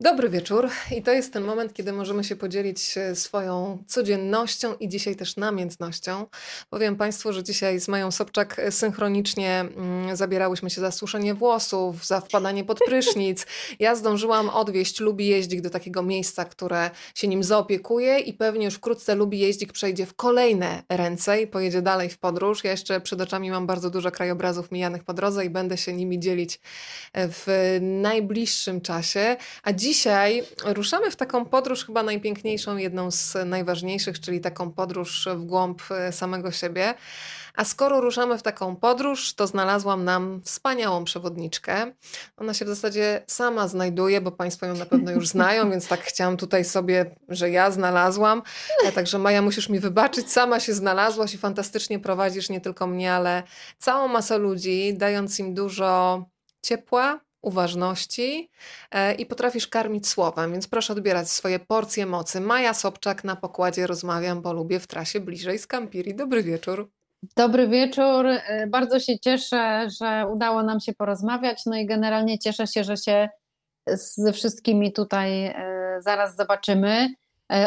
Dobry wieczór i to jest ten moment, kiedy możemy się podzielić e, swoją codziennością i dzisiaj też namiętnością. Powiem Państwu, że dzisiaj z Mają Sobczak e, synchronicznie mm, zabierałyśmy się za suszenie włosów, za wpadanie pod prysznic. Ja zdążyłam odwieźć Lubi Jeździk do takiego miejsca, które się nim zaopiekuje i pewnie już wkrótce Lubi Jeździk przejdzie w kolejne ręce i pojedzie dalej w podróż. Ja jeszcze przed oczami mam bardzo dużo krajobrazów mijanych po drodze i będę się nimi dzielić e, w najbliższym czasie. A dzisiaj ruszamy w taką podróż, chyba najpiękniejszą, jedną z najważniejszych, czyli taką podróż w głąb e, samego siebie. A skoro ruszamy w taką podróż, to znalazłam nam wspaniałą przewodniczkę. Ona się w zasadzie sama znajduje, bo Państwo ją na pewno już znają, więc tak chciałam tutaj sobie, że ja znalazłam. E, także Maja, musisz mi wybaczyć, sama się znalazłaś i fantastycznie prowadzisz nie tylko mnie, ale całą masę ludzi, dając im dużo ciepła, uważności e, i potrafisz karmić słowem, więc proszę odbierać swoje porcje mocy. Maja Sobczak na pokładzie rozmawiam, bo lubię w trasie bliżej z Campiri. Dobry wieczór. Dobry wieczór. E, bardzo się cieszę, że udało nam się porozmawiać. No i generalnie cieszę się, że się ze wszystkimi tutaj e, zaraz zobaczymy.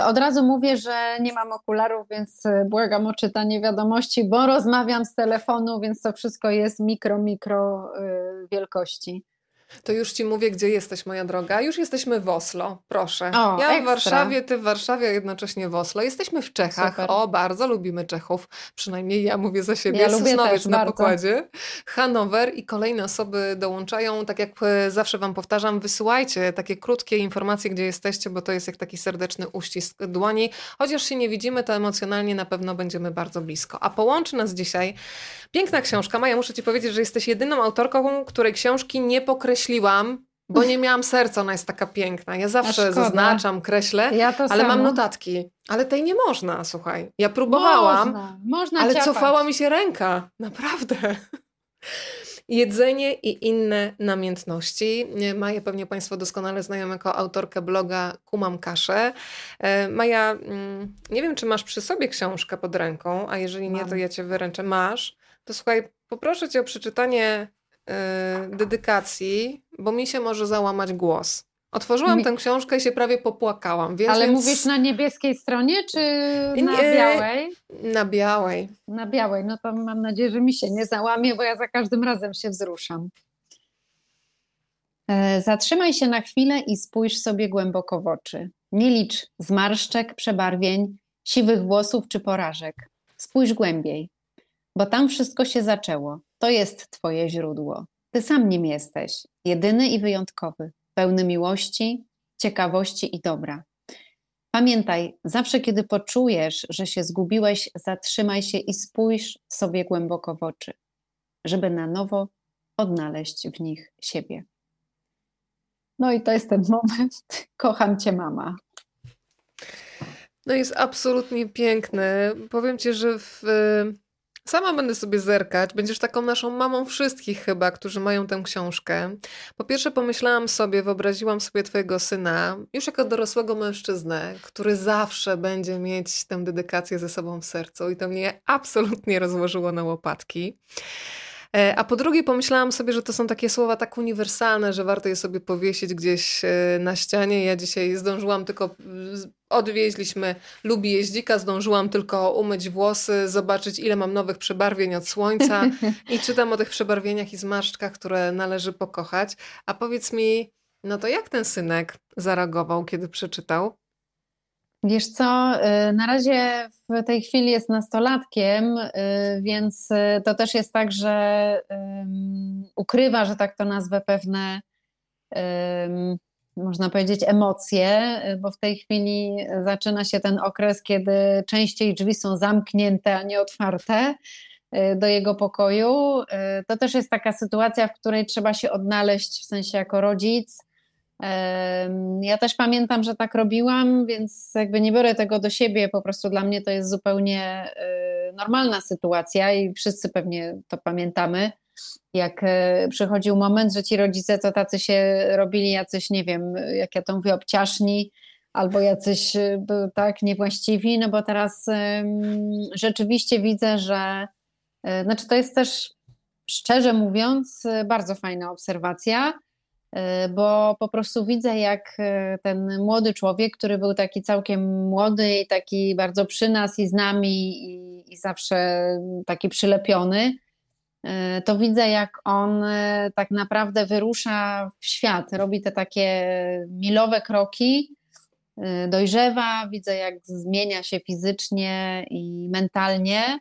Od razu mówię, że nie mam okularów, więc błagam o czytanie wiadomości, bo rozmawiam z telefonu, więc to wszystko jest mikro, mikro wielkości. To już ci mówię, gdzie jesteś, moja droga. Już jesteśmy w Oslo, proszę. O, ja ekstra. w Warszawie, ty w Warszawie, a jednocześnie w Oslo. Jesteśmy w Czechach. Super. O, bardzo lubimy Czechów. Przynajmniej ja mówię za siebie. Ja Sosnowiec na bardzo. pokładzie. Hanower i kolejne osoby dołączają. Tak jak e, zawsze wam powtarzam, wysyłajcie takie krótkie informacje, gdzie jesteście, bo to jest jak taki serdeczny uścisk dłoni. Chociaż się nie widzimy, to emocjonalnie na pewno będziemy bardzo blisko. A połączy nas dzisiaj piękna książka. Maja, muszę ci powiedzieć, że jesteś jedyną autorką, której książki nie pokreśliłam kreśliłam, bo nie miałam serca, ona jest taka piękna. Ja zawsze zaznaczam, kreślę, ja ale samo. mam notatki. Ale tej nie można, słuchaj. Ja próbowałam, można, można ale ciapać. cofała mi się ręka. Naprawdę. Jedzenie i inne namiętności. Maja pewnie Państwo doskonale znają jako autorkę bloga Kumam Kaszę. E, Maja, mm, nie wiem, czy masz przy sobie książkę pod ręką, a jeżeli nie, to ja Cię wyręczę. Masz. To słuchaj, poproszę Cię o przeczytanie Y, dedykacji, bo mi się może załamać głos. Otworzyłam tę książkę i się prawie popłakałam. Wiesz, Ale więc... mówisz na niebieskiej stronie, czy na nie, białej? Na białej. Na białej. No to mam nadzieję, że mi się nie załamie, bo ja za każdym razem się wzruszam. E, zatrzymaj się na chwilę i spójrz sobie głęboko w oczy. Nie licz zmarszczek, przebarwień, siwych włosów czy porażek. Spójrz głębiej, bo tam wszystko się zaczęło. To jest Twoje źródło. Ty sam nim jesteś, jedyny i wyjątkowy, pełny miłości, ciekawości i dobra. Pamiętaj, zawsze kiedy poczujesz, że się zgubiłeś, zatrzymaj się i spójrz sobie głęboko w oczy, żeby na nowo odnaleźć w nich siebie. No i to jest ten moment. Kocham cię, mama. No jest absolutnie piękny. Powiem ci, że w Sama będę sobie zerkać. Będziesz taką naszą mamą wszystkich chyba, którzy mają tę książkę. Po pierwsze pomyślałam sobie, wyobraziłam sobie twojego syna, już jako dorosłego mężczyznę, który zawsze będzie mieć tę dedykację ze sobą w sercu i to mnie absolutnie rozłożyło na łopatki. E, a po drugie pomyślałam sobie, że to są takie słowa tak uniwersalne, że warto je sobie powiesić gdzieś e, na ścianie. Ja dzisiaj zdążyłam tylko, odwieźliśmy lubi jeździka, zdążyłam tylko umyć włosy, zobaczyć ile mam nowych przebarwień od słońca i czytam o tych przebarwieniach i zmarszczkach, które należy pokochać. A powiedz mi, no to jak ten synek zareagował, kiedy przeczytał? Wiesz co, y, na razie w tej chwili jest nastolatkiem, y, więc y, to też jest tak, że ukrywa, że tak to nazwę, pewne, można powiedzieć, emocje, bo w tej chwili zaczyna się ten okres, kiedy częściej drzwi są zamknięte, a nie otwarte do jego pokoju. To też jest taka sytuacja, w której trzeba się odnaleźć w sensie jako rodzic ja też pamiętam, że tak robiłam, więc jakby nie biorę tego do siebie, po prostu dla mnie to jest zupełnie y, normalna sytuacja i wszyscy pewnie to pamiętamy. Jak e, przychodził moment, że ci rodzice to tacy się robili jacyś, nie wiem, jak ja to mówię, obciaszni, albo jacyś y, tak niewłaściwi, no bo teraz rzeczywiście widzę, że e, znaczy to jest też szczerze mówiąc bardzo fajna obserwacja, bo po prostu widzę, jak ten młody człowiek, który był taki całkiem młody i taki bardzo przy nas i z nami i, i zawsze taki przylepiony, to widzę, jak on tak naprawdę wyrusza w świat, robi te takie milowe kroki, dojrzewa, widzę, jak zmienia się fizycznie i mentalnie.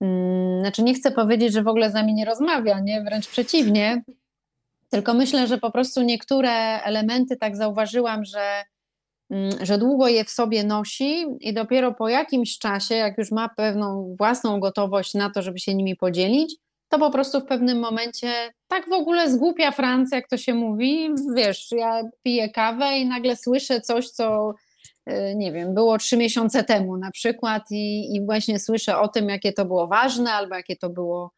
Mm, znaczy, nie chcę powiedzieć, że w ogóle z nami nie rozmawia, nie? wręcz przeciwnie. Tylko myślę, że po prostu niektóre elementy tak zauważyłam, że, mm, że długo je w sobie nosi i dopiero po jakimś czasie, jak już ma pewną własną gotowość na to, żeby się nimi podzielić, to po prostu w pewnym momencie tak w ogóle zgłupia Francja, jak to się mówi. Wiesz, ja piję kawę i nagle słyszę coś, co y, nie wiem, było trzy miesiące temu na przykład i, i właśnie słyszę o tym, jakie to było ważne albo jakie to było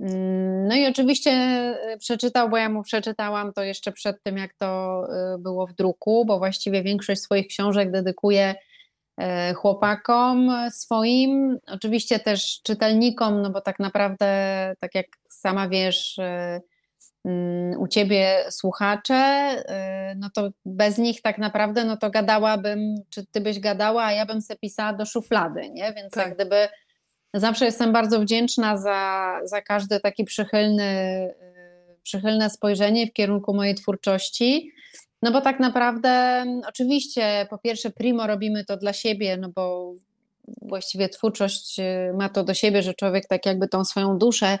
mm, no i oczywiście y, przeczytał, bo ja mu przeczytałam to jeszcze przed tym, jak to y, było w druku, bo właściwie większość swoich książek dedykuje chłopakom swoim, oczywiście też czytelnikom, no bo tak naprawdę, tak jak sama wiesz, e, mm, u ciebie słuchacze, e, no to bez nich tak naprawdę, no to gadałabym, czy ty byś gadała, a ja bym se pisała do szuflady, nie? Więc tak. jak gdyby zawsze jestem bardzo wdzięczna za, za każdy taki przychylny, przychylne spojrzenie w kierunku mojej twórczości. No bo tak naprawdę, mm, oczywiście, po pierwsze, primo robimy to dla siebie, no bo właściwie twórczość y, ma to do siebie, że człowiek tak jakby tą swoją duszę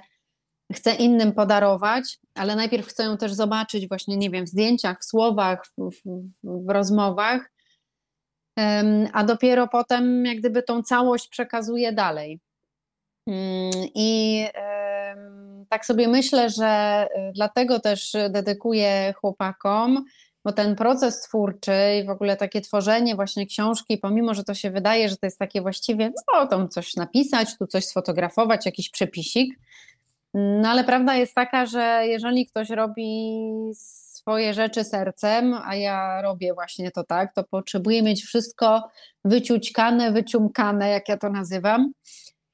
chce innym podarować, ale najpierw chce ją też zobaczyć właśnie, nie wiem, w zdjęciach, w słowach, w, w, w rozmowach, a dopiero potem jak gdyby tą całość przekazuje dalej. Mm, I tak sobie myślę, że y, dlatego też dedykuję chłopakom, bo ten proces twórczy i w ogóle takie tworzenie właśnie książki, pomimo, że to się wydaje, że to jest takie właściwie, no tam coś napisać, tu coś sfotografować, jakiś przepisik, no ale prawda jest taka, że jeżeli ktoś robi swoje rzeczy sercem, a ja robię właśnie to tak, to potrzebuję mieć wszystko wyciućkane, wyciumkane, jak ja to nazywam.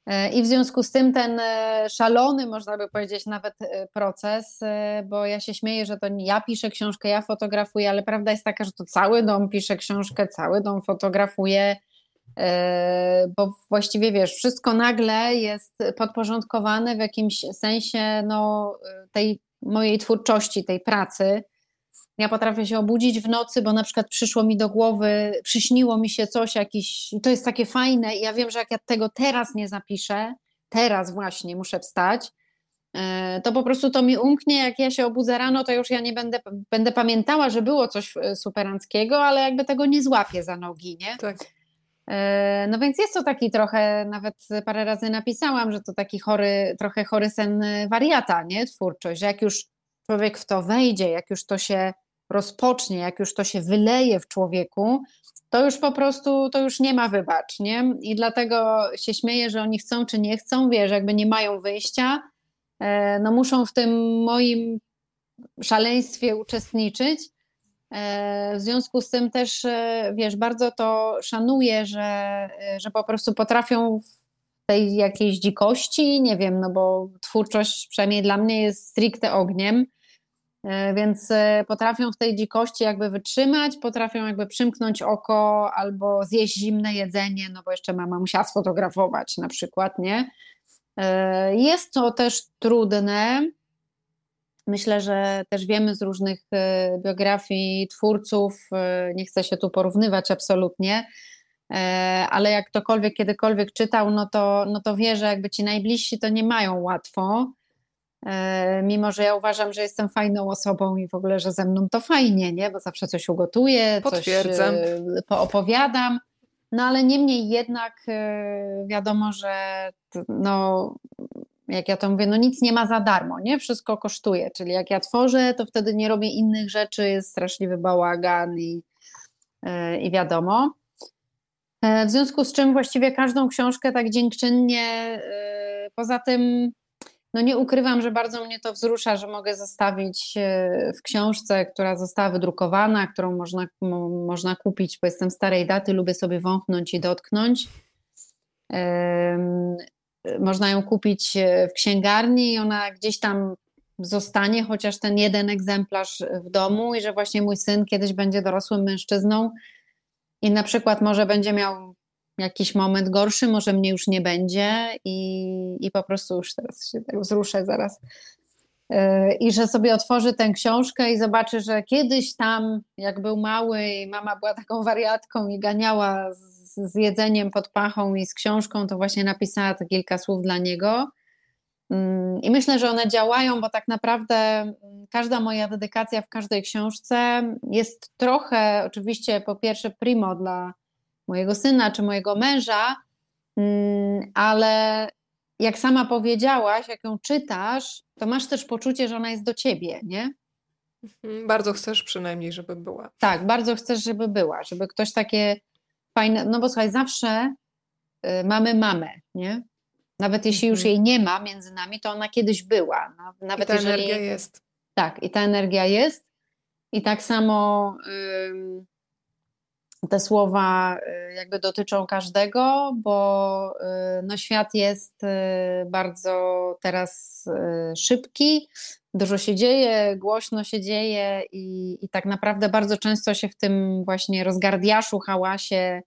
E, I w związku z tym ten e, szalony, można by powiedzieć, nawet e, proces, bo ja się śmieję, że to ja piszę książkę, ja fotografuję, ale prawda jest taka, że to cały dom pisze książkę, cały dom fotografuje, bo właściwie wiesz, wszystko nagle jest podporządkowane w jakimś sensie no, tej mojej twórczości, tej pracy. Ja potrafię się obudzić w nocy, bo na przykład przyszło mi do głowy, przyśniło mi się coś jakiś, to jest takie fajne i ja wiem, że jak ja tego teraz nie zapiszę, teraz właśnie muszę wstać, e, to po prostu to mi umknie, jak ja się obudzę rano, to już ja nie będę, będę pamiętała, że było coś e, superanckiego, ale jakby tego nie złapię za nogi, nie? Tak. E, no więc jest to taki trochę, nawet parę razy napisałam, że to taki chory, trochę chory sen wariata, nie? Twórczość, że jak już człowiek w to wejdzie, jak już to się rozpocznie, jak już to się wyleje w człowieku, to już po prostu, to już nie ma wybacz, nie? I dlatego się śmieję, że oni chcą czy nie chcą, wiesz, jakby nie mają wyjścia, e, no muszą w tym moim szaleństwie uczestniczyć. E, w związku z tym też, e, wiesz, bardzo to szanuję, że, że po prostu potrafią w tej jakiejś dzikości, nie wiem, no bo twórczość przynajmniej dla mnie jest stricte ogniem, więc e, potrafią w tej dzikości jakby wytrzymać, potrafią jakby przymknąć oko albo zjeść zimne jedzenie, no bo jeszcze mama musiała sfotografować na przykład, nie? E, jest to też trudne. Myślę, że też wiemy z różnych biografii twórców, nie chcę się tu porównywać absolutnie, ale jak ktokolwiek kiedykolwiek czytał, no to, no to wie, że jakby ci najbliżsi to nie mają łatwo E, mimo że ja uważam, że jestem fajną osobą i w ogóle, że ze mną to fajnie, nie? bo zawsze coś ugotuję, Potwierdzam. coś opowiadam. No ale niemniej jednak e, wiadomo, że no, jak ja to mówię, no nic nie ma za darmo, nie? Wszystko kosztuje. Czyli jak ja tworzę, to wtedy nie robię innych rzeczy, jest straszliwy bałagan i, e, i wiadomo. W związku z czym właściwie każdą książkę tak dziękczynnie, poza tym no nie ukrywam, że bardzo mnie to wzrusza, że mogę zostawić e, w książce, która została wydrukowana, którą można, można kupić, bo jestem starej daty, lubię sobie wąchnąć i dotknąć. Można ją kupić e, w księgarni i ona gdzieś tam zostanie chociaż ten jeden egzemplarz w domu i że właśnie mój syn kiedyś będzie dorosłym mężczyzną i na przykład może będzie miał jakiś moment gorszy, może mnie już nie będzie i, i po prostu już teraz się tak wzruszę zaraz. E, I że sobie otworzy tę książkę i zobaczy, że kiedyś tam, jak był mały i mama była taką wariatką i ganiała z, z jedzeniem pod pachą i z książką, to właśnie napisała te kilka słów dla niego. Mm, I myślę, że one działają, bo tak naprawdę mm, każda moja dedykacja w każdej książce jest trochę, oczywiście, po pierwsze, primo dla mojego syna czy mojego męża, mm, ale jak sama powiedziałaś, jak ją czytasz, to masz też poczucie, że ona jest do ciebie, nie? Mhm, bardzo chcesz przynajmniej, żeby była. Tak, bardzo chcesz, żeby była, żeby ktoś takie fajne. No bo słuchaj, zawsze y, mamy mamę, nie? Nawet jeśli już mhm. jej nie ma między nami, to ona kiedyś była. Nawet I ta jeżeli... energia jest. Tak, i ta energia jest. I tak samo te słowa y, jakby dotyczą każdego, bo y, no świat jest y, bardzo teraz szybki, dużo się dzieje, głośno się dzieje i, i tak naprawdę bardzo często się w tym właśnie rozgardiaszu, hałasie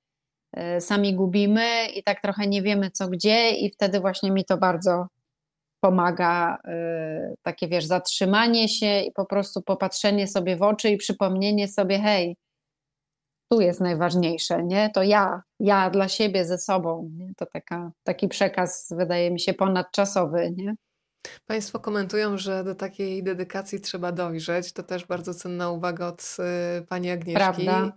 sami gubimy i tak trochę nie wiemy co gdzie i wtedy właśnie mi to bardzo pomaga takie wiesz zatrzymanie się i po prostu popatrzenie sobie w oczy i przypomnienie sobie hej, tu jest najważniejsze, nie? To ja, ja dla siebie ze sobą. Nie? To taka, taki przekaz wydaje mi się ponadczasowy, nie? Państwo komentują, że do takiej dedykacji trzeba dojrzeć. To też bardzo cenna uwaga od y, pani Agnieszki. Prawda.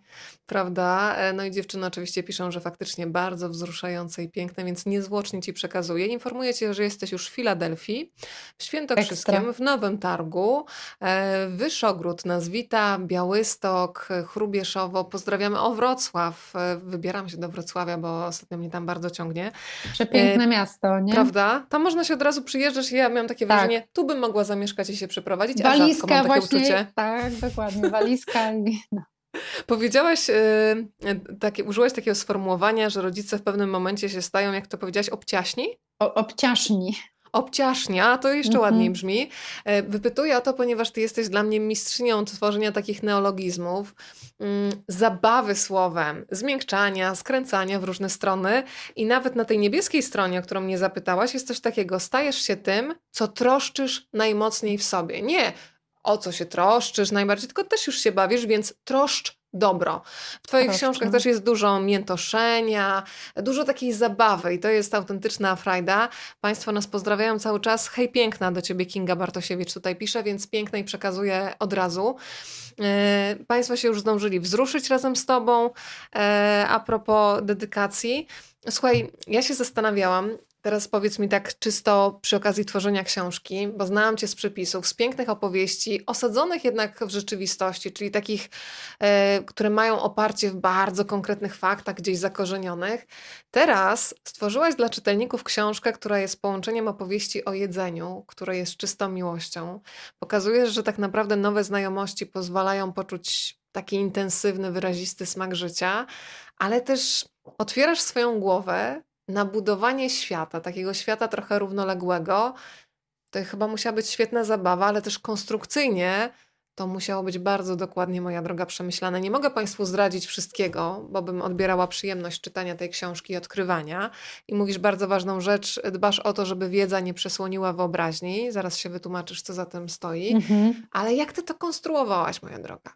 Prawda? E, no i dziewczyny oczywiście piszą, że faktycznie bardzo wzruszające i piękne, więc niezwłocznie ci przekazuję. Informuję cię, że jesteś już w Filadelfii, w Świętokrzyskiem, Ekstra. w Nowym Targu, e, Wyszogród nas wita, Białystok, Chrubieszowo. Pozdrawiamy. O, Wrocław. E, wybieram się do Wrocławia, bo ostatnio mnie tam bardzo ciągnie. Przepiękne miasto, nie? Prawda? Tam można się od razu przyjeżdżać. Ja miałam takie tak. wrażenie, tu bym mogła zamieszkać i się przeprowadzić, Walizka a mam takie właśnie, uczucie. Tak, dokładnie, walizka. No. Powiedziałaś, yy, takie, użyłaś takiego sformułowania, że rodzice w pewnym momencie się stają, jak to powiedziałaś, obciaśni? O, obciaszni obciasznia, to jeszcze -hmm. ładniej brzmi. E, wypytuję o to, ponieważ ty jesteś dla mnie mistrzynią tworzenia takich neologizmów, mm, zabawy słowem, zmiękczania, skręcania w różne strony i nawet na tej niebieskiej stronie, o którą mnie zapytałaś, jest coś takiego, stajesz się tym, co troszczysz najmocniej w sobie. Nie o co się troszczysz najbardziej, tylko też już się bawisz, więc troszcz dobro. W Twoich Troszkę. książkach też jest dużo miętoszenia, dużo takiej zabawy i to jest autentyczna frajda. Państwo nas pozdrawiają cały czas. Hej piękna do Ciebie Kinga Bartosiewicz tutaj pisze, więc pięknej przekazuję od razu. E, państwo się już zdążyli wzruszyć razem z Tobą. E, a propos dedykacji, Słuchaj, ja się zastanawiałam, Teraz powiedz mi tak czysto przy okazji tworzenia książki, bo znałam Cię z przepisów, z pięknych opowieści, osadzonych jednak w rzeczywistości, czyli takich, e, które mają oparcie w bardzo konkretnych faktach, gdzieś zakorzenionych. Teraz stworzyłaś dla czytelników książkę, która jest połączeniem opowieści o jedzeniu, która jest czystą miłością. Pokazujesz, że tak naprawdę nowe znajomości pozwalają poczuć taki intensywny, wyrazisty smak życia, ale też otwierasz swoją głowę na budowanie świata, takiego świata trochę równoległego, to chyba musiała być świetna zabawa, ale też konstrukcyjnie to musiało być bardzo dokładnie, moja droga, przemyślane. Nie mogę Państwu zdradzić wszystkiego, bo bym odbierała przyjemność czytania tej książki i odkrywania. I mówisz bardzo ważną rzecz, dbasz o to, żeby wiedza nie przesłoniła wyobraźni. Zaraz się wytłumaczysz, co za tym stoi. Mhm. Ale jak Ty to konstruowałaś, moja droga?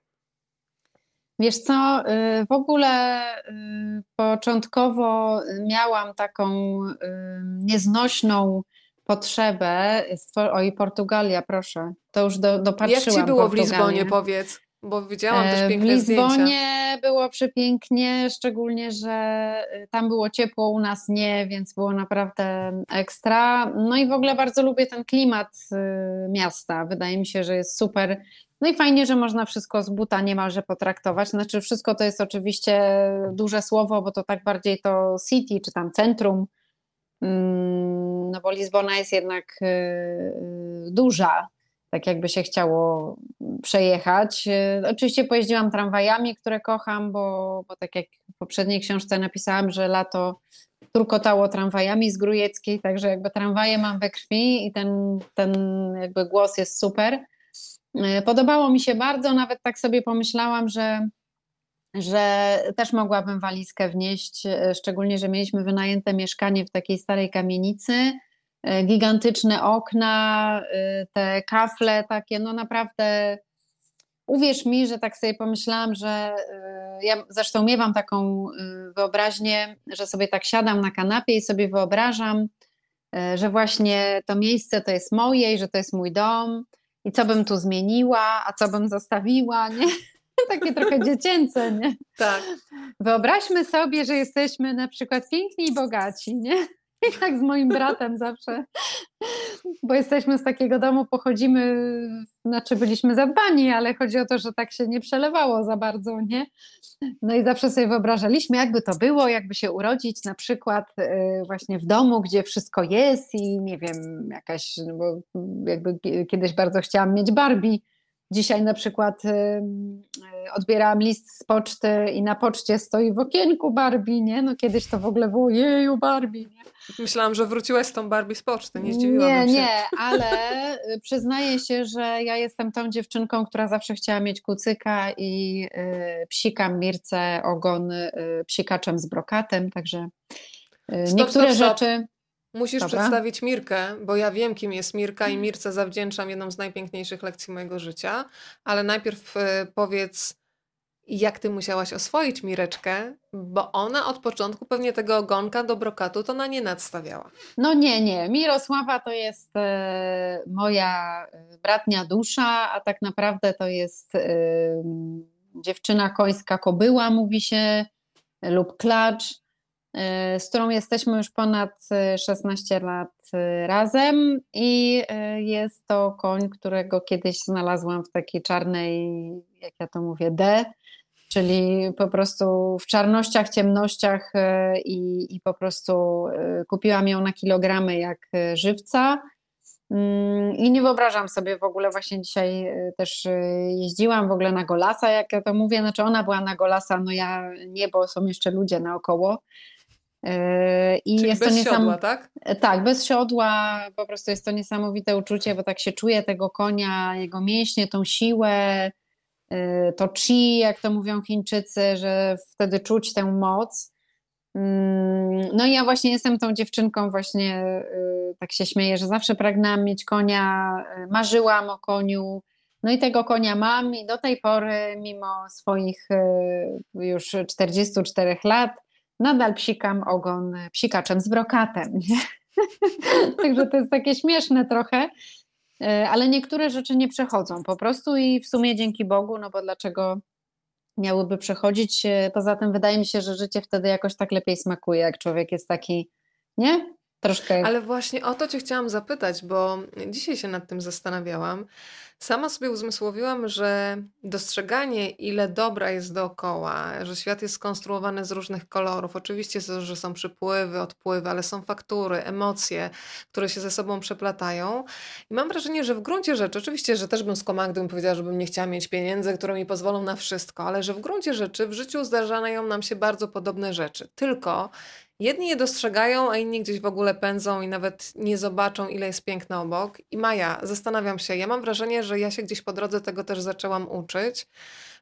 Wiesz co, y, w ogóle y, początkowo miałam taką y, nieznośną potrzebę. Oj, Portugalia, proszę. To już do, dopatrzyłam. Jak ci było w Lizbonie, powiedz? Bo widziałam też e, piękne zdjęcia. W Lizbonie zdjęcia. było przepięknie, szczególnie, że tam było ciepło, u nas nie, więc było naprawdę ekstra. No i w ogóle bardzo lubię ten klimat miasta. Wydaje mi się, że jest super no i fajnie, że można wszystko z buta niemalże potraktować. Znaczy, wszystko to jest oczywiście duże słowo, bo to tak bardziej to city, czy tam centrum. Mm, no bo Lizbona jest jednak duża, tak jakby się chciało przejechać. Y, oczywiście pojeździłam tramwajami, które kocham, bo, bo tak jak w poprzedniej książce napisałam, że lato turkotało tramwajami z Grujeckiej, także jakby tramwaje mam we krwi i ten, ten jakby głos jest super. Podobało mi się bardzo, nawet tak sobie pomyślałam, że że też mogłabym walizkę wnieść, e, szczególnie, że mieliśmy wynajęte mieszkanie w takiej starej kamienicy, e, gigantyczne okna, e, te kafle takie, no naprawdę uwierz mi, że tak sobie pomyślałam, że ja zresztą miewam taką wyobraźnię, że sobie tak siadam na kanapie i sobie wyobrażam, że właśnie to miejsce to jest moje i że to jest mój dom i co bym tu zmieniła, a co bym zostawiła, nie? Takie trochę dziecięce, nie? Tak. Wyobraźmy sobie, że jesteśmy na przykład piękni i bogaci, nie? Tak z moim bratem zawsze, bo jesteśmy z takiego domu, pochodzimy, znaczy byliśmy zadbani, ale chodzi o to, że tak się nie przelewało za bardzo, nie? No i zawsze sobie wyobrażaliśmy, jakby to było, jakby się urodzić na przykład y, właśnie w domu, gdzie wszystko jest i nie wiem, jakaś, no bo jakby kiedyś bardzo chciałam mieć Barbie, Dzisiaj na przykład odbierałam list z poczty i na poczcie stoi w okienku Barbie, nie? No kiedyś to w ogóle było jeju Barbie, nie? Myślałam, że wróciłaś z tą Barbie z poczty, nie zdziwiłam nie, się. Nie, ale y, przyznaję się, że ja jestem tą dziewczynką, która zawsze chciała mieć kucyka i y, psikam Mirce ogon y, psikaczem z brokatem, także y, Stop, niektóre stop, stop. rzeczy... Musisz Dobra. przedstawić Mirkę, bo ja wiem, kim jest Mirka i Mirce zawdzięczam jedną z najpiękniejszych lekcji mojego życia, ale najpierw e, powiedz, jak ty musiałaś oswoić Mireczkę, bo ona od początku pewnie tego ogonka do brokatu to na nie nadstawiała. No nie, nie. Mirosława to jest e, moja e, bratnia dusza, a tak naprawdę to jest dziewczyna końska kobyła, mówi się, lub klacz. Y, z którą jesteśmy już ponad 16 y, lat y, razem i jest to koń, którego kiedyś znalazłam w takiej czarnej, jak ja to mówię, D, czyli po prostu w czarnościach, ciemnościach i, i po prostu kupiłam ją na kilogramy jak żywca. Mm, I nie wyobrażam sobie w ogóle, właśnie dzisiaj też jeździłam w ogóle na Golasa, jak ja to mówię, znaczy ona była na Golasa, no ja nie, bo są jeszcze ludzie naokoło, i Czyli jest bez to niesam... siodła, tak? Tak, bez siodła. Po prostu jest to niesamowite uczucie, bo tak się czuje tego konia, jego mięśnie, tą siłę, y, to chi, jak to mówią Chińczycy, że wtedy czuć tę moc. Mm, no i ja właśnie jestem tą dziewczynką, właśnie y, tak się śmieję, że zawsze pragnęłam mieć konia, marzyłam o koniu. No i tego konia mam i do tej pory, mimo swoich już 44 lat, nadal psikam ogon psikaczem z brokatem. Także to jest takie śmieszne trochę, e, ale niektóre rzeczy nie przechodzą po prostu i w sumie dzięki Bogu, no bo dlaczego miałyby przechodzić? E, poza tym wydaje mi się, że życie wtedy jakoś tak lepiej smakuje, jak człowiek jest taki, nie? Troszkę. Ale właśnie o to Cię chciałam zapytać, bo dzisiaj się nad tym zastanawiałam. Sama sobie uzmysłowiłam, że dostrzeganie, ile dobra jest dookoła, że świat jest skonstruowany z różnych kolorów. Oczywiście, że są przypływy, odpływy, ale są faktury, emocje, które się ze sobą przeplatają. I mam wrażenie, że w gruncie rzeczy, oczywiście, że też bym skłamała, gdybym powiedziała, żebym nie chciała mieć pieniędzy, które mi pozwolą na wszystko, ale że w gruncie rzeczy w życiu zdarzają nam się bardzo podobne rzeczy. Tylko Jedni je dostrzegają, a inni gdzieś w ogóle pędzą i nawet nie zobaczą, ile jest piękna obok. I Maja, zastanawiam się, ja mam wrażenie, że ja się gdzieś po drodze tego też zaczęłam uczyć,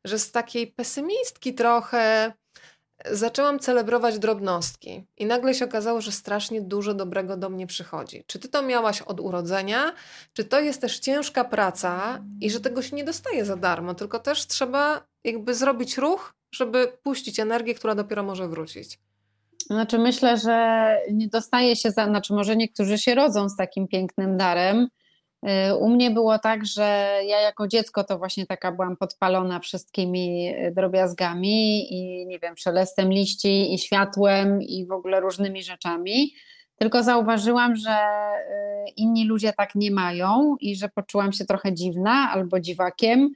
że z takiej pesymistki trochę zaczęłam celebrować drobnostki i nagle się okazało, że strasznie dużo dobrego do mnie przychodzi. Czy ty to miałaś od urodzenia, czy to jest też ciężka praca i że tego się nie dostaje za darmo, tylko też trzeba jakby zrobić ruch, żeby puścić energię, która dopiero może wrócić. Znaczy myślę, że nie dostaje się, za, znaczy może niektórzy się rodzą z takim pięknym darem. Y, u mnie było tak, że ja jako dziecko to właśnie taka byłam podpalona wszystkimi y, drobiazgami i nie wiem, szelestem liści i światłem i w ogóle różnymi rzeczami. Tylko zauważyłam, że y, inni ludzie tak nie mają i że poczułam się trochę dziwna albo dziwakiem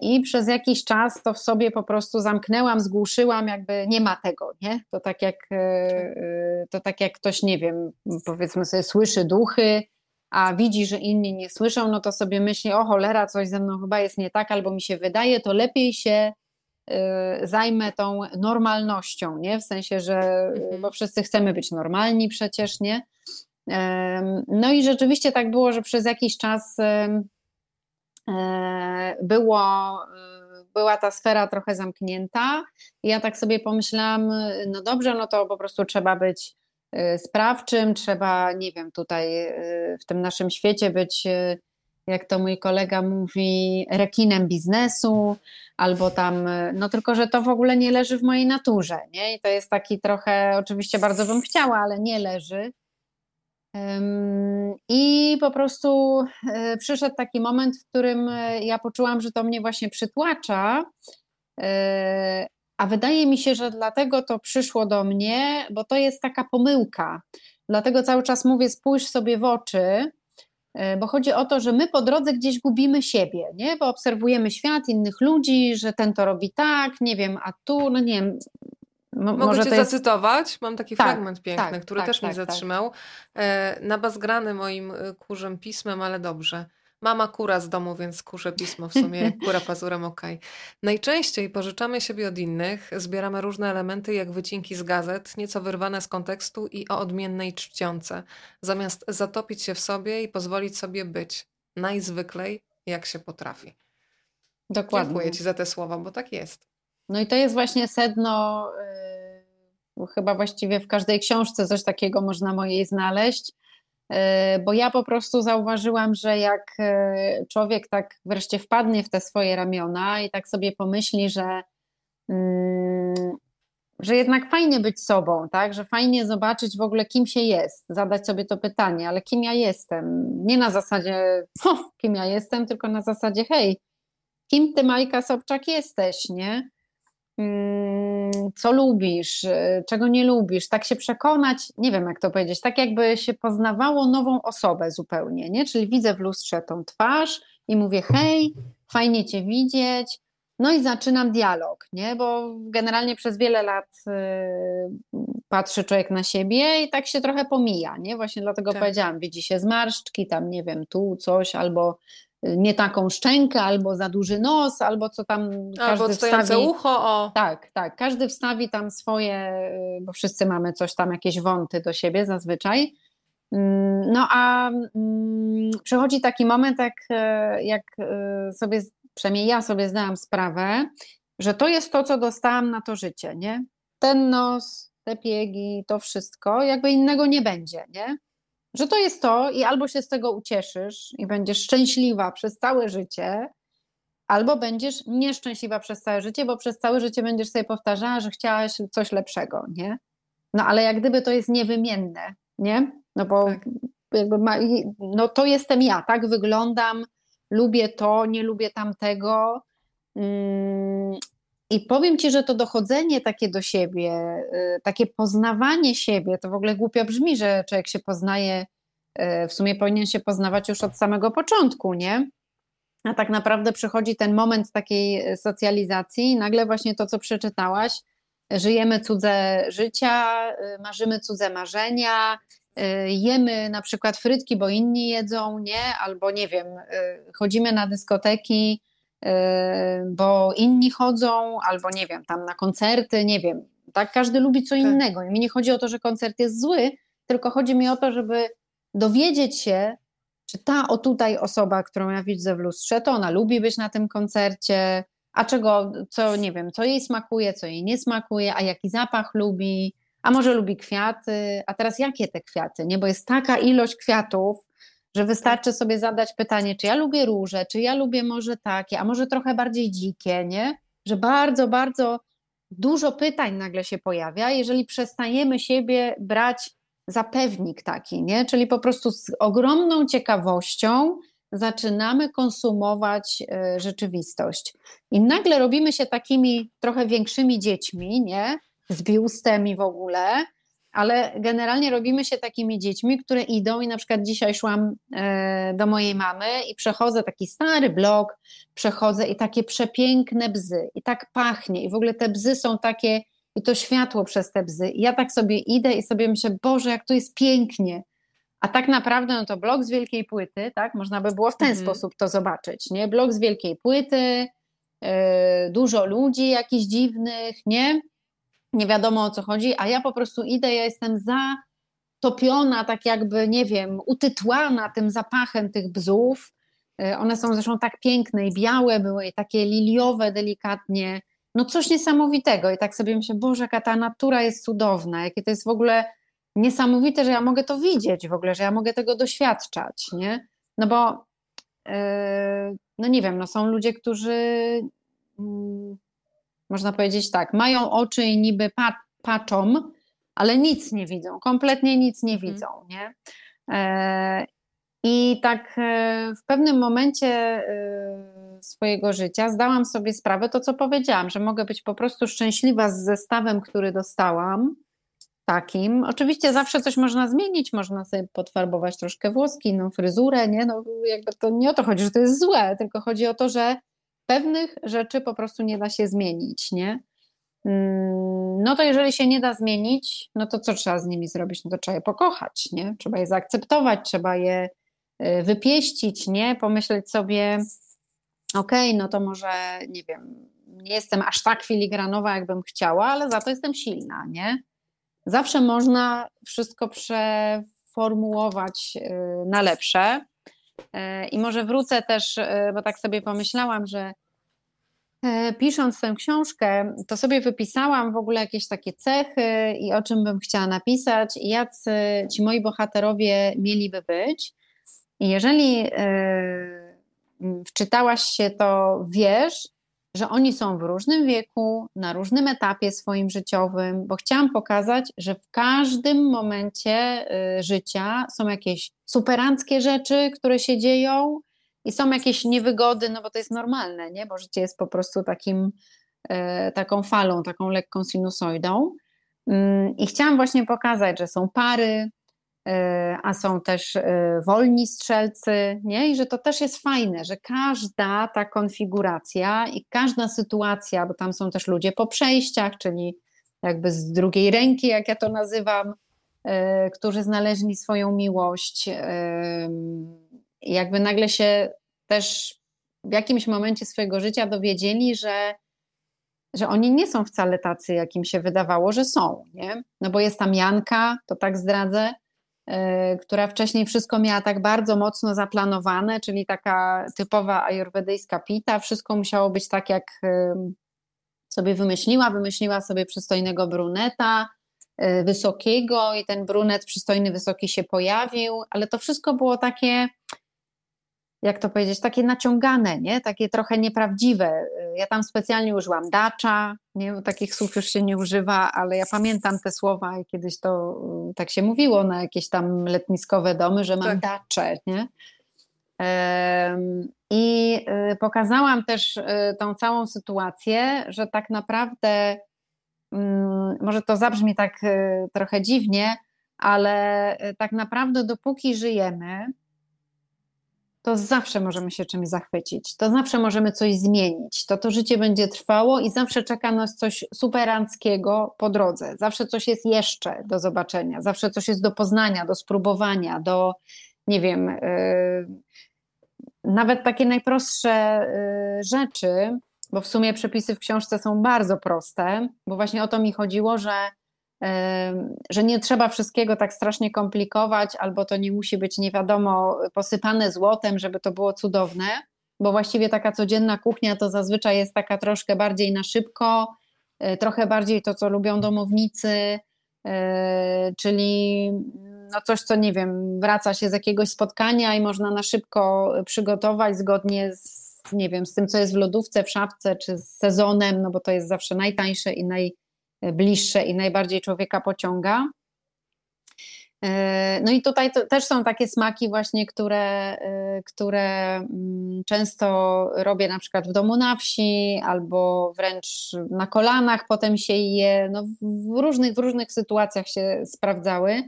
i przez jakiś czas to w sobie po prostu zamknęłam, zgłuszyłam, jakby nie ma tego, nie? To tak jak, e, e, to tak jak ktoś, nie wiem, powiedzmy sobie, słyszy duchy, a widzi, że inni nie słyszą, no to sobie myśli, o cholera, coś ze mną chyba jest nie tak, albo mi się wydaje, to lepiej się zajmę tą normalnością, nie? W sensie, że mhm. bo wszyscy chcemy być normalni przecież, nie? No i rzeczywiście tak było, że przez jakiś czas e, było, była ta sfera trochę zamknięta. Ja tak sobie pomyślałam, no dobrze, no to po prostu trzeba być e, sprawczym, trzeba, nie wiem, tutaj e, w tym naszym świecie być, jak to mój kolega mówi, rekinem biznesu, albo tam, no tylko, że to w ogóle nie leży w mojej naturze, nie? I to jest taki trochę, oczywiście bardzo bym chciała, ale nie leży. I po prostu e, przyszedł taki moment, w którym e, ja poczułam, że to mnie właśnie przytłacza. E, a wydaje mi się, że dlatego to przyszło do mnie, bo to jest taka pomyłka. Dlatego cały czas mówię, spójrz sobie w oczy, bo chodzi o to, że my po drodze gdzieś gubimy siebie, nie? bo obserwujemy świat, innych ludzi, że ten to robi tak, nie wiem, a tu, no nie wiem, Mogę Może cię jest... zacytować? Mam taki tak, fragment piękny, tak, który tak, też mnie tak, tak. zatrzymał. E, nabazgrany moim e, kurzem pismem, ale dobrze. Mama kura z domu, więc kurzę pismo w sumie, kura pazurem ok. Najczęściej pożyczamy siebie od innych, zbieramy różne elementy jak wycinki z gazet, nieco wyrwane z kontekstu i o odmiennej czcionce, zamiast zatopić się w sobie i pozwolić sobie być najzwyklej, jak się potrafi. Dokładnie. Dziękuję Ci za te słowa, bo tak jest. No i to jest właśnie sedno y, chyba właściwie w każdej książce coś takiego można mojej znaleźć, e, bo ja po prostu zauważyłam, że jak e, człowiek tak wreszcie wpadnie w te swoje ramiona i tak sobie pomyśli, że, mm, że jednak fajnie być sobą, tak? że fajnie zobaczyć w ogóle, kim się jest, zadać sobie to pytanie, ale kim ja jestem? Nie na zasadzie, kim ja jestem, tylko na zasadzie, hej, kim ty, Majka Sobczak, jesteś, nie? Mm, co lubisz, y, czego nie lubisz, tak się przekonać, nie wiem jak to powiedzieć, tak jakby się poznawało nową osobę zupełnie, nie? Czyli widzę w lustrze tą twarz i mówię hej, fajnie cię widzieć, no i zaczynam dialog, nie? Bo generalnie przez wiele lat y, patrzy człowiek na siebie i tak się trochę pomija, nie? Właśnie dlatego tak. powiedziałam, widzi się zmarszczki, tam nie wiem, tu coś, albo nie taką szczękę, albo za duży nos, albo co tam każdy albo wstawi. ucho. O. Tak, tak. Każdy wstawi tam swoje, bo wszyscy mamy coś tam, jakieś wąty do siebie zazwyczaj. Mm, no a mm, przychodzi taki moment, jak, e, jak e, sobie, przynajmniej ja sobie zdałam sprawę, że to jest to, co dostałam na to życie, nie? Ten nos, te piegi, to wszystko, jakby innego nie będzie, nie? Że to jest to i albo się z tego ucieszysz i będziesz szczęśliwa przez całe życie, albo będziesz nieszczęśliwa przez całe życie, bo przez całe życie będziesz sobie powtarzała, że chciałaś coś lepszego, nie? No ale jak gdyby to jest niewymienne, nie? No bo tak. jakby ma, no to jestem ja, tak wyglądam, lubię to, nie lubię tamtego. I powiem ci, że to dochodzenie takie do siebie, y, takie poznawanie siebie, to w ogóle głupio brzmi, że człowiek się poznaje, y, w sumie powinien się poznawać już od samego początku, nie? A tak naprawdę przychodzi ten moment takiej socjalizacji, i nagle właśnie to, co przeczytałaś, żyjemy cudze życia, y, marzymy cudze marzenia, jemy na przykład frytki, bo inni jedzą, nie? Albo nie wiem, chodzimy na dyskoteki, Y, bo inni chodzą, albo nie wiem, tam na koncerty, nie wiem. Tak, każdy lubi co tak. innego. I mi nie chodzi o to, że koncert jest zły, tylko chodzi mi o to, żeby dowiedzieć się, czy ta o tutaj osoba, którą ja widzę w lustrze, to ona lubi być na tym koncercie, a czego, co nie wiem, co jej smakuje, co jej nie smakuje, a jaki zapach lubi, a może lubi kwiaty, a teraz jakie te kwiaty, nie? Bo jest taka ilość kwiatów, że wystarczy sobie zadać pytanie, czy ja lubię róże, czy ja lubię może takie, a może trochę bardziej dzikie, nie? Że bardzo, bardzo dużo pytań nagle się pojawia, jeżeli przestajemy siebie brać za pewnik taki, nie? Czyli po prostu z ogromną ciekawością zaczynamy konsumować y, rzeczywistość. I nagle robimy się takimi trochę większymi dziećmi, nie? Z biustem i w ogóle, ale generalnie robimy się takimi dziećmi, które idą i na przykład dzisiaj szłam e, do mojej mamy i przechodzę taki stary blok, przechodzę i takie przepiękne bzy i tak pachnie i w ogóle te bzy są takie i to światło przez te bzy. I ja tak sobie idę i sobie myślę, Boże, jak to jest pięknie. A tak naprawdę no to blok z wielkiej płyty, tak? Można by było w ten mhm. sposób to zobaczyć, nie? Blok z wielkiej płyty, dużo ludzi jakichś dziwnych, nie? Nie wiadomo o co chodzi, a ja po prostu idę, ja jestem zatopiona, tak jakby, nie wiem, utytłana tym zapachem tych bzów. One są zresztą tak piękne i białe były, i takie liliowe delikatnie. No coś niesamowitego. I tak sobie myślę, Boże, jaka ta natura jest cudowna, jakie to jest w ogóle niesamowite, że ja mogę to widzieć w ogóle, że ja mogę tego doświadczać, nie? No bo, yy, no nie wiem, no są ludzie, którzy, yy, można powiedzieć tak, mają oczy i niby pat, patrzą, ale nic nie widzą, kompletnie nic nie mhm. widzą, nie? Yy, I tak e, w pewnym momencie e, swojego życia zdałam sobie sprawę, to co powiedziałam, że mogę być po prostu szczęśliwa z zestawem, który dostałam, takim. Oczywiście zawsze coś można zmienić, można sobie podfarbować troszkę włoski, no fryzurę, nie? No jakby to nie o to chodzi, że to jest złe, tylko chodzi o to, że pewnych rzeczy po prostu nie da się zmienić, nie? Mm, no to jeżeli się nie da zmienić, no to co trzeba z nimi zrobić? No to trzeba je pokochać, nie? Trzeba je zaakceptować, trzeba je y, wypieścić, nie? Pomyśleć sobie, okej, okay, no to może, nie wiem, nie jestem aż tak filigranowa, jakbym chciała, ale za to jestem silna, nie? zawsze można wszystko przeformułować y, na lepsze. Y, I może wrócę też, y, bo tak sobie pomyślałam, że pisząc tę książkę, to sobie wypisałam w ogóle jakieś takie cechy i o czym bym chciała napisać, i jacy ci moi bohaterowie mieliby być. I jeżeli wczytałaś się, to wiesz, że oni są w różnym wieku, na różnym etapie swoim życiowym, bo chciałam pokazać, że w każdym momencie y, życia są jakieś superanckie rzeczy, które się dzieją i są jakieś niewygody, no bo to jest normalne, nie? bo życie jest po prostu takim, y, taką falą, taką lekką sinusoidą. Mm, I chciałam właśnie pokazać, że są pary, a są też e, wolni strzelcy, nie? I że to też jest fajne, że każda ta konfiguracja i każda sytuacja, bo tam są też ludzie po przejściach, czyli jakby z drugiej ręki, jak ja to nazywam, e, którzy znaleźli swoją miłość, jakby nagle się też w jakimś momencie swojego życia dowiedzieli, że, że oni nie są wcale tacy, jakim się wydawało, że są, nie? No bo jest tam Janka, to tak zdradzę, E, która wcześniej wszystko miała tak bardzo mocno zaplanowane, czyli taka typowa ajurwedyjska pita. Wszystko musiało być tak, jak sobie wymyśliła. Wymyśliła sobie przystojnego bruneta, e, wysokiego, i ten brunet przystojny, wysoki się pojawił, ale to wszystko było takie jak to powiedzieć, takie naciągane, nie? takie trochę nieprawdziwe. Ja tam specjalnie użyłam dacza, nie? Bo takich słów już się nie używa, ale ja pamiętam te słowa i kiedyś to y, tak się mówiło na jakieś tam letniskowe domy, że mam tak. dacze. Nie? I y, pokazałam też y, tą całą sytuację, że tak naprawdę, mm, może to zabrzmi tak trochę dziwnie, ale tak naprawdę dopóki żyjemy, to zawsze możemy się czymś zachwycić, to zawsze możemy coś zmienić, to to życie będzie trwało i zawsze czeka nas coś superanckiego po drodze, zawsze coś jest jeszcze do zobaczenia, zawsze coś jest do poznania, do spróbowania, do, nie wiem, yy, nawet takie najprostsze yy, rzeczy, bo w sumie przepisy w książce są bardzo proste, bo właśnie o to mi chodziło, że że nie trzeba wszystkiego tak strasznie komplikować, albo to nie musi być nie wiadomo posypane złotem, żeby to było cudowne, bo właściwie taka codzienna kuchnia to zazwyczaj jest taka troszkę bardziej na szybko, e, trochę bardziej to, co lubią domownicy, e, czyli no coś, co nie wiem, wraca się z jakiegoś spotkania i można na szybko przygotować zgodnie z, nie wiem, z tym, co jest w lodówce, w szafce, czy z sezonem, no bo to jest zawsze najtańsze i naj, bliższe i najbardziej człowieka pociąga. E, no i tutaj też są takie smaki właśnie, które, e, które mm, często robię na przykład w domu na wsi albo wręcz na kolanach, potem się je, no w różnych, w różnych sytuacjach się sprawdzały.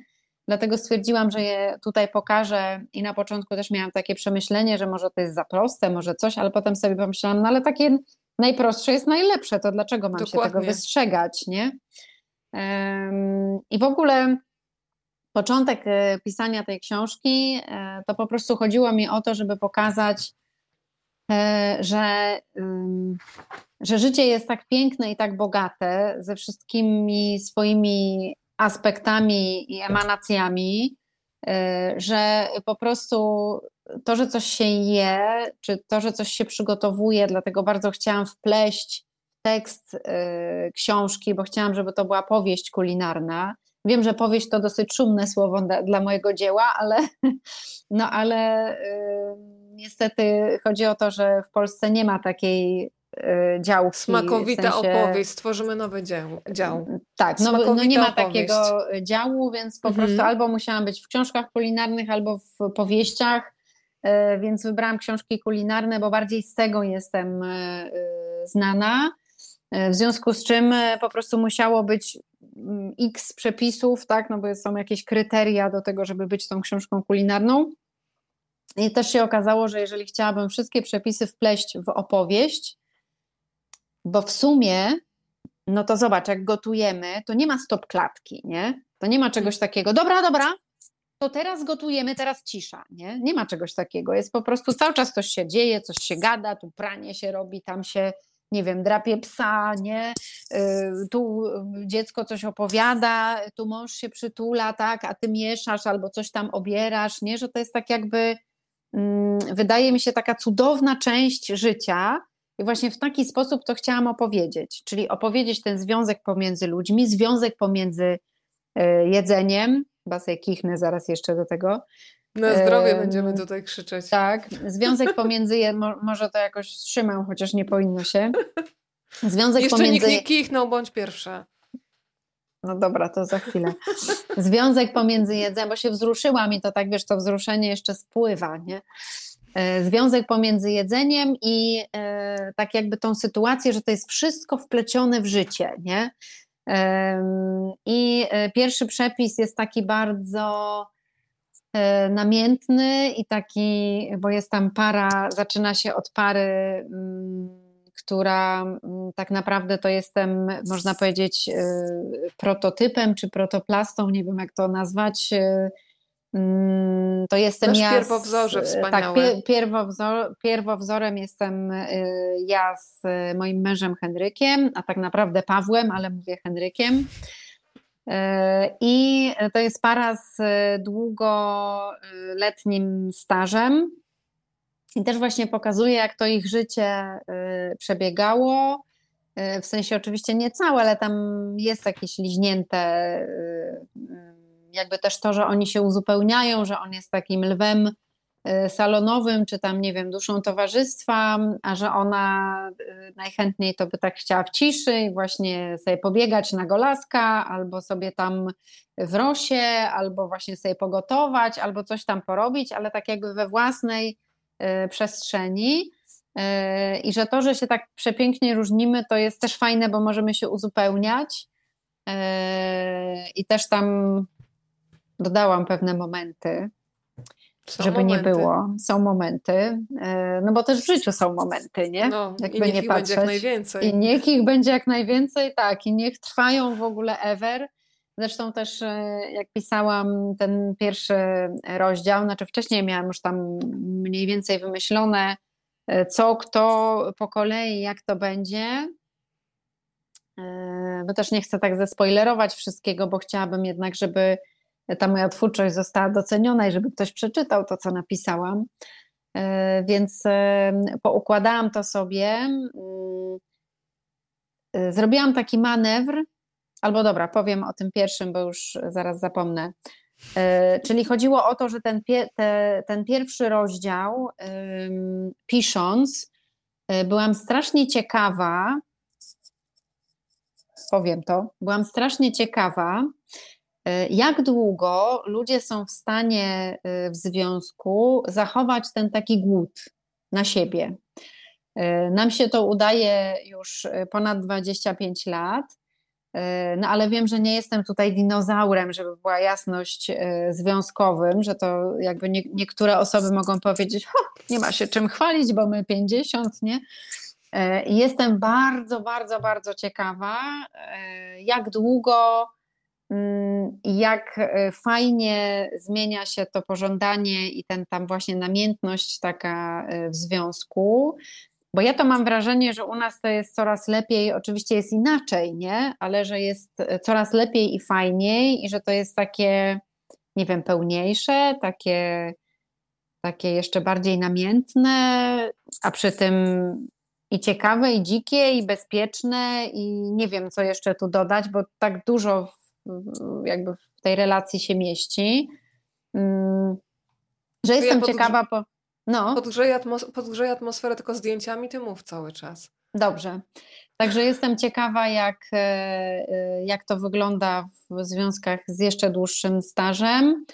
Dlatego stwierdziłam, że je tutaj pokażę i na początku też miałam takie przemyślenie, że może to jest za proste, może coś, ale potem sobie pomyślałam, no ale takie najprostsze jest najlepsze, to dlaczego mam Dokładnie. się tego wystrzegać, nie? I w ogóle początek e, pisania tej książki, e, to po prostu chodziło mi o to, żeby pokazać, e, że, że życie jest tak piękne i tak bogate ze wszystkimi swoimi aspektami i emanacjami, że po prostu to, że coś się je, czy to, że coś się przygotowuje, dlatego bardzo chciałam wpleść tekst y, książki, bo chciałam, żeby to była powieść kulinarna. Wiem, że powieść to dosyć szumne słowo dla, dla mojego dzieła, ale, no ale y, niestety chodzi o to, że w Polsce nie ma takiej y, działki. Smakowita w sensie... opowieść, stworzymy nowy dział. dział. Tak, no, no nie ma opowieść. takiego działu, więc po mhm. prostu albo musiałam być w książkach kulinarnych, albo w powieściach, więc wybrałam książki kulinarne, bo bardziej z tego jestem znana. E, w związku z czym e, po prostu musiało być mm, x przepisów, tak, no bo są jakieś kryteria do tego, żeby być tą książką kulinarną. I też się okazało, że jeżeli chciałabym wszystkie przepisy wpleść w opowieść, bo w sumie, no to zobacz, jak gotujemy, to nie ma stop klatki, nie? To nie ma czegoś takiego, dobra, dobra, to teraz gotujemy, teraz cisza, nie? Nie ma czegoś takiego. Jest po prostu cały czas coś się dzieje, coś się gada, tu pranie się robi, tam się nie wiem, drapie psa, nie? Y, tu dziecko coś opowiada, tu mąż się przytula, tak, a ty mieszasz albo coś tam obierasz, nie? Że to jest tak jakby, mm, wydaje mi się, taka cudowna część życia. I właśnie w taki sposób to chciałam opowiedzieć, czyli opowiedzieć ten związek pomiędzy ludźmi, związek pomiędzy y, jedzeniem, chyba sobie kichnę zaraz jeszcze do tego, na zdrowie będziemy tutaj krzyczeć. Tak, związek pomiędzy, je, może to jakoś wstrzymam, chociaż nie powinno się. Związek Jeszcze pomiędzy... nikt nie kichnął, bądź pierwsza. No dobra, to za chwilę. Związek pomiędzy jedzeniem, bo się wzruszyłam i to tak, wiesz, to wzruszenie jeszcze spływa, nie? E, związek pomiędzy jedzeniem i e, tak jakby tą sytuację, że to jest wszystko wplecione w życie, nie? E, I pierwszy przepis jest taki bardzo E, namiętny i taki, bo jest tam para, zaczyna się od pary, mm, która mm, tak naprawdę to jestem, można powiedzieć, e, prototypem czy protoplastą, nie wiem jak to nazwać. Mm, to jestem Nasz ja. Pierwowzorze wspaniały. Tak, pierwowzor, pierwowzorem jestem ja z moim mężem Henrykiem, a tak naprawdę Pawłem, ale mówię Henrykiem. E, I to jest para z długoletnim stażem. I też właśnie pokazuje, jak to ich życie przebiegało. W sensie oczywiście nie całe, ale tam jest jakieś liźnięte, jakby też to, że oni się uzupełniają, że on jest takim lwem Y, salonowym, czy tam, nie wiem, duszą towarzystwa, a że ona y, najchętniej to by tak chciała w ciszy i właśnie sobie pobiegać na golaska, albo sobie tam w rosie, albo właśnie sobie pogotować, albo coś tam porobić, ale tak jakby we własnej y, przestrzeni. I że to, że się tak przepięknie różnimy, to jest też fajne, bo możemy się uzupełniać. I też tam dodałam pewne momenty, są żeby momenty. nie było. Są momenty, e, no bo też w życiu są momenty, nie? No, Jakby i niech nie ich patrzeć. będzie jak najwięcej. I niech ich będzie jak najwięcej, tak, i niech trwają w ogóle ever. Zresztą też e, jak pisałam ten pierwszy rozdział, znaczy wcześniej miałam już tam mniej więcej wymyślone, e, co, kto po kolei, jak to będzie. Bo też nie chcę tak zespoilerować wszystkiego, bo chciałabym jednak, żeby ta moja twórczość została doceniona i żeby ktoś przeczytał to, co napisałam. E, więc e, poukładałam to sobie. Mm, e, zrobiłam taki manewr, albo dobra, powiem o tym pierwszym, bo już zaraz zapomnę. Czyli chodziło o to, że ten, te, ten pierwszy rozdział, pisząc, byłam strasznie ciekawa, powiem to, byłam strasznie ciekawa, jak długo ludzie są w stanie e, w związku zachować ten taki głód na siebie? E, nam się to udaje już ponad 25 lat, no ale wiem, że nie jestem tutaj dinozaurem, żeby była jasność związkowym, że to jakby nie, niektóre osoby mogą powiedzieć, nie ma się czym chwalić, bo my 50, nie? Jestem bardzo, bardzo, bardzo ciekawa, jak długo jak e, fajnie zmienia się to pożądanie i ten tam właśnie namiętność taka e, w związku. Bo ja to mam wrażenie, że u nas to jest coraz lepiej, oczywiście jest inaczej, nie? Ale że jest coraz lepiej i fajniej i że to jest takie, nie wiem, pełniejsze, takie, takie jeszcze bardziej namiętne, a przy tym i ciekawe, i dzikie, i bezpieczne, i nie wiem, co jeszcze tu dodać, bo tak dużo jakby w tej relacji się mieści, mm, że jestem ja ciekawa. Po, no. Podgrzeje, atmos podgrzeje atmosferę tylko zdjęciami, ty mów cały czas. Dobrze. Także jestem ciekawa, jak, e, e, jak to wygląda w związkach z jeszcze dłuższym stażem.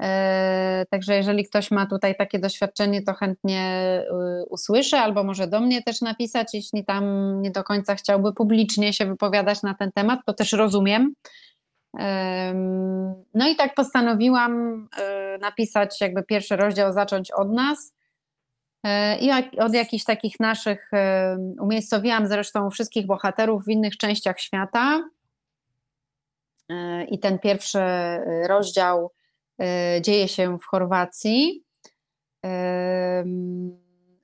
E, także jeżeli ktoś ma tutaj takie doświadczenie, to chętnie usłyszę, albo może do mnie też napisać, jeśli tam nie do końca chciałby publicznie się wypowiadać na ten temat, to też rozumiem. No i tak postanowiłam y, napisać jakby pierwszy rozdział, zacząć od nas. E, I od jakichś takich naszych, umiejscowiłam zresztą wszystkich bohaterów w innych częściach świata. E, I ten pierwszy rozdział E, dzieje się w Chorwacji.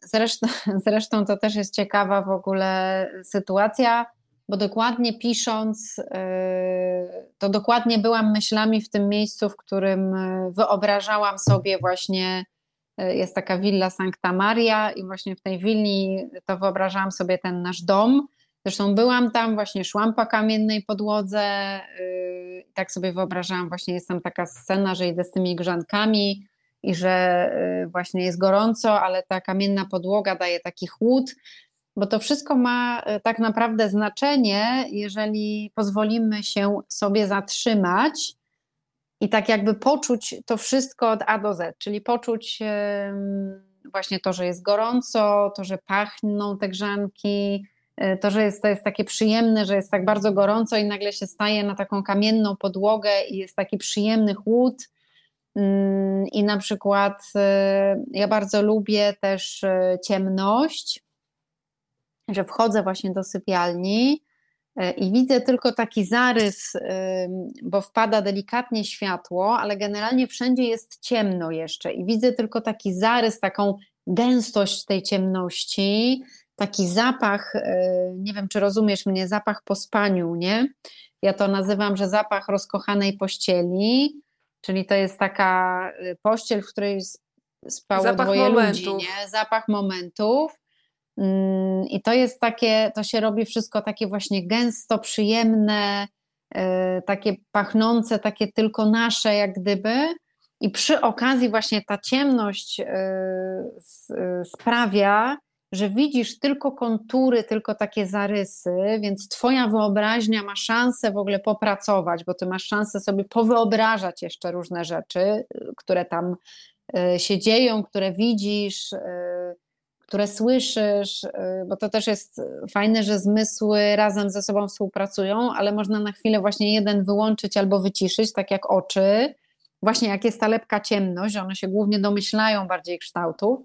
Zresztą, zresztą to też jest ciekawa w ogóle sytuacja, bo dokładnie pisząc, e, to dokładnie byłam myślami w tym miejscu, w którym e, wyobrażałam sobie właśnie, jest taka willa Sancta Maria i właśnie w tej willi to wyobrażałam sobie ten nasz dom. Zresztą byłam tam, właśnie szłam po kamiennej podłodze, tak sobie wyobrażałam, właśnie jest tam taka scena, że idę z tymi grzankami i że y, właśnie jest gorąco, ale ta kamienna podłoga daje taki chłód, bo to wszystko ma y, tak naprawdę znaczenie, jeżeli pozwolimy się sobie zatrzymać i tak jakby poczuć to wszystko od A do Z, czyli poczuć właśnie to, że jest gorąco, to, że pachną te grzanki, E, to, że jest, to jest takie przyjemne, że jest tak bardzo gorąco i nagle się staje na taką kamienną podłogę i jest taki przyjemny chłód. Mm, I na przykład e, ja bardzo lubię też e, ciemność, że wchodzę właśnie do sypialni i widzę tylko taki zarys, bo wpada delikatnie światło, ale generalnie wszędzie jest ciemno jeszcze i widzę tylko taki zarys, taką gęstość tej ciemności taki zapach, e, nie wiem czy rozumiesz mnie, zapach po spaniu, nie? Ja to nazywam, że zapach rozkochanej pościeli, czyli to jest taka e, pościel, w której spało zapach dwoje momentów. ludzi, nie? Zapach momentów. Mm, I to jest takie, to się robi wszystko takie właśnie gęsto, przyjemne, e, takie pachnące, takie tylko nasze, jak gdyby. I przy okazji właśnie ta ciemność sprawia, że widzisz tylko kontury, tylko takie zarysy, więc Twoja wyobraźnia ma szansę w ogóle popracować, bo Ty masz szansę sobie powyobrażać jeszcze różne rzeczy, które tam się dzieją, które widzisz, które słyszysz, e, bo to też jest fajne, że zmysły razem ze sobą współpracują, ale można na chwilę właśnie jeden wyłączyć albo wyciszyć, tak jak oczy. Właśnie jak jest ta lepka ciemność, one się głównie domyślają bardziej kształtów,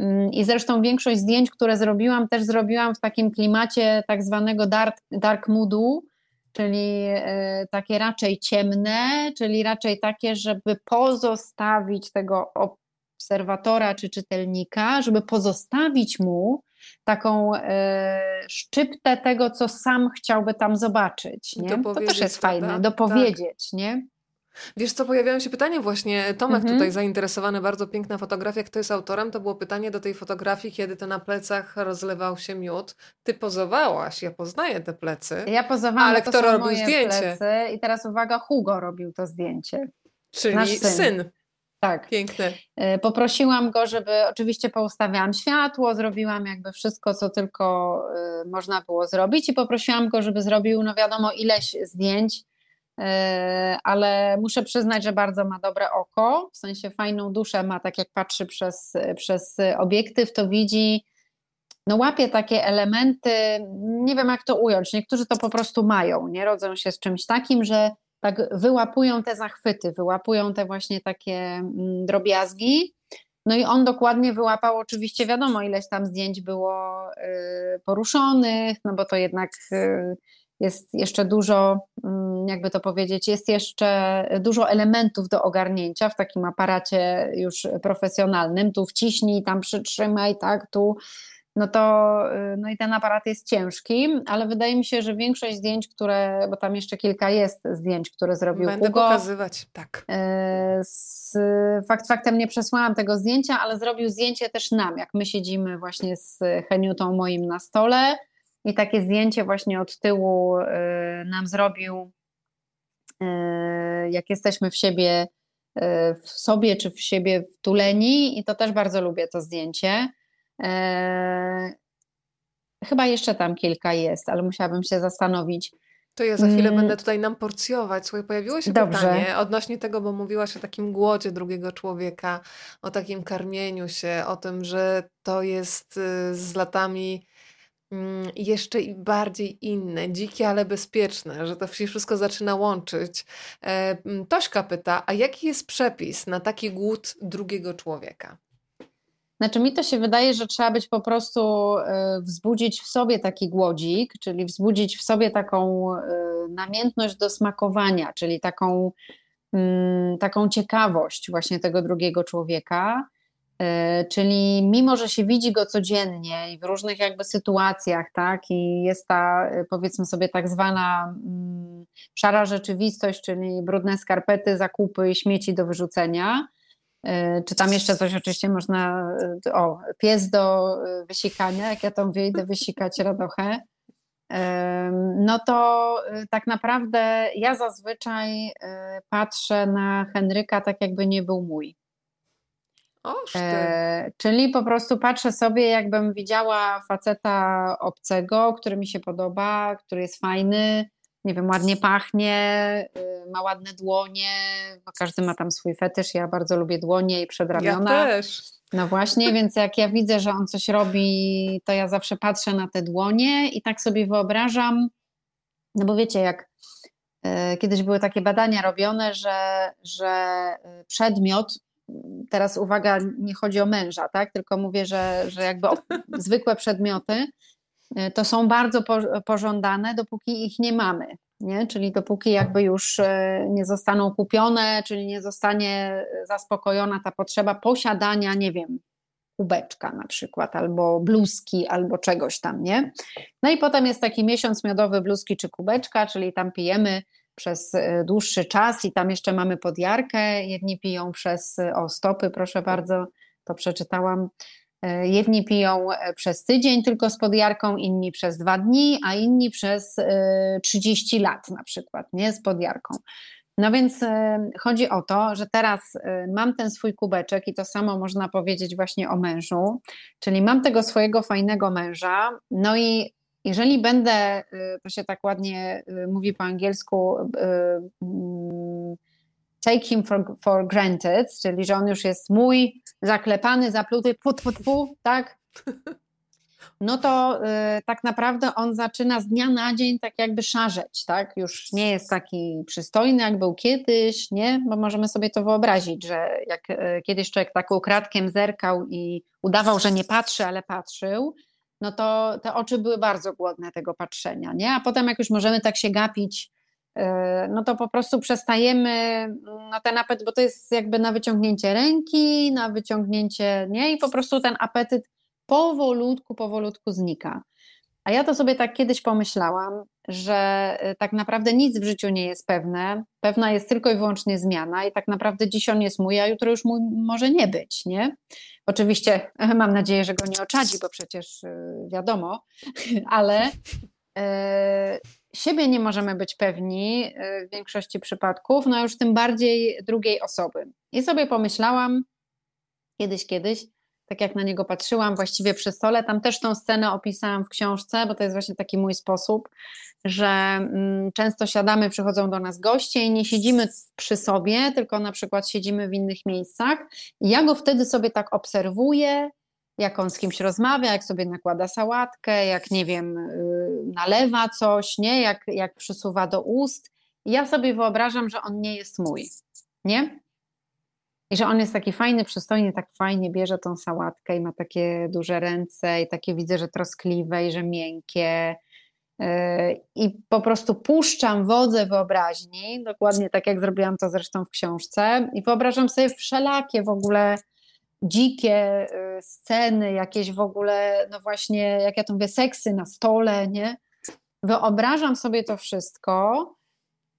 Mm, I zresztą większość zdjęć, które zrobiłam, też zrobiłam w takim klimacie tak zwanego dark, dark moodu, czyli e, takie raczej ciemne, czyli raczej takie, żeby pozostawić tego obserwatora czy czytelnika, żeby pozostawić mu taką e, szczyptę tego, co sam chciałby tam zobaczyć. Nie? To też jest fajne, dopowiedzieć, tak. nie? Wiesz co, pojawiają się pytania właśnie, Tomek mhm. tutaj zainteresowany, bardzo piękna fotografia, kto jest autorem, to było pytanie do tej fotografii, kiedy to na plecach rozlewał się miód. Ty pozowałaś, ja poznaję te plecy. Ja pozowałam, ale kto robił zdjęcie? Plecy. I teraz uwaga, Hugo robił to zdjęcie. Czyli syn. syn. Tak. Piękne. E, poprosiłam go, żeby oczywiście poustawiałam światło, zrobiłam jakby wszystko, co tylko y, można było zrobić i poprosiłam go, żeby zrobił, no wiadomo, ileś zdjęć E, ale muszę przyznać, że bardzo ma dobre oko, w sensie fajną duszę ma, tak jak patrzy przez, przez obiektyw, to widzi, no łapie takie elementy, nie wiem jak to ująć, niektórzy to po prostu mają, nie rodzą się z czymś takim, że tak wyłapują te zachwyty, wyłapują te właśnie takie mm, drobiazgi. No i on dokładnie wyłapał, oczywiście wiadomo, ileś tam zdjęć było y, poruszonych, no bo to jednak y, jest jeszcze dużo mm, jakby to powiedzieć, jest jeszcze dużo elementów do ogarnięcia w takim aparacie już profesjonalnym. Tu wciśnij, tam przytrzymaj, tak, tu no to y, no i ten aparat jest ciężki, ale wydaje mi się, że większość zdjęć, które, bo tam jeszcze kilka jest zdjęć, które zrobił Będę Hugo. pokazywać, tak. Y, z, fakt faktem nie przesłałam tego zdjęcia, ale zrobił zdjęcie też nam, jak my siedzimy właśnie z Heniutą moim na stole i takie zdjęcie właśnie od tyłu y, nam zrobił, jak jesteśmy w siebie, w sobie czy w siebie wtuleni i to też bardzo lubię to zdjęcie. Eee, chyba jeszcze tam kilka jest, ale musiałabym się zastanowić. To ja za chwilę mm. będę tutaj nam porcjować. Słuchaj, pojawiło się Dobrze. pytanie odnośnie tego, bo mówiłaś o takim głodzie drugiego człowieka, o takim karmieniu się, o tym, że to jest y, z latami mm, jeszcze i bardziej inne, dzikie, ale bezpieczne, że to się wszystko zaczyna łączyć. E, Tośka pyta, a jaki jest przepis na taki głód drugiego człowieka? Znaczy mi to się wydaje, że trzeba być po prostu, e, wzbudzić w sobie taki głodzik, czyli wzbudzić w sobie taką e, namiętność do smakowania, czyli taką, mm, taką ciekawość właśnie tego drugiego człowieka. E, czyli mimo, że się widzi go codziennie i w różnych jakby sytuacjach, tak, i jest ta powiedzmy sobie tak zwana mm, szara rzeczywistość, czyli brudne skarpety, zakupy i śmieci do wyrzucenia, czy tam jeszcze coś oczywiście można, e, o, pies do e, wysikania, jak ja tam wyjdę wysikać radochę, no to tak naprawdę ja zazwyczaj patrzę na Henryka tak jakby nie był mój. E, czyli po prostu patrzę sobie, jakbym widziała faceta obcego, który mi się podoba, który jest fajny, nie wiem, ładnie pachnie, y, ma ładne dłonie, bo każdy ma tam swój fetysz. Ja bardzo lubię dłonie i przedramiona. Ja też. No właśnie, więc jak ja widzę, że on coś robi, to ja zawsze patrzę na te dłonie i tak sobie wyobrażam, no bo wiecie, jak y, kiedyś były takie badania robione, że, że y, przedmiot, teraz uwaga, nie chodzi o męża, tak? Tylko mówię, że, że jakby zwykłe przedmioty to są bardzo pożądane, dopóki ich nie mamy. Nie? Czyli dopóki jakby już e, nie zostaną kupione, czyli nie zostanie zaspokojona ta potrzeba posiadania, nie wiem, kubeczka na przykład, albo bluzki, albo czegoś tam, nie? No i potem jest taki miesiąc miodowy bluzki czy kubeczka, czyli tam pijemy przez e, dłuższy czas i tam jeszcze mamy podjarkę, jedni piją przez, o stopy, proszę bardzo, to przeczytałam, E, jedni piją e, przez tydzień tylko z podjarką, inni przez dwa dni, a inni przez 30 e, lat na przykład, nie z podjarką. No więc chodzi o to, że teraz mam ten swój kubeczek i to samo można powiedzieć właśnie o mężu, czyli mam tego swojego fajnego męża, no i jeżeli będę, to się tak ładnie mówi po angielsku, mm, take him for, for granted, czyli że on już jest mój, zaklepany, zapluty, pu, pu, pu, tak? No to y, tak naprawdę on zaczyna z dnia na dzień tak jakby szarzeć, tak? Już nie jest taki przystojny, jak był kiedyś, nie? Bo możemy sobie to wyobrazić, że jak y, kiedyś człowiek tak ukradkiem zerkał i udawał, że nie patrzy, ale patrzył, no to te oczy były bardzo głodne tego patrzenia, nie? A potem jak już możemy tak się gapić no to po prostu przestajemy na ten apetyt, bo to jest jakby na wyciągnięcie ręki, na wyciągnięcie, nie? I po prostu ten apetyt powolutku, powolutku znika. A ja to sobie tak kiedyś pomyślałam, że e, tak naprawdę nic w życiu nie jest pewne. Pewna jest tylko i wyłącznie zmiana, i tak naprawdę dziś on jest mój, a jutro już mój może nie być, nie? Oczywiście mam nadzieję, że go nie oczadzi, bo przecież e, wiadomo, ale siebie nie możemy być pewni y, w większości przypadków, no już tym bardziej drugiej osoby. I sobie pomyślałam kiedyś, kiedyś, tak jak na niego patrzyłam właściwie przy stole, tam też tą scenę opisałam w książce, bo to jest właśnie taki mój sposób, że mm, często siadamy, przychodzą do nas goście i nie siedzimy przy sobie, tylko na przykład siedzimy w innych miejscach. I ja go wtedy sobie tak obserwuję, jak on z kimś rozmawia, jak sobie nakłada sałatkę, jak nie wiem, y, nalewa coś, nie? Jak, jak przysuwa do ust. ja sobie wyobrażam, że on nie jest mój, nie? I że on jest taki fajny, przystojny, tak fajnie bierze tą sałatkę i ma takie duże ręce i takie widzę, że troskliwe i że miękkie. I po prostu puszczam wodze wyobraźni, dokładnie tak jak zrobiłam to zresztą w książce, i wyobrażam sobie wszelakie w ogóle dzikie y, sceny, jakieś w ogóle, no właśnie, jak ja to mówię, seksy na stole, nie? Wyobrażam sobie to wszystko,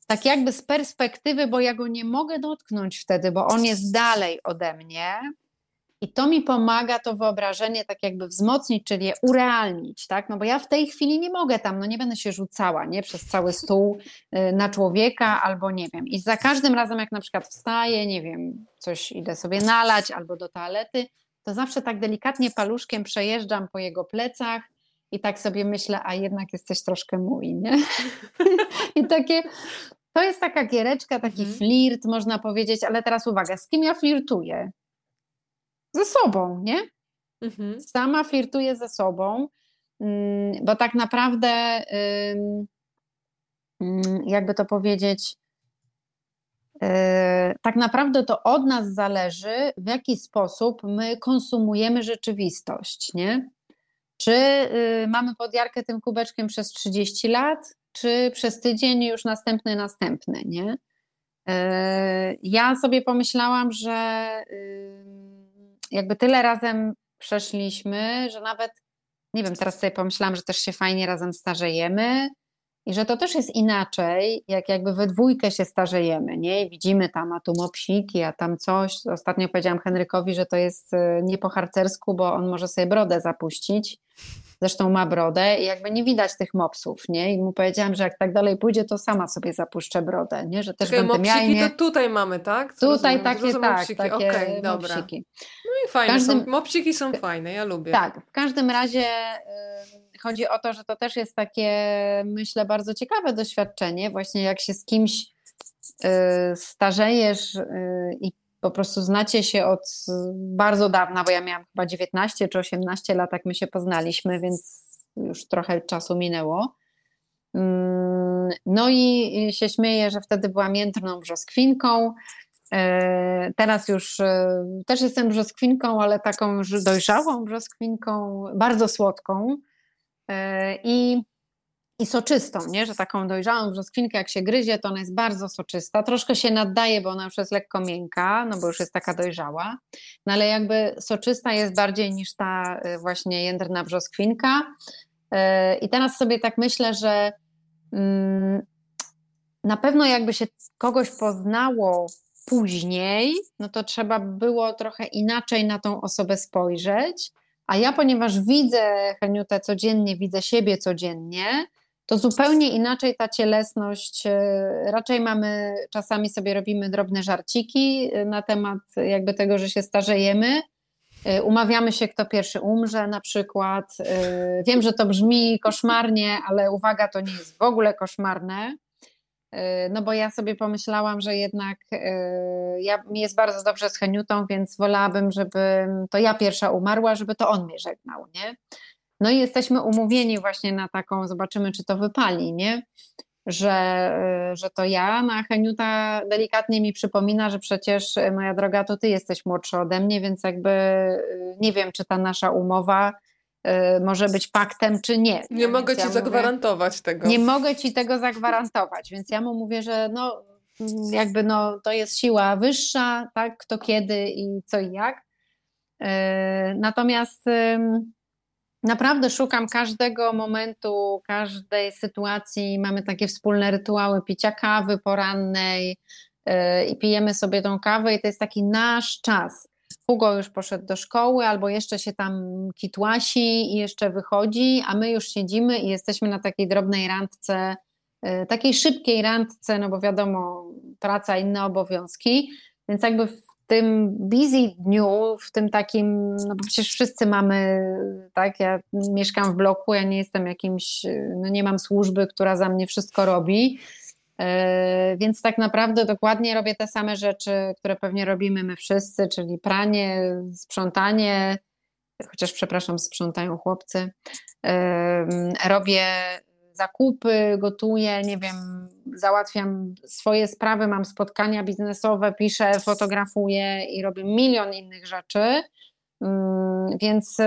tak jakby z perspektywy, bo ja go nie mogę dotknąć wtedy, bo on jest dalej ode mnie. I to mi pomaga to wyobrażenie tak jakby wzmocnić, czyli je urealnić, tak? No bo ja w tej chwili nie mogę tam, no nie będę się rzucała, nie? Przez cały stół y, na człowieka albo nie wiem. I za każdym razem jak na przykład wstaję, nie wiem, coś idę sobie nalać albo do toalety, to zawsze tak delikatnie paluszkiem przejeżdżam po jego plecach i tak sobie myślę, a jednak jesteś troszkę mój, nie? I takie, to jest taka giereczka, taki mhm. flirt, można powiedzieć, ale teraz uwaga, z kim ja flirtuję? Ze sobą, nie? Mhm. Sama flirtuję ze sobą, mm, bo tak naprawdę, mm, jakby to powiedzieć, y, tak naprawdę to od nas zależy, w jaki sposób my konsumujemy rzeczywistość, nie? Czy y, mamy podjarkę tym kubeczkiem przez 30 lat, czy przez tydzień już następny, następny, nie? Y, ja sobie pomyślałam, że jakby tyle razem przeszliśmy, że nawet, nie wiem, teraz sobie pomyślałam, że też się fajnie razem starzejemy i że to też jest inaczej, jak jakby we dwójkę się starzejemy, nie? I widzimy tam, a tu mopsiki, a tam coś. Ostatnio powiedziałam Henrykowi, że to jest e, nie po harcersku, bo on może sobie brodę zapuścić zresztą ma brodę i jakby nie widać tych mopsów, nie? I mu powiedziałam, że jak tak dalej pójdzie, to sama sobie zapuszczę brodę, nie? Że też Czekaj, będę miała to tutaj mamy, tak? Co tutaj rozumiem, takie, tak, mopsiki. takie okay, dobra. mopsiki. No i fajne, każdym, są, mopsiki są fajne, ja lubię. Tak, w każdym razie y, chodzi o to, że to też jest takie, myślę, bardzo ciekawe doświadczenie, właśnie jak się z kimś y, starzejesz y, i po prostu znacie się od bardzo dawna, bo ja miałam chyba 19 czy 18 lat, jak my się poznaliśmy, więc już trochę czasu minęło. Mm, no i się śmieję, że wtedy byłam jędrną brzoskwinką. E, teraz już e, też jestem brzoskwinką, ale taką już dojrzałą brzoskwinką, bardzo słodką. E, I i soczystą, nie? że taką dojrzałą brzoskwinkę jak się gryzie, to ona jest bardzo soczysta. Troszkę się naddaje, bo ona już jest lekko miękka, no bo już jest taka dojrzała, no ale jakby soczysta jest bardziej niż ta y, właśnie jędrna brzoskwinka. Y, I teraz sobie tak myślę, że mm, na pewno jakby się kogoś poznało później, no to trzeba było trochę inaczej na tą osobę spojrzeć. A ja, ponieważ widzę Heniutę codziennie, widzę siebie codziennie, to zupełnie inaczej ta cielesność, e, raczej mamy, czasami sobie robimy drobne żarciki e, na temat jakby tego, że się starzejemy, e, umawiamy się, kto pierwszy umrze na przykład. Wiem, że to brzmi koszmarnie, ale uwaga, to nie jest w ogóle koszmarne, no bo ja sobie pomyślałam, że jednak ja, mi jest bardzo dobrze z Heniutą, więc wolałabym, żeby to ja pierwsza umarła, żeby to on mnie żegnał, nie? No i jesteśmy umówieni właśnie na taką, zobaczymy, czy to wypali, nie? Że, y, że to ja, no a Heniuta delikatnie mi przypomina, że przecież, y, moja droga, to ty jesteś młodszy ode mnie, więc jakby y, nie wiem, czy ta nasza umowa może być paktem, czy nie. Nie więc mogę ci ja zagwarantować mówię, tego. Nie mogę ci tego zagwarantować, więc ja mu mówię, że no jakby no, to jest siła wyższa, tak, kto kiedy i co i jak. Natomiast Naprawdę szukam każdego momentu, każdej sytuacji. Mamy takie wspólne rytuały picia kawy porannej yy, i pijemy sobie tą kawę, i to jest taki nasz czas. Hugo już poszedł do szkoły, albo jeszcze się tam kitłasi i jeszcze wychodzi, a my już siedzimy i jesteśmy na takiej drobnej randce, yy, takiej szybkiej randce, no bo wiadomo, praca, inne obowiązki. Więc jakby tym busy dniu, w tym takim, no bo przecież wszyscy mamy, tak, ja mieszkam w bloku, ja nie jestem jakimś, no nie mam służby, która za mnie wszystko robi, e, więc tak naprawdę dokładnie robię te same rzeczy, które pewnie robimy my wszyscy, czyli pranie, sprzątanie, chociaż przepraszam, sprzątają chłopcy. Robię zakupy, gotuję, nie wiem, załatwiam swoje sprawy, mam spotkania biznesowe, piszę, fotografuję i robię milion innych rzeczy. Mm, więc e,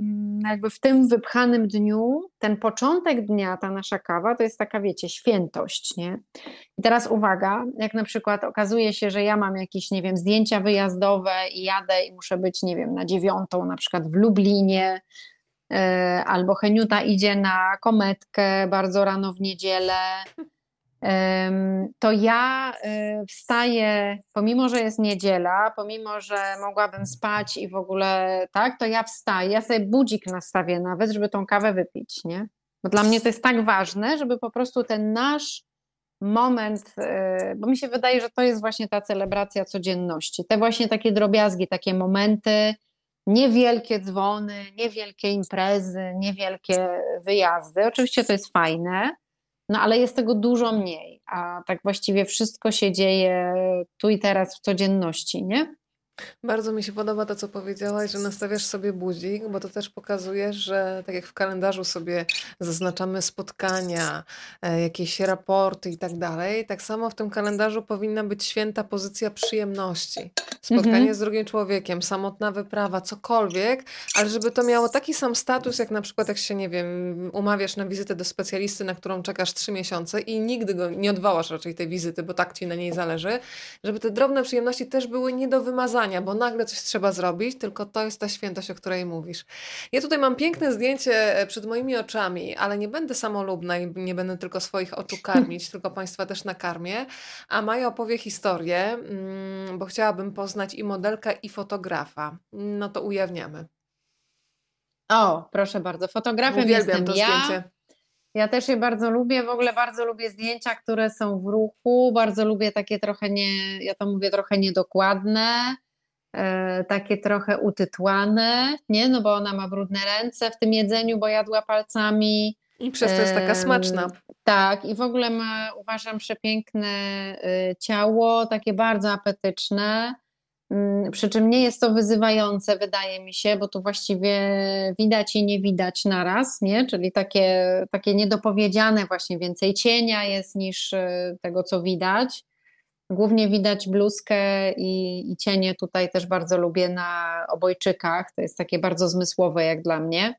mm, jakby w tym wypchanym dniu, ten początek dnia, ta nasza kawa, to jest taka, wiecie, świętość, nie? I teraz uwaga, jak na przykład okazuje się, że ja mam jakieś, nie wiem, zdjęcia wyjazdowe i jadę i muszę być, nie wiem, na dziewiątą, na przykład w Lublinie, albo Heniuta idzie na kometkę bardzo rano w niedzielę, to ja y, wstaję, pomimo że jest niedziela, pomimo że mogłabym spać i w ogóle tak, to ja wstaję, ja sobie budzik nastawię nawet, żeby tą kawę wypić, nie? Bo dla mnie to jest tak ważne, żeby po prostu ten nasz moment, y, bo mi się wydaje, że to jest właśnie ta celebracja codzienności. Te właśnie takie drobiazgi, takie momenty, niewielkie dzwony, niewielkie imprezy, niewielkie wyjazdy. Oczywiście to jest fajne, no ale jest tego dużo mniej, a tak właściwie wszystko się dzieje tu i teraz w codzienności, nie? Bardzo mi się podoba to, co powiedziałaś, że nastawiasz sobie budzik, bo to też pokazuje, że tak jak w kalendarzu sobie zaznaczamy spotkania, e, jakieś raporty i tak dalej, tak samo w tym kalendarzu powinna być święta pozycja przyjemności. Spotkanie mhm. z drugim człowiekiem, samotna wyprawa, cokolwiek, ale żeby to miało taki sam status, jak na przykład jak się, nie wiem, umawiasz na wizytę do specjalisty, na którą czekasz trzy miesiące i nigdy go nie odwołasz raczej tej wizyty, bo tak ci na niej zależy, żeby te drobne przyjemności też były nie do wymazania bo nagle coś trzeba zrobić, tylko to jest ta świętość, o której mówisz. Ja tutaj mam piękne zdjęcie e, przed moimi oczami, ale nie będę samolubna i nie będę tylko swoich oczu karmić, tylko Państwa też nakarmię. A Maja opowie historię, mm, bo chciałabym poznać i modelka, i fotografa. No to ujawniamy. O, proszę bardzo. Fotografem Uwielbiam jestem to ja. Zdjęcie. Ja też je bardzo lubię, w ogóle bardzo lubię zdjęcia, które są w ruchu, bardzo lubię takie trochę nie, ja to mówię trochę niedokładne, takie trochę utytłane, nie? No bo ona ma brudne ręce w tym jedzeniu, bo jadła palcami. I przez to jest taka smaczna. Tak, i w ogóle ma, uważam, przepiękne e, ciało, takie bardzo apetyczne. Mm, przy czym nie jest to wyzywające, wydaje mi się, bo tu właściwie widać i nie widać naraz, nie? czyli takie, takie niedopowiedziane, właśnie więcej cienia jest niż e, tego, co widać. Głównie widać bluzkę i, i cienie tutaj też bardzo lubię na obojczykach. To jest takie bardzo zmysłowe jak dla mnie.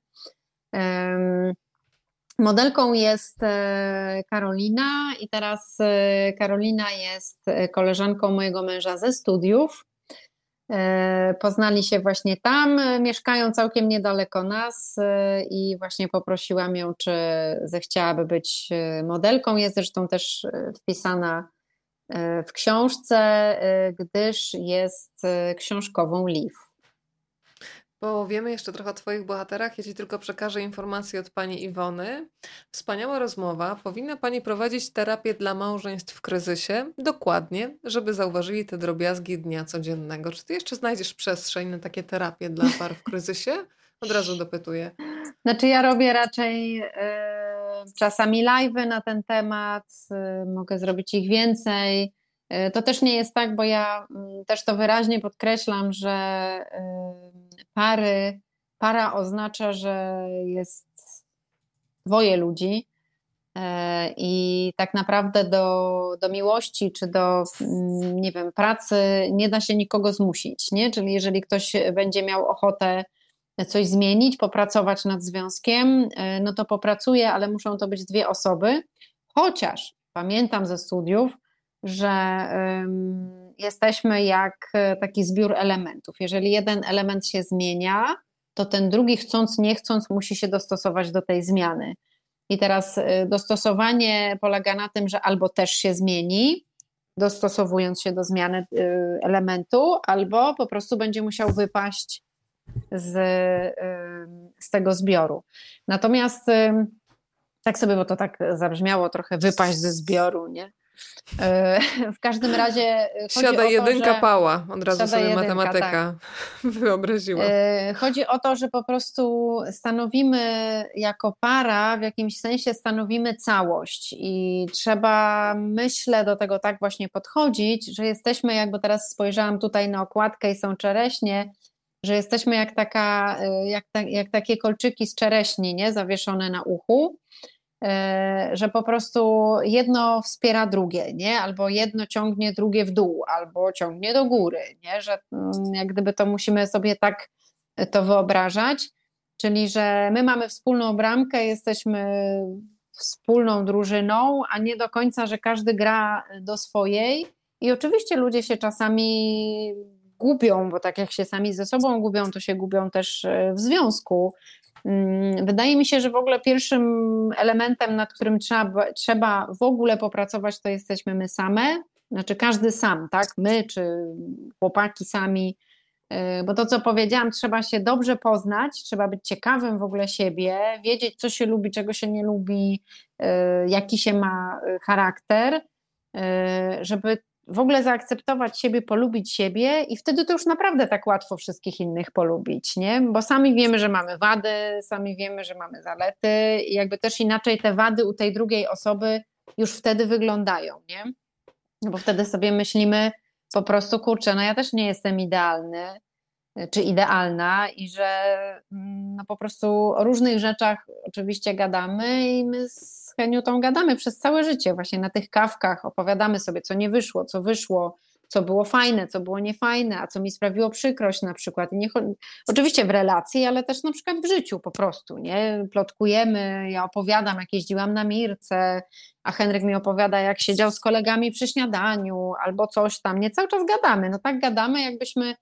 Modelką jest e, Karolina i teraz e, Karolina jest e, koleżanką mojego męża ze studiów. Poznali się właśnie tam, mieszkają całkiem niedaleko nas i właśnie poprosiłam ją, czy zechciałaby być modelką. Jest zresztą też wpisana w książce, e, gdyż jest e, książkową Liv. Bo wiemy jeszcze trochę o Twoich bohaterach. Ja Ci tylko przekażę informację od Pani Iwony. Wspaniała rozmowa. Powinna Pani prowadzić terapię dla małżeństw w kryzysie. Dokładnie, żeby zauważyli te drobiazgi dnia codziennego. Czy Ty jeszcze znajdziesz przestrzeń na takie terapie dla par w kryzysie? Od razu dopytuję. Znaczy ja robię raczej... Yy czasami live na ten temat, y, mogę zrobić ich więcej. Y, to też nie jest tak, bo ja mm, też to wyraźnie podkreślam, że y, pary, para oznacza, że jest dwoje ludzi. I tak naprawdę do, do miłości czy do, mm, nie wiem, pracy nie da się nikogo zmusić, nie? Czyli jeżeli ktoś będzie miał ochotę coś zmienić, popracować nad związkiem, e, no to popracuję, ale muszą to być dwie osoby. Chociaż pamiętam ze studiów, że jesteśmy jak e, taki zbiór elementów. Jeżeli jeden element się zmienia, to ten drugi, chcąc, nie chcąc, musi się dostosować do tej zmiany. I teraz e, dostosowanie polega na tym, że albo też się zmieni, dostosowując się do zmiany elementu, albo po prostu będzie musiał wypaść z, z tego zbioru. Natomiast tak sobie, bo to tak zabrzmiało trochę wypaść ze zbioru, nie? E, w każdym razie. Siada jedynka to, pała, od razu sobie jedynka, matematyka tak. wyobraziła. E, chodzi o to, że po prostu stanowimy jako para, w jakimś sensie stanowimy całość i trzeba, myślę, do tego tak właśnie podchodzić, że jesteśmy, jakby teraz spojrzałam tutaj na okładkę i są czereśnie, że jesteśmy jak, taka, y, jak, ta, jak takie kolczyki z czereśni, nie? zawieszone na uchu, y, że po prostu jedno wspiera drugie, nie? albo jedno ciągnie drugie w dół, albo ciągnie do góry, nie? że mm, jak gdyby to musimy sobie tak to wyobrażać, czyli że my mamy wspólną bramkę, jesteśmy wspólną drużyną, a nie do końca, że każdy gra do swojej. I oczywiście ludzie się czasami gubią, bo tak jak się sami ze sobą gubią, to się gubią też e, w związku. Mm, wydaje mi się, że w ogóle pierwszym elementem, nad którym trzeba, trzeba w ogóle popracować, to jesteśmy my same, znaczy każdy sam, tak? My czy chłopaki sami, e, bo to, co powiedziałam, trzeba się dobrze poznać, trzeba być ciekawym w ogóle siebie, wiedzieć, co się lubi, czego się nie lubi, e, jaki się ma charakter, żeby w ogóle zaakceptować siebie, polubić siebie i wtedy to już naprawdę tak łatwo wszystkich innych polubić, nie? Bo sami wiemy, że mamy wady, sami wiemy, że mamy zalety i jakby też inaczej te wady u tej drugiej osoby już wtedy wyglądają, nie? Bo wtedy sobie myślimy po prostu, kurczę, no ja też nie jestem idealny, czy idealna i że mm, no po prostu o różnych rzeczach oczywiście gadamy i my z Heniutą gadamy przez całe życie właśnie na tych kawkach, opowiadamy sobie co nie wyszło, co wyszło, co było fajne, co było niefajne, a co mi sprawiło przykrość na przykład. Nie, oczywiście w relacji, ale też na przykład w życiu po prostu, nie? Plotkujemy, ja opowiadam, jak jeździłam na Mirce, a Henryk mi opowiada, jak siedział z kolegami przy śniadaniu albo coś tam, nie? Cały czas gadamy, no tak gadamy, jakbyśmy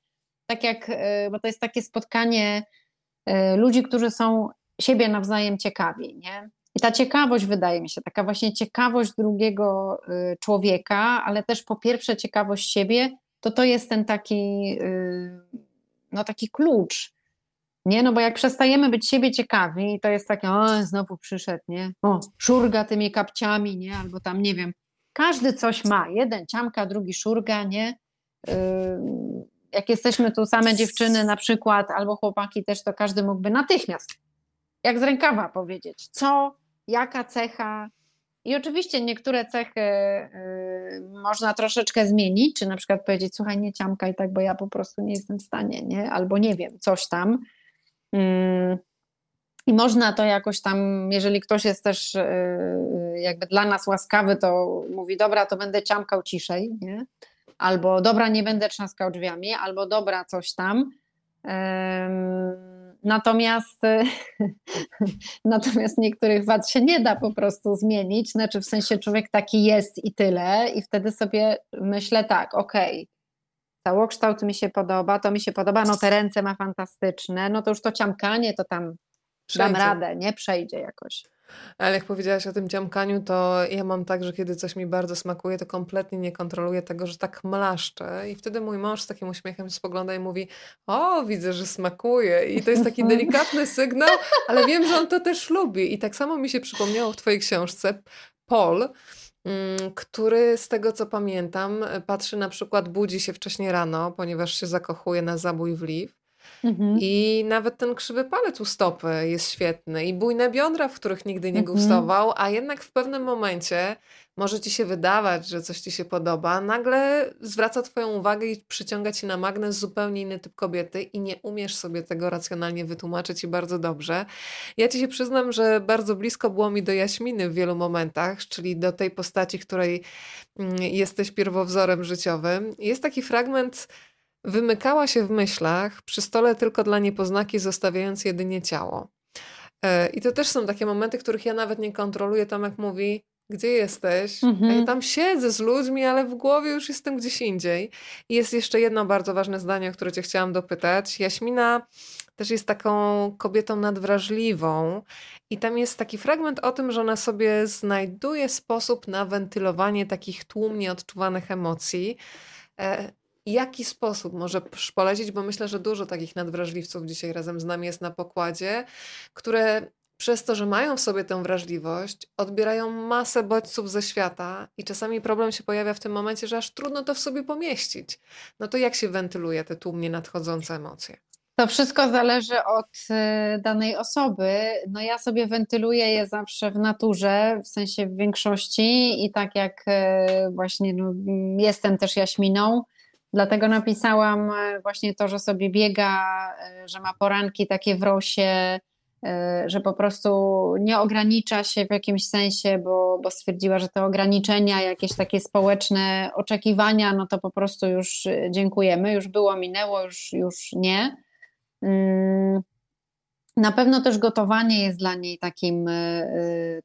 tak jak, e, bo to jest takie spotkanie e, ludzi, którzy są siebie nawzajem ciekawi, nie? I ta ciekawość wydaje mi się, taka właśnie ciekawość drugiego e, człowieka, ale też po pierwsze ciekawość siebie, to to jest ten taki, no taki klucz, nie? No bo jak przestajemy być siebie ciekawi, to jest takie, o, znowu przyszedł, nie? O, szurga tymi kapciami, nie? Albo tam, nie wiem, każdy coś ma, jeden ciamka, drugi szurga, nie? Jak jesteśmy tu same dziewczyny na przykład, albo chłopaki też, to każdy mógłby natychmiast, jak z rękawa powiedzieć, co, jaka cecha. I oczywiście niektóre cechy y, można troszeczkę zmienić, czy na przykład powiedzieć, słuchaj, nie ciamkaj tak, bo ja po prostu nie jestem w stanie, nie? albo nie wiem, coś tam. Mm. I można to jakoś tam, jeżeli ktoś jest też y, jakby dla nas łaskawy, to mówi, dobra, to będę ciamkał ciszej, nie? Albo dobra, nie będę trzaskał drzwiami, albo dobra, coś tam. Natomiast, natomiast niektórych wad się nie da po prostu zmienić, znaczy w sensie człowiek taki jest i tyle, i wtedy sobie myślę tak, okej, okay, całokształt mi się podoba, to mi się podoba, no te ręce ma fantastyczne, no to już to ciamkanie to tam Przejdzie. dam radę, nie przejdzie jakoś. Ale jak powiedziałaś o tym dziamkaniu, to ja mam tak, że kiedy coś mi bardzo smakuje, to kompletnie nie kontroluję tego, że tak mlaszczę. I wtedy mój mąż z takim uśmiechem spogląda i mówi: O, widzę, że smakuje. I to jest taki delikatny sygnał, ale wiem, że on to też lubi. I tak samo mi się przypomniało w Twojej książce Paul mm, który z tego co pamiętam, patrzy na przykład, budzi się wcześniej rano, ponieważ się zakochuje na zabój w Liv. Mhm. I nawet ten krzywy palec u stopy jest świetny i bujne biodra, w których nigdy nie mhm. gustował, a jednak w pewnym momencie może ci się wydawać, że coś ci się podoba, nagle zwraca twoją uwagę i przyciąga ci na magnes zupełnie inny typ kobiety i nie umiesz sobie tego racjonalnie wytłumaczyć i bardzo dobrze. Ja ci się przyznam, że bardzo blisko było mi do Jaśminy w wielu momentach, czyli do tej postaci, której mm, jesteś pierwowzorem życiowym. Jest taki fragment Wymykała się w myślach, przy stole tylko dla niepoznaki, zostawiając jedynie ciało. E, I to też są takie momenty, których ja nawet nie kontroluję. Tomek mówi, gdzie jesteś? Mhm. Ja tam siedzę z ludźmi, ale w głowie już jestem gdzieś indziej. I jest jeszcze jedno bardzo ważne zdanie, o które cię chciałam dopytać. Jaśmina też jest taką kobietą nadwrażliwą i tam jest taki fragment o tym, że ona sobie znajduje sposób na wentylowanie takich tłumnie odczuwanych emocji. Jaki sposób może polecić, bo myślę, że dużo takich nadwrażliwców dzisiaj razem z nami jest na pokładzie, które przez to, że mają w sobie tę wrażliwość, odbierają masę bodźców ze świata i czasami problem się pojawia w tym momencie, że aż trudno to w sobie pomieścić. No to jak się wentyluje te tłumnie nadchodzące emocje? To wszystko zależy od y, danej osoby. No ja sobie wentyluję je zawsze w naturze, w sensie w większości i tak jak y, właśnie no, jestem też jaśminą, Dlatego napisałam e, właśnie to, że sobie biega, e, że ma poranki takie w rosie, e, że po prostu nie ogranicza się w jakimś sensie, bo, bo stwierdziła, że te ograniczenia, jakieś takie społeczne oczekiwania, no to po prostu już dziękujemy, już było, minęło, już, już nie. Mm, na pewno też gotowanie jest dla niej takim,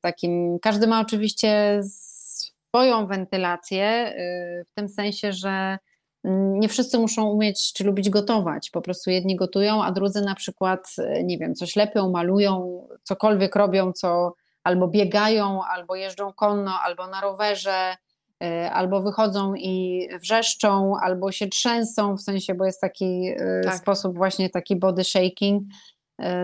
takim. Każdy ma oczywiście swoją wentylację, w tym sensie, że nie wszyscy muszą umieć czy lubić gotować. Po prostu jedni gotują, a drudzy na przykład, nie wiem, coś lepią, malują, cokolwiek robią, co albo biegają, albo jeżdżą konno, albo na rowerze, y, albo wychodzą i wrzeszczą, albo się trzęsą, w sensie, bo jest taki y, tak. sposób właśnie taki body shaking.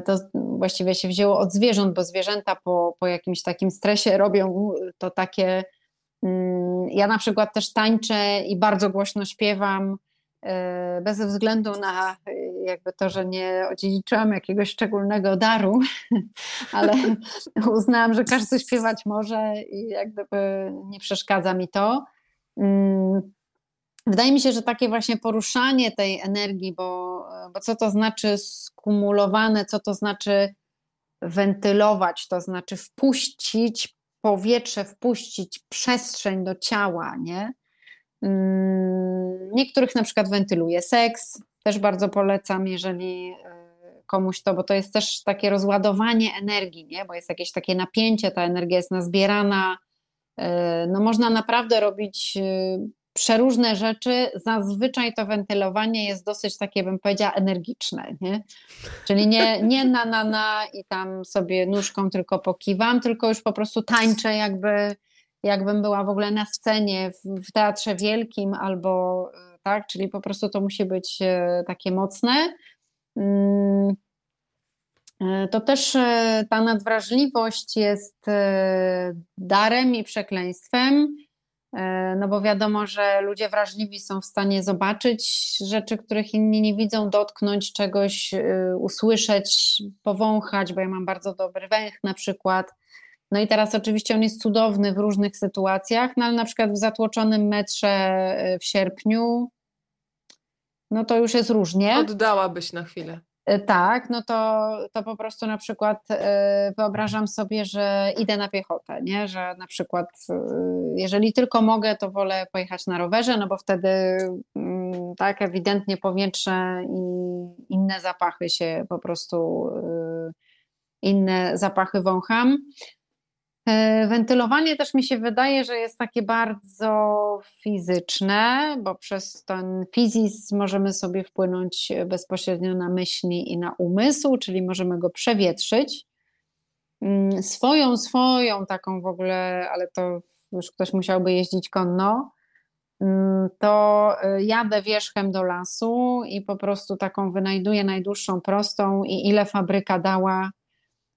To właściwie się wzięło od zwierząt, bo zwierzęta po, po jakimś takim stresie robią to takie ja na przykład też tańczę i bardzo głośno śpiewam, e, bez względu na e, jakby to, że nie odziedziczyłam jakiegoś szczególnego daru, ale uznałam, że każdy śpiewać może i jak gdyby nie przeszkadza mi to. Mm, wydaje mi się, że takie właśnie poruszanie tej energii, bo, bo co to znaczy skumulowane, co to znaczy wentylować, to znaczy wpuścić powietrze wpuścić, przestrzeń do ciała, nie? Mm, niektórych na przykład wentyluje seks, też bardzo polecam, jeżeli e, komuś to, bo to jest też takie rozładowanie energii, nie? bo jest jakieś takie napięcie, ta energia jest nazbierana. E, no można naprawdę robić e, przeróżne rzeczy, zazwyczaj to wentylowanie jest dosyć takie, bym powiedziała, energiczne, nie? Czyli nie, nie na, na, na i tam sobie nóżką tylko pokiwam, tylko już po prostu tańczę jakby, jakbym była w ogóle na scenie w, w teatrze wielkim albo tak, czyli po prostu to musi być e, takie mocne. Mm, e, to też e, ta nadwrażliwość jest darem i przekleństwem E, no bo wiadomo, że ludzie wrażliwi są w stanie zobaczyć rzeczy, których inni nie widzą, dotknąć czegoś, y, usłyszeć, powąchać, bo ja mam bardzo dobry węch na przykład. No i teraz oczywiście on jest cudowny w różnych sytuacjach, no ale na przykład w zatłoczonym metrze y, w sierpniu, no to już jest różnie. Oddałabyś na chwilę. E, tak, no to, to po prostu na przykład e, wyobrażam sobie, że idę na piechotę, nie? że na przykład e, jeżeli tylko mogę, to wolę pojechać na rowerze, no bo wtedy mm, tak ewidentnie powietrze i inne zapachy się po prostu, inne zapachy wącham. E, wentylowanie też mi się wydaje, że jest takie bardzo fizyczne, bo przez ten fizizm możemy sobie wpłynąć bezpośrednio na myśli i na umysł, czyli możemy go przewietrzyć. Mm, swoją, swoją taką w ogóle, ale to już ktoś musiałby jeździć konno, mm, to e, jadę wierzchem do lasu i po prostu taką wynajduję najdłuższą prostą i ile fabryka dała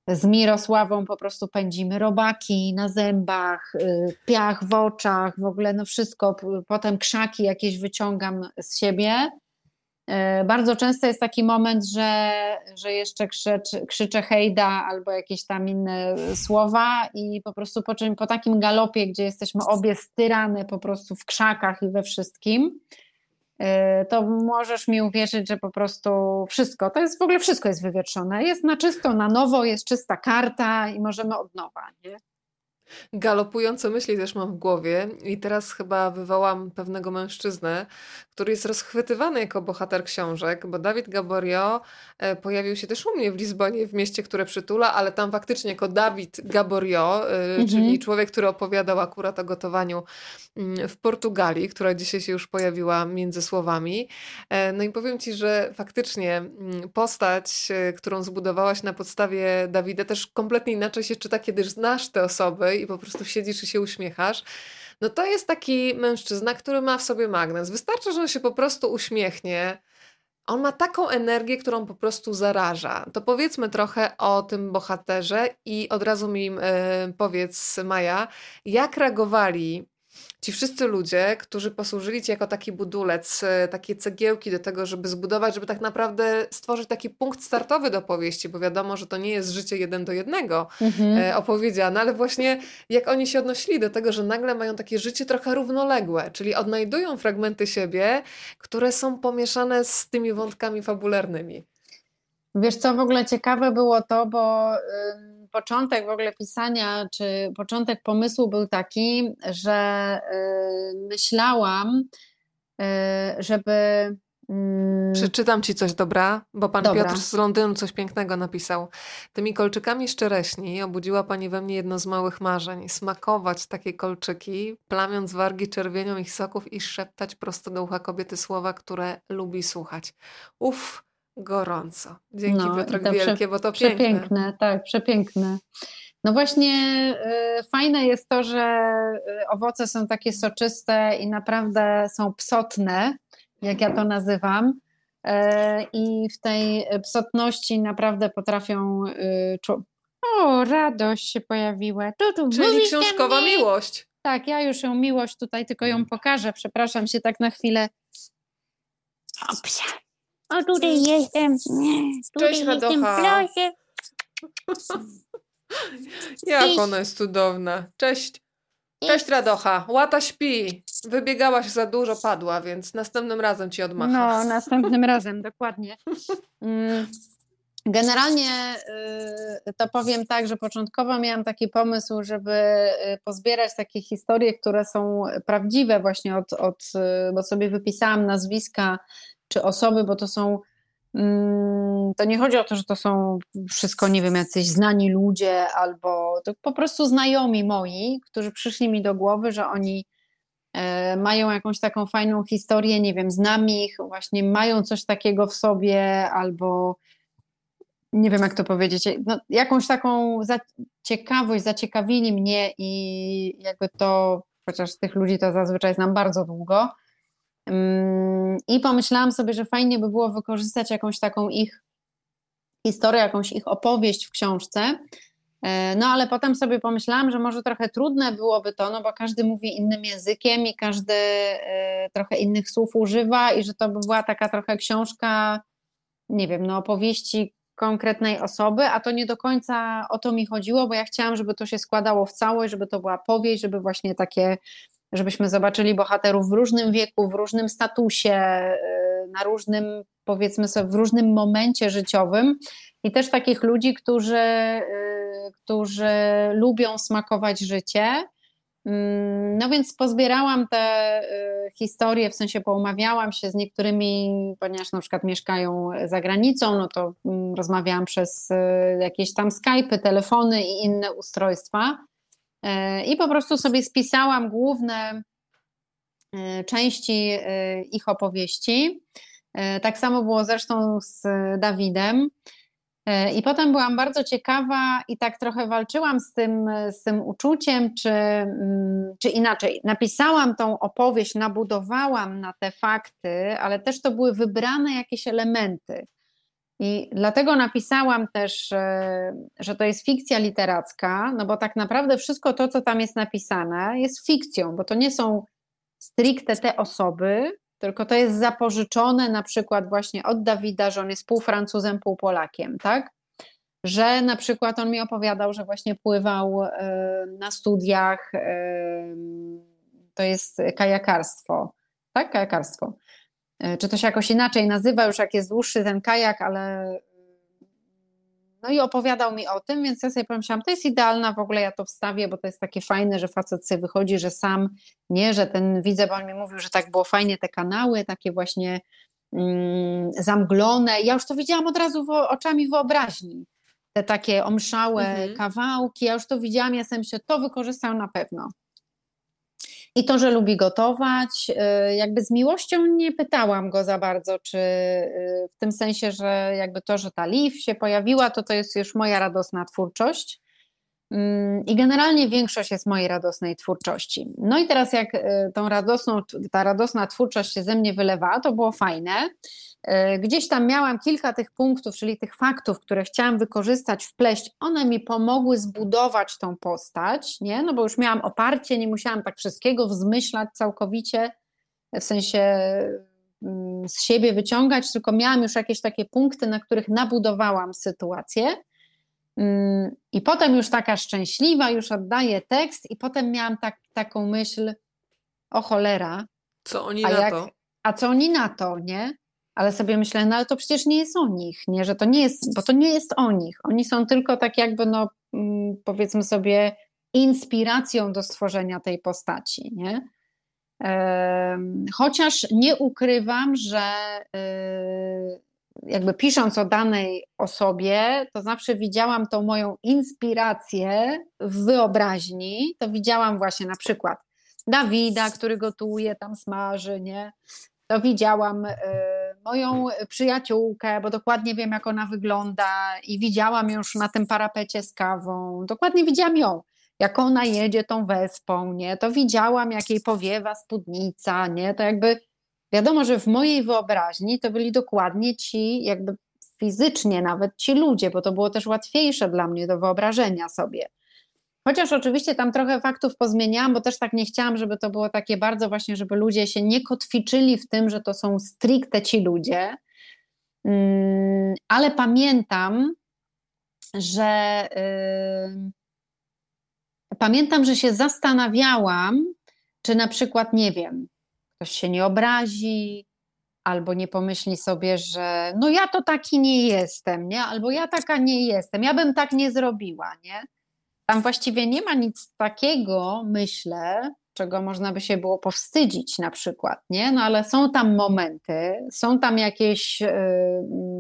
z Mirosławą po prostu pędzimy robaki na zębach, y, piach w oczach, w ogóle no wszystko, potem krzaki jakieś wyciągam z siebie. Y, bardzo często jest taki moment, że, że jeszcze krzycz, krzyczę hejda albo jakieś tam inne słowa i po prostu po, czym, po takim galopie, gdzie jesteśmy obie styrane po prostu w krzakach i we wszystkim, Y, to możesz mi uwierzyć, że po prostu wszystko, to jest w ogóle wszystko jest wywietrzone. Jest na czysto, na nowo, jest czysta karta i możemy od nowa. Nie? Galopujące myśli też mam w głowie i teraz chyba wywołam pewnego mężczyznę, który jest rozchwytywany jako bohater książek, bo Dawid Gaborio e, pojawił się też u mnie w Lizbonie, w mieście, które przytula, ale tam faktycznie jako Dawid Gaborio, e, mhm. czyli człowiek, który opowiadał akurat o gotowaniu mm, w Portugalii, która dzisiaj się już pojawiła między słowami. E, no i powiem Ci, że faktycznie mm, postać, którą zbudowałaś na podstawie Dawida, też kompletnie inaczej się czyta, kiedy znasz te osoby i po prostu siedzisz i się uśmiechasz, no to jest taki mężczyzna, który ma w sobie magnes. Wystarczy, że on się po prostu uśmiechnie. On ma taką energię, którą po prostu zaraża. To powiedzmy trochę o tym bohaterze i od razu mi yy, powiedz, Maja, jak reagowali ci wszyscy ludzie, którzy posłużyli ci jako taki budulec, e, takie cegiełki do tego, żeby zbudować, żeby tak naprawdę stworzyć taki punkt startowy do powieści, bo wiadomo, że to nie jest życie jeden do jednego mhm. E, opowiedziane, ale właśnie jak oni się odnosili do tego, że nagle mają takie życie trochę równoległe, czyli odnajdują fragmenty siebie, które są pomieszane z tymi wątkami fabularnymi. Wiesz co, w ogóle ciekawe było to, bo... Yy początek w ogóle pisania, czy początek pomysłu był taki, że y, myślałam, y, żeby Mm. Przeczytam ci coś, dobra? Bo pan dobra. Piotr z Londynu coś pięknego napisał. Tymi kolczykami szczereśni obudziła pani we mnie jedno z małych marzeń. Smakować takie kolczyki, plamiąc wargi czerwienią ich soków i szeptać prosto do ucha kobiety słowa, które lubi słuchać. Uff, gorąco. Dzięki no, Piotrek wielkie, bo to piękne. Przepiękne, tak, przepiękne. No właśnie y, fajne jest to, że y, owoce są takie soczyste i naprawdę są psotne, jak ja to nazywam. Y, I w tej psotności naprawdę potrafią. O, radość się pojawiła. Tu, tu, Czyli książkowa miłość. Tak, ja już ją miłość tutaj tylko ją pokażę. Przepraszam się tak na chwilę. Opsia. O, tutaj jestem. Tutaj Cześć, jestem Radocha. Jak ona jest cudowna. Cześć. Cześć Radocha. Łata śpi. Wybiegałaś za dużo, padła, więc następnym razem ci odmacham. No, następnym razem, dokładnie. Mm, generalnie y, to powiem tak, że początkowo miałam taki pomysł, żeby y, pozbierać takie historie, które są prawdziwe właśnie od, od y, bo sobie wypisałam nazwiska czy osoby, bo to są Mm, to nie chodzi o to, że to są wszystko, nie wiem, jacyś znani ludzie albo to po prostu znajomi moi, którzy przyszli mi do głowy, że oni e, mają jakąś taką fajną historię, nie wiem, znam ich, właśnie mają coś takiego w sobie albo nie wiem jak to powiedzieć, no, jakąś taką ciekawość, zaciekawili mnie i jakby to, chociaż tych ludzi to zazwyczaj znam bardzo długo, i pomyślałam sobie, że fajnie by było wykorzystać jakąś taką ich historię, jakąś ich opowieść w książce. E, no ale potem sobie pomyślałam, że może trochę trudne byłoby to, no bo każdy mówi innym językiem i każdy e, trochę innych słów używa i że to by była taka trochę książka, nie wiem, no opowieści konkretnej osoby, a to nie do końca o to mi chodziło, bo ja chciałam, żeby to się składało w całość, żeby to była powieść, żeby właśnie takie żebyśmy zobaczyli bohaterów w różnym wieku, w różnym statusie, y, na różnym, powiedzmy sobie, w różnym momencie życiowym i też takich ludzi, którzy, y, którzy lubią smakować życie. Mm, no więc pozbierałam te y, historie, w sensie poumawiałam się z niektórymi, ponieważ na przykład mieszkają za granicą, no to mm, rozmawiałam przez jakieś tam Skype'y, telefony i inne ustrojstwa. E, I po prostu sobie spisałam główne e, części e, ich opowieści. Tak samo było zresztą z Dawidem. I potem byłam bardzo ciekawa i tak trochę walczyłam z tym, z tym uczuciem, czy, mm, czy inaczej. Napisałam tą opowieść, nabudowałam na te fakty, ale też to były wybrane jakieś elementy. I dlatego napisałam też, że to jest fikcja literacka, no bo tak naprawdę wszystko to, co tam jest napisane, jest fikcją, bo to nie są stricte te osoby, tylko to jest zapożyczone na przykład właśnie od Dawida, że on jest pół Francuzem, pół Polakiem, tak? Że na przykład on mi opowiadał, że właśnie pływał e, na studiach, e, to jest kajakarstwo, tak? Kajakarstwo E, czy to się jakoś inaczej nazywa, już jak jest dłuższy ten kajak, ale no i opowiadał mi o tym, więc ja sobie pomyślałam, to jest idealna, w ogóle ja to wstawię, bo to jest takie fajne, że facet sobie wychodzi, że sam, nie, że ten, widzę, bo on mi mówił, że tak było fajnie te kanały, takie właśnie mm, zamglone, ja już to widziałam od razu wo, oczami wyobraźni, te takie omszałe mhm. kawałki, ja już to widziałam, ja sobie myślę, to wykorzystał na pewno. I to, że lubi gotować, y, jakby z miłością nie pytałam go za bardzo, czy y, w tym sensie, że jakby to, że ta Liv się pojawiła, to to jest już moja radosna twórczość. Mm, I generalnie większość jest mojej radosnej twórczości. No i teraz, jak y, tą radosną, ta radosna twórczość się ze mnie wylewała, to było fajne. Y, gdzieś tam miałam kilka tych punktów, czyli tych faktów, które chciałam wykorzystać, wpleść. One mi pomogły zbudować tą postać, nie? No bo już miałam oparcie, nie musiałam tak wszystkiego wzmyślać całkowicie, w sensie mm, z siebie wyciągać, tylko miałam już jakieś takie punkty, na których nabudowałam sytuację. Mm, I potem już taka szczęśliwa, już oddaję tekst, i potem miałam tak, taką myśl, o cholera. Co oni na jak, to? A co oni na to, nie? Ale sobie myślę, no ale to przecież nie jest o nich, nie? Że to nie jest, bo to nie jest o nich. Oni są tylko tak jakby, no mm, powiedzmy sobie, inspiracją do stworzenia tej postaci, nie? Chociaż nie ukrywam, że y, jakby pisząc o danej osobie, to zawsze widziałam tą moją inspirację w wyobraźni. To widziałam właśnie na przykład Dawida, który gotuje, tam smaży, nie? To widziałam y, moją przyjaciółkę, bo dokładnie wiem, jak ona wygląda i widziałam już na tym parapecie z kawą. Dokładnie widziałam ją jak ona jedzie tą wespą, nie, to widziałam, jak jej powiewa spódnica, nie, to jakby wiadomo, że w mojej wyobraźni to byli dokładnie ci, jakby fizycznie nawet ci ludzie, bo to było też łatwiejsze dla mnie do wyobrażenia sobie. Chociaż oczywiście tam trochę faktów pozmieniałam, bo też tak nie chciałam, żeby to było takie bardzo właśnie, żeby ludzie się nie kotwiczyli w tym, że to są stricte ci ludzie. Mm, ale pamiętam, że pamiętam, że się zastanawiałam, czy na przykład, nie wiem, ktoś się nie obrazi, albo nie pomyśli sobie, że no ja to taki nie jestem, nie? Albo ja taka nie jestem, ja bym tak nie zrobiła, nie? Tam właściwie nie ma nic takiego, myślę, czego można by się było powstydzić na przykład, nie? No ale są tam momenty, są tam jakieś yy,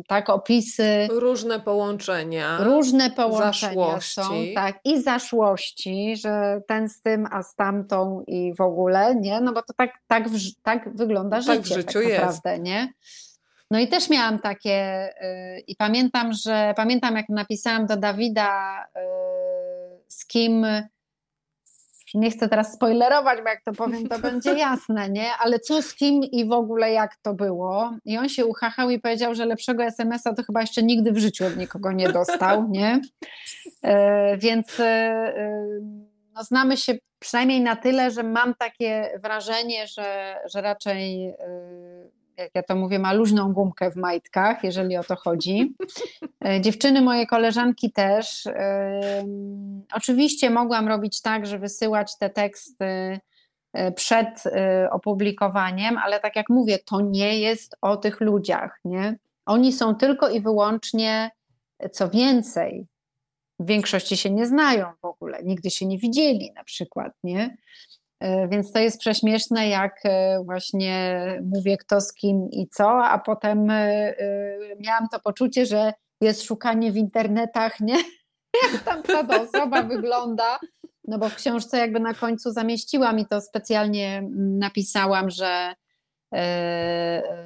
tak opisy. Różne połączenia. Różne połączenia zaszłości. są, tak, i zaszłości, że ten z tym, a z tamtą i w ogóle, nie? No bo to tak, tak, w, tak wygląda tak życie, w życiu tak naprawdę, jest. nie? No i też miałam takie yy, i pamiętam, że pamiętam jak napisałam do Dawida yy, z kim nie chcę teraz spoilerować, bo jak to powiem, to będzie jasne, nie? Ale co z kim i w ogóle jak to było? I on się uchachał i powiedział, że lepszego SMS-a to chyba jeszcze nigdy w życiu od nikogo nie dostał, nie? E, więc e, e, no, znamy się przynajmniej na tyle, że mam takie wrażenie, że, że raczej jak ja to mówię, ma luźną gumkę w majtkach, jeżeli o to chodzi. E, dziewczyny, moje koleżanki też. Oczywiście mogłam robić tak, że wysyłać te teksty e, przed e, opublikowaniem, ale tak jak mówię, to nie jest o tych ludziach, nie? Oni są tylko i wyłącznie, co więcej, w większości się nie znają w ogóle, nigdy się nie widzieli na przykład, nie? E, więc to jest prześmieszne, jak e, właśnie mówię kto z kim i co, a potem e, miałam to poczucie, że jest szukanie w internetach, nie? Jak tam ta osoba wygląda. No bo w książce jakby na końcu zamieściłam i to specjalnie mm, napisałam, że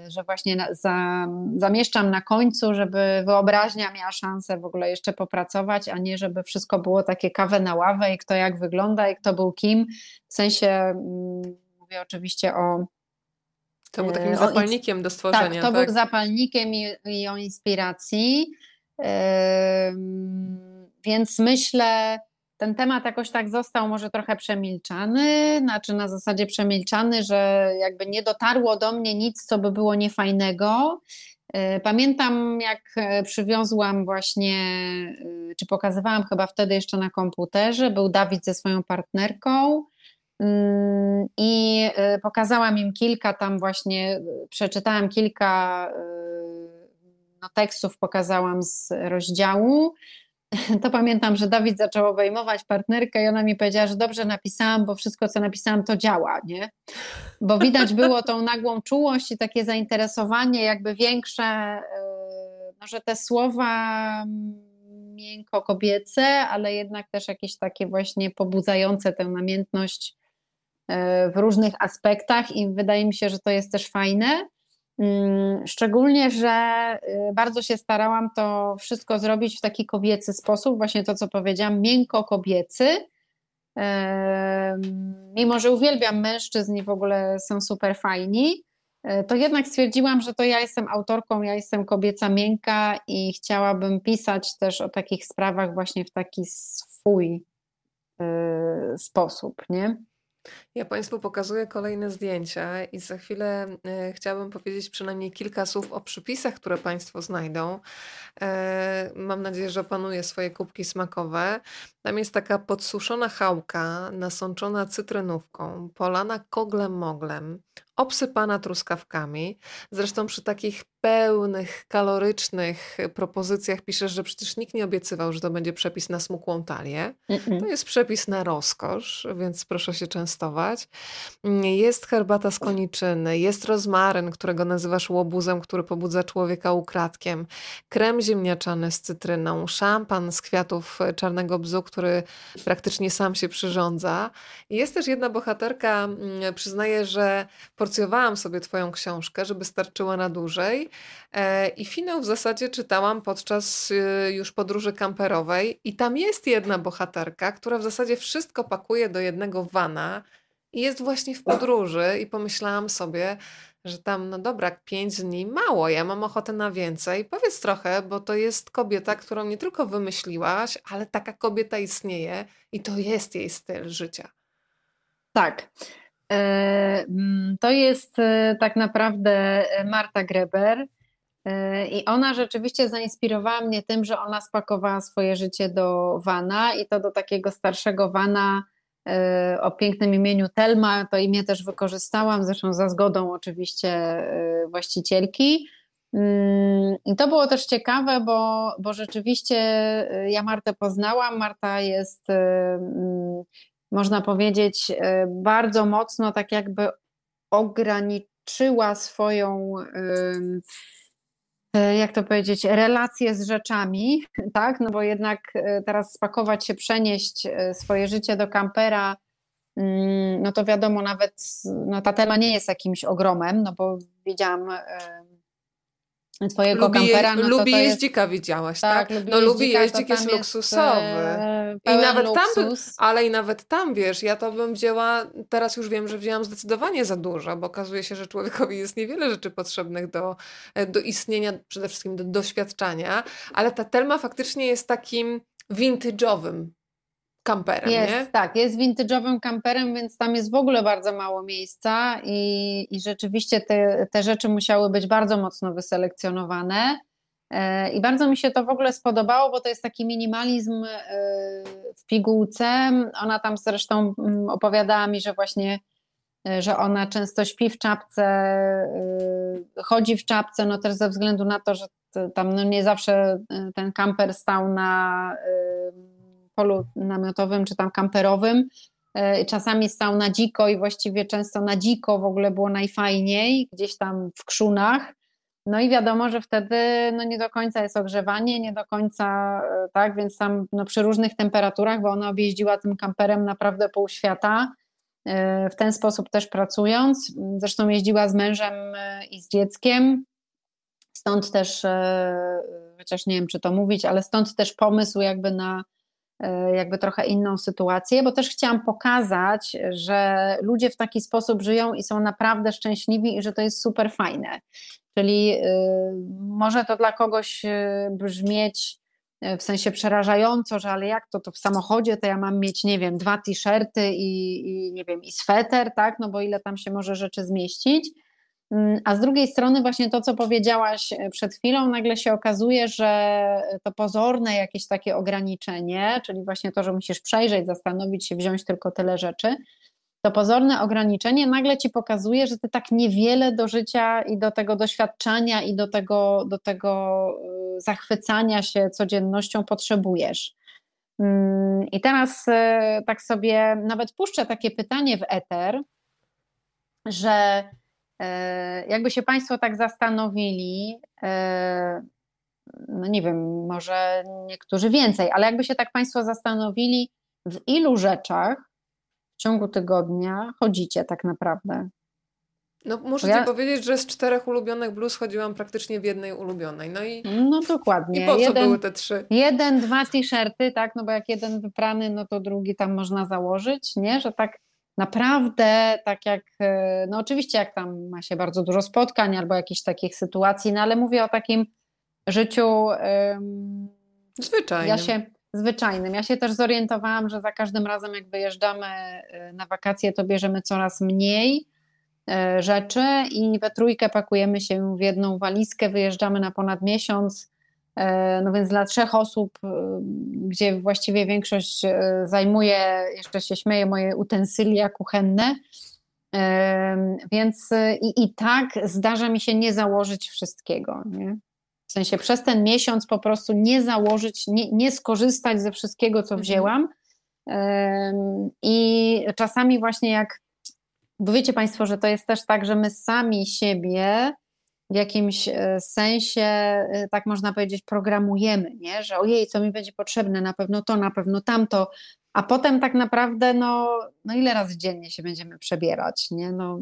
że właśnie za, zamieszczam na końcu, żeby wyobraźnia miała szansę w ogóle jeszcze popracować, a nie żeby wszystko było takie kawę na ławę i kto jak wygląda i kto był kim. W sensie mm, mówię oczywiście o. To był takim e, zapalnikiem o, do stworzenia. Tak, to tak? był zapalnikiem i, i o inspiracji. Yy, więc myślę, ten temat jakoś tak został może trochę przemilczany, znaczy na zasadzie przemilczany, że jakby nie dotarło do mnie nic, co by było niefajnego. Y, pamiętam, jak e, przywiozłam właśnie, y, czy pokazywałam chyba wtedy jeszcze na komputerze, był Dawid ze swoją partnerką mm, i pokazałam im kilka tam właśnie, przeczytałam kilka no, tekstów, pokazałam z rozdziału to pamiętam, że Dawid zaczął obejmować partnerkę i ona mi powiedziała, że dobrze napisałam, bo wszystko, co napisałam, to działa, nie? Bo widać było tą nagłą czułość i takie zainteresowanie jakby większe, e, no, że te słowa miękko kobiece, ale jednak też jakieś takie właśnie pobudzające tę namiętność e, w różnych aspektach i wydaje mi się, że to jest też fajne. Mm, szczególnie, że y, bardzo się starałam to wszystko zrobić w taki kobiecy sposób, właśnie to, co powiedziałam, miękko kobiecy. Mimo, że uwielbiam mężczyzn i w ogóle są super fajni, e, to jednak stwierdziłam, że to ja jestem autorką, ja jestem kobieca miękka i chciałabym pisać też o takich sprawach właśnie w taki swój y, sposób, nie? Ja Państwu pokazuję kolejne zdjęcia i za chwilę e, chciałabym powiedzieć przynajmniej kilka słów o przypisach, które Państwo znajdą. E, mam nadzieję, że opanuje swoje kubki smakowe. Tam jest taka podsuszona chałka, nasączona cytrynówką, polana koglem moglem, obsypana truskawkami. Zresztą przy takich pełnych, kalorycznych propozycjach piszesz, że przecież nikt nie obiecywał, że to będzie przepis na smukłą talię. To jest przepis na rozkosz, więc proszę się częstować. Jest herbata z koniczyny, jest rozmaryn, którego nazywasz łobuzem, który pobudza człowieka ukradkiem, krem ziemniaczany z cytryną, szampan z kwiatów czarnego bzu, który praktycznie sam się przyrządza. Jest też jedna bohaterka, mm, przyznaję, że porcjowałam sobie twoją książkę, żeby starczyła na dłużej. E, i finał w zasadzie czytałam podczas y, już podróży kamperowej. I tam jest jedna bohaterka, która w zasadzie wszystko pakuje do jednego wana i jest właśnie w podróży. I pomyślałam sobie, że tam, no dobra, pięć dni mało, ja mam ochotę na więcej. Powiedz trochę, bo to jest kobieta, którą nie tylko wymyśliłaś, ale taka kobieta istnieje i to jest jej styl życia. Tak. E, mm, to jest e, tak naprawdę Marta Greber. E, I ona rzeczywiście zainspirowała mnie tym, że ona spakowała swoje życie do wana i to do takiego starszego wana o pięknym imieniu Telma. To imię też wykorzystałam, zresztą za zgodą oczywiście właścicielki. Mm, I to było też ciekawe, bo, bo rzeczywiście ja Martę poznałam. Marta jest mm, można powiedzieć, bardzo mocno tak jakby ograniczyła swoją, jak to powiedzieć, relacje z rzeczami, tak? No bo jednak e, teraz spakować się, przenieść swoje życie do kampera, mm, no to wiadomo, nawet no ta tema nie jest jakimś ogromem, no bo widziałam twojego lubi kampera. No lubi to to jeździka jest... widziałaś, tak? tak? Lubi no lubi jeździk, jest luksusowy. E, I nawet luksus. tam, ale i nawet tam, wiesz, ja to bym wzięła, teraz już wiem, że wzięłam zdecydowanie za dużo, bo okazuje się, że człowiekowi jest niewiele rzeczy potrzebnych do, e, do istnienia, przede wszystkim do doświadczania, ale ta Telma faktycznie jest takim vintage'owym kamperem, jest, nie? Tak, jest vintage'owym kamperem, więc tam jest w ogóle bardzo mało miejsca i, i rzeczywiście te, te rzeczy musiały być bardzo mocno wyselekcjonowane. E, I bardzo mi się to w ogóle spodobało, bo to jest taki minimalizm e, w pigułce. Ona tam zresztą mm, opowiadała mi, że właśnie, e, że ona często śpi w czapce, chodzi w czapce, no też ze względu na to, że tam no nie zawsze ten kamper stał na polu namiotowym czy tam kamperowym. E, czasami stał na dziko i właściwie często na dziko w ogóle było najfajniej, gdzieś tam w krzunach. No i wiadomo, że wtedy no nie do końca jest ogrzewanie, nie do końca e, tak, więc tam no przy różnych temperaturach, bo ona objeździła tym kamperem naprawdę pół świata, e, w ten sposób też pracując. Zresztą jeździła z mężem i z dzieckiem, stąd też, chociaż nie wiem czy to mówić, ale stąd też pomysł jakby na jakby trochę inną sytuację, bo też chciałam pokazać, że ludzie w taki sposób żyją i są naprawdę szczęśliwi i że to jest super fajne. Czyli y, może to dla kogoś y, brzmieć y, w sensie przerażająco, że ale jak to, to w samochodzie to ja mam mieć, nie wiem, dwa t-shirty i, i nie wiem, i sweter, tak, no bo ile tam się może rzeczy zmieścić, a z drugiej strony, właśnie to, co powiedziałaś e, przed chwilą, nagle się okazuje, że to pozorne jakieś takie ograniczenie, czyli właśnie to, że musisz przejrzeć, zastanowić się, wziąć tylko tyle rzeczy, to pozorne ograniczenie nagle ci pokazuje, że ty tak niewiele do życia i do tego doświadczenia i do tego, do tego e, zachwycania się codziennością potrzebujesz. Mm, I teraz e, tak sobie nawet puszczę takie pytanie w eter, że jakby się Państwo tak zastanowili, e, no nie wiem, może niektórzy więcej, ale jakby się tak Państwo zastanowili, w ilu rzeczach w ciągu tygodnia chodzicie tak naprawdę? No muszę ja... Ci powiedzieć, że z czterech ulubionych blues chodziłam praktycznie w jednej ulubionej. No i no dokładnie. I po co jeden, były te trzy? Jeden, dwa t-shirty, tak, no bo jak jeden wyprany, no to drugi tam można założyć, nie? Że tak naprawdę tak jak, e, no oczywiście jak tam ma się bardzo dużo spotkań albo jakichś takich sytuacji, no ale mówię o takim życiu um, zwyczajnym. Ja się, zwyczajnym. Ja się też zorientowałam, że za każdym razem jak wyjeżdżamy e, na wakacje, to bierzemy coraz mniej e, rzeczy i we trójkę pakujemy się w jedną walizkę, wyjeżdżamy na ponad miesiąc No więc dla trzech osób, gdzie właściwie większość zajmuje, jeszcze się śmieje, moje utensylia kuchenne, więc i, i tak zdarza mi się nie założyć wszystkiego. Nie? W sensie przez ten miesiąc po prostu nie założyć, nie, nie skorzystać ze wszystkiego, co mhm. wzięłam. I czasami właśnie jak, bo wiecie Państwo, że to jest też tak, że my sami siebie w jakimś e, sensie, e, tak można powiedzieć, programujemy, nie? że ojej, co mi będzie potrzebne, na pewno to, na pewno tamto, a potem tak naprawdę, no, no ile razy dziennie się będziemy przebierać, nie? No,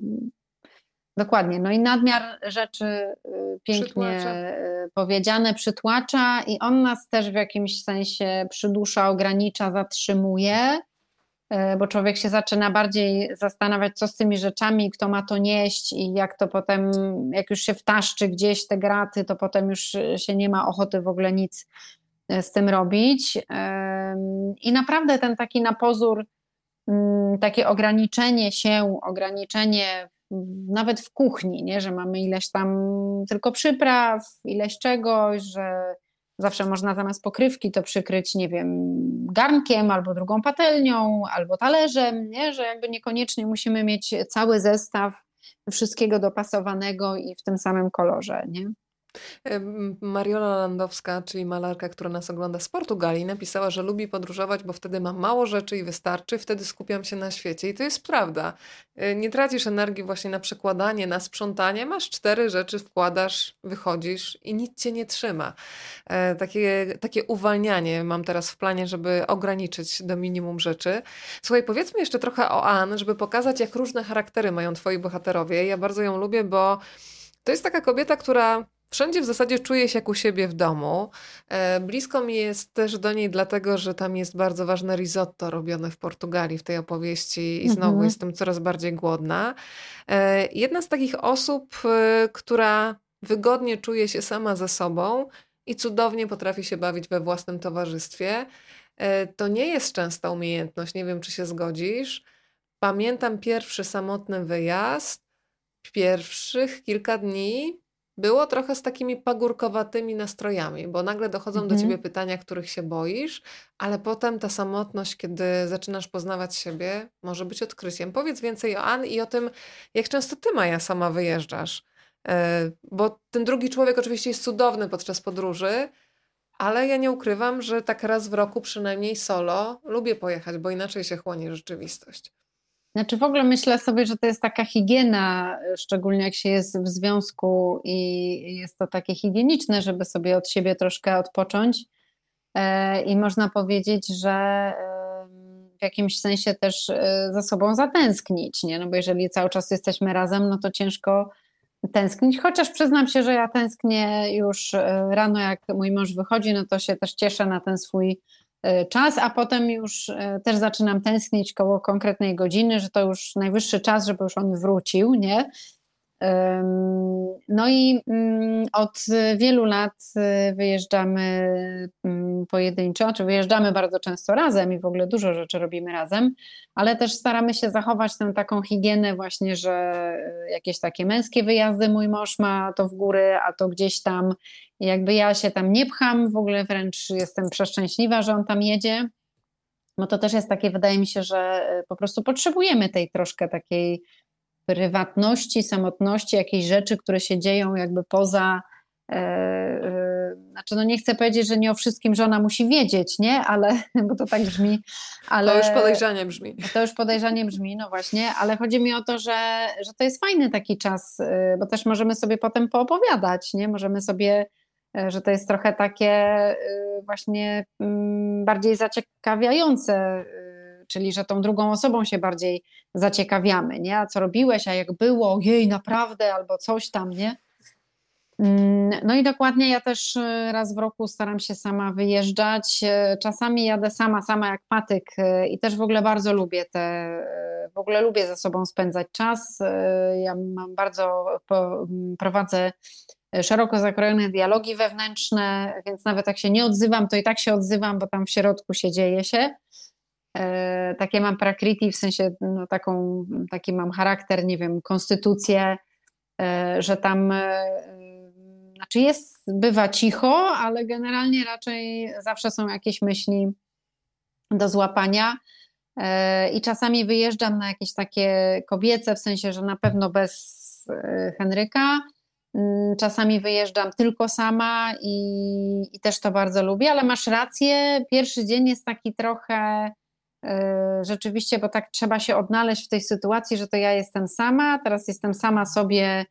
dokładnie, no i nadmiar rzeczy y, pięknie przytłacza. Y, powiedziane przytłacza i on nas też w jakimś sensie przydusza, ogranicza, zatrzymuje, bo człowiek się zaczyna bardziej zastanawiać, co z tymi rzeczami, kto ma to nieść i jak to potem, jak już się wtaszczy gdzieś te graty, to potem już się nie ma ochoty w ogóle nic z tym robić. I naprawdę ten taki na pozór, mm, takie ograniczenie się, ograniczenie nawet w kuchni, nie? że mamy ileś tam tylko przypraw, ileś czegoś, że zawsze można zamiast pokrywki to przykryć, nie wiem, garnkiem albo drugą patelnią, albo talerzem, nie? że jakby niekoniecznie musimy mieć cały zestaw wszystkiego dopasowanego i w tym samym kolorze. Nie? Mariola Landowska, czyli malarka, która nas ogląda z Portugalii, napisała, że lubi podróżować, bo wtedy ma mało rzeczy i wystarczy, wtedy skupiam się na świecie. I to jest prawda. E, nie tracisz energii właśnie na przekładanie, na sprzątanie. Masz cztery rzeczy, wkładasz, wychodzisz i nic cię nie trzyma. E, takie, takie uwalnianie mam teraz w planie, żeby ograniczyć do minimum rzeczy. Słuchaj, powiedzmy jeszcze trochę o Ann, żeby pokazać, jak różne charaktery mają twoi bohaterowie. Ja bardzo ją lubię, bo to jest taka kobieta, która Wszędzie w zasadzie czuję się jak u siebie w domu. E, blisko mi jest też do niej, dlatego że tam jest bardzo ważne risotto robione w Portugalii w tej opowieści i znowu mhm. jestem coraz bardziej głodna. E, jedna z takich osób, e, która wygodnie czuje się sama ze sobą i cudownie potrafi się bawić we własnym towarzystwie. To nie jest częsta umiejętność, nie wiem czy się zgodzisz. Pamiętam pierwszy samotny wyjazd, pierwszych kilka dni było trochę z takimi pagórkowatymi nastrojami, bo nagle dochodzą mhm. do ciebie pytania, których się boisz, ale potem ta samotność, kiedy zaczynasz poznawać siebie, może być odkryciem. Powiedz więcej o Ann i o tym, jak często ty, Maja, sama wyjeżdżasz. E, bo ten drugi człowiek oczywiście jest cudowny podczas podróży, ale ja nie ukrywam, że tak raz w roku, przynajmniej solo, lubię pojechać, bo inaczej się chłonie rzeczywistość. Znaczy w ogóle myślę sobie, że to jest taka higiena, szczególnie jak się jest w związku i jest to takie higieniczne, żeby sobie od siebie troszkę odpocząć. E, I można powiedzieć, że w jakimś sensie też e, za sobą zatęsknić, nie? No bo jeżeli cały czas jesteśmy razem, no to ciężko tęsknić, chociaż przyznam się, że ja tęsknię już e, rano, jak mój mąż wychodzi, no to się też cieszę na ten swój E, czas, a potem już e, też zaczynam tęsknić koło konkretnej godziny, że to już najwyższy czas, żeby już on wrócił, nie? No i mm, od wielu lat e, wyjeżdżamy mm, pojedynczo, czy wyjeżdżamy bardzo często razem i w ogóle dużo rzeczy robimy razem, ale też staramy się zachować tę taką higienę właśnie, że jakieś takie męskie wyjazdy mój mąż ma to w góry, a to gdzieś tam jakby ja się tam nie pcham, w ogóle wręcz jestem przeszczęśliwa, że on tam jedzie. No to też jest takie, wydaje mi się, że e, po prostu potrzebujemy tej troszkę takiej prywatności, samotności, jakiejś rzeczy, które się dzieją jakby poza. E, e, znaczy, no nie chcę powiedzieć, że nie o wszystkim żona musi wiedzieć, nie? Ale, bo to tak brzmi. Ale, to już podejrzanie brzmi. To już podejrzanie brzmi, no właśnie, ale chodzi mi o to, że, że to jest fajny taki czas, bo też możemy sobie potem poopowiadać, nie? Możemy sobie E, że to jest trochę takie właśnie mm, bardziej zaciekawiające, czyli że tą drugą osobą się bardziej zaciekawiamy, nie? A co robiłeś, a jak było, jej, naprawdę, albo coś tam, nie? Mm, no i dokładnie ja też y, raz w roku staram się sama wyjeżdżać. Czasami jadę sama, sama jak patyk i też w ogóle bardzo lubię te, w ogóle lubię ze sobą spędzać czas. Ja mam bardzo, prowadzę szeroko zakrojone dialogi wewnętrzne, więc nawet jak się nie odzywam, to i tak się odzywam, bo tam w środku się dzieje się. E, takie mam prakriti, w sensie no, taką, taki mam charakter, nie wiem, konstytucję, e, że tam e, znaczy jest, bywa cicho, ale generalnie raczej zawsze są jakieś myśli do złapania. I czasami wyjeżdżam na jakieś takie kobiece, w sensie, że na pewno bez Henryka. Mm, czasami wyjeżdżam tylko sama i, i też to bardzo lubię, ale masz rację. Pierwszy dzień jest taki trochę rzeczywiście, bo tak trzeba się odnaleźć w tej sytuacji, że to ja jestem sama, teraz jestem sama sobie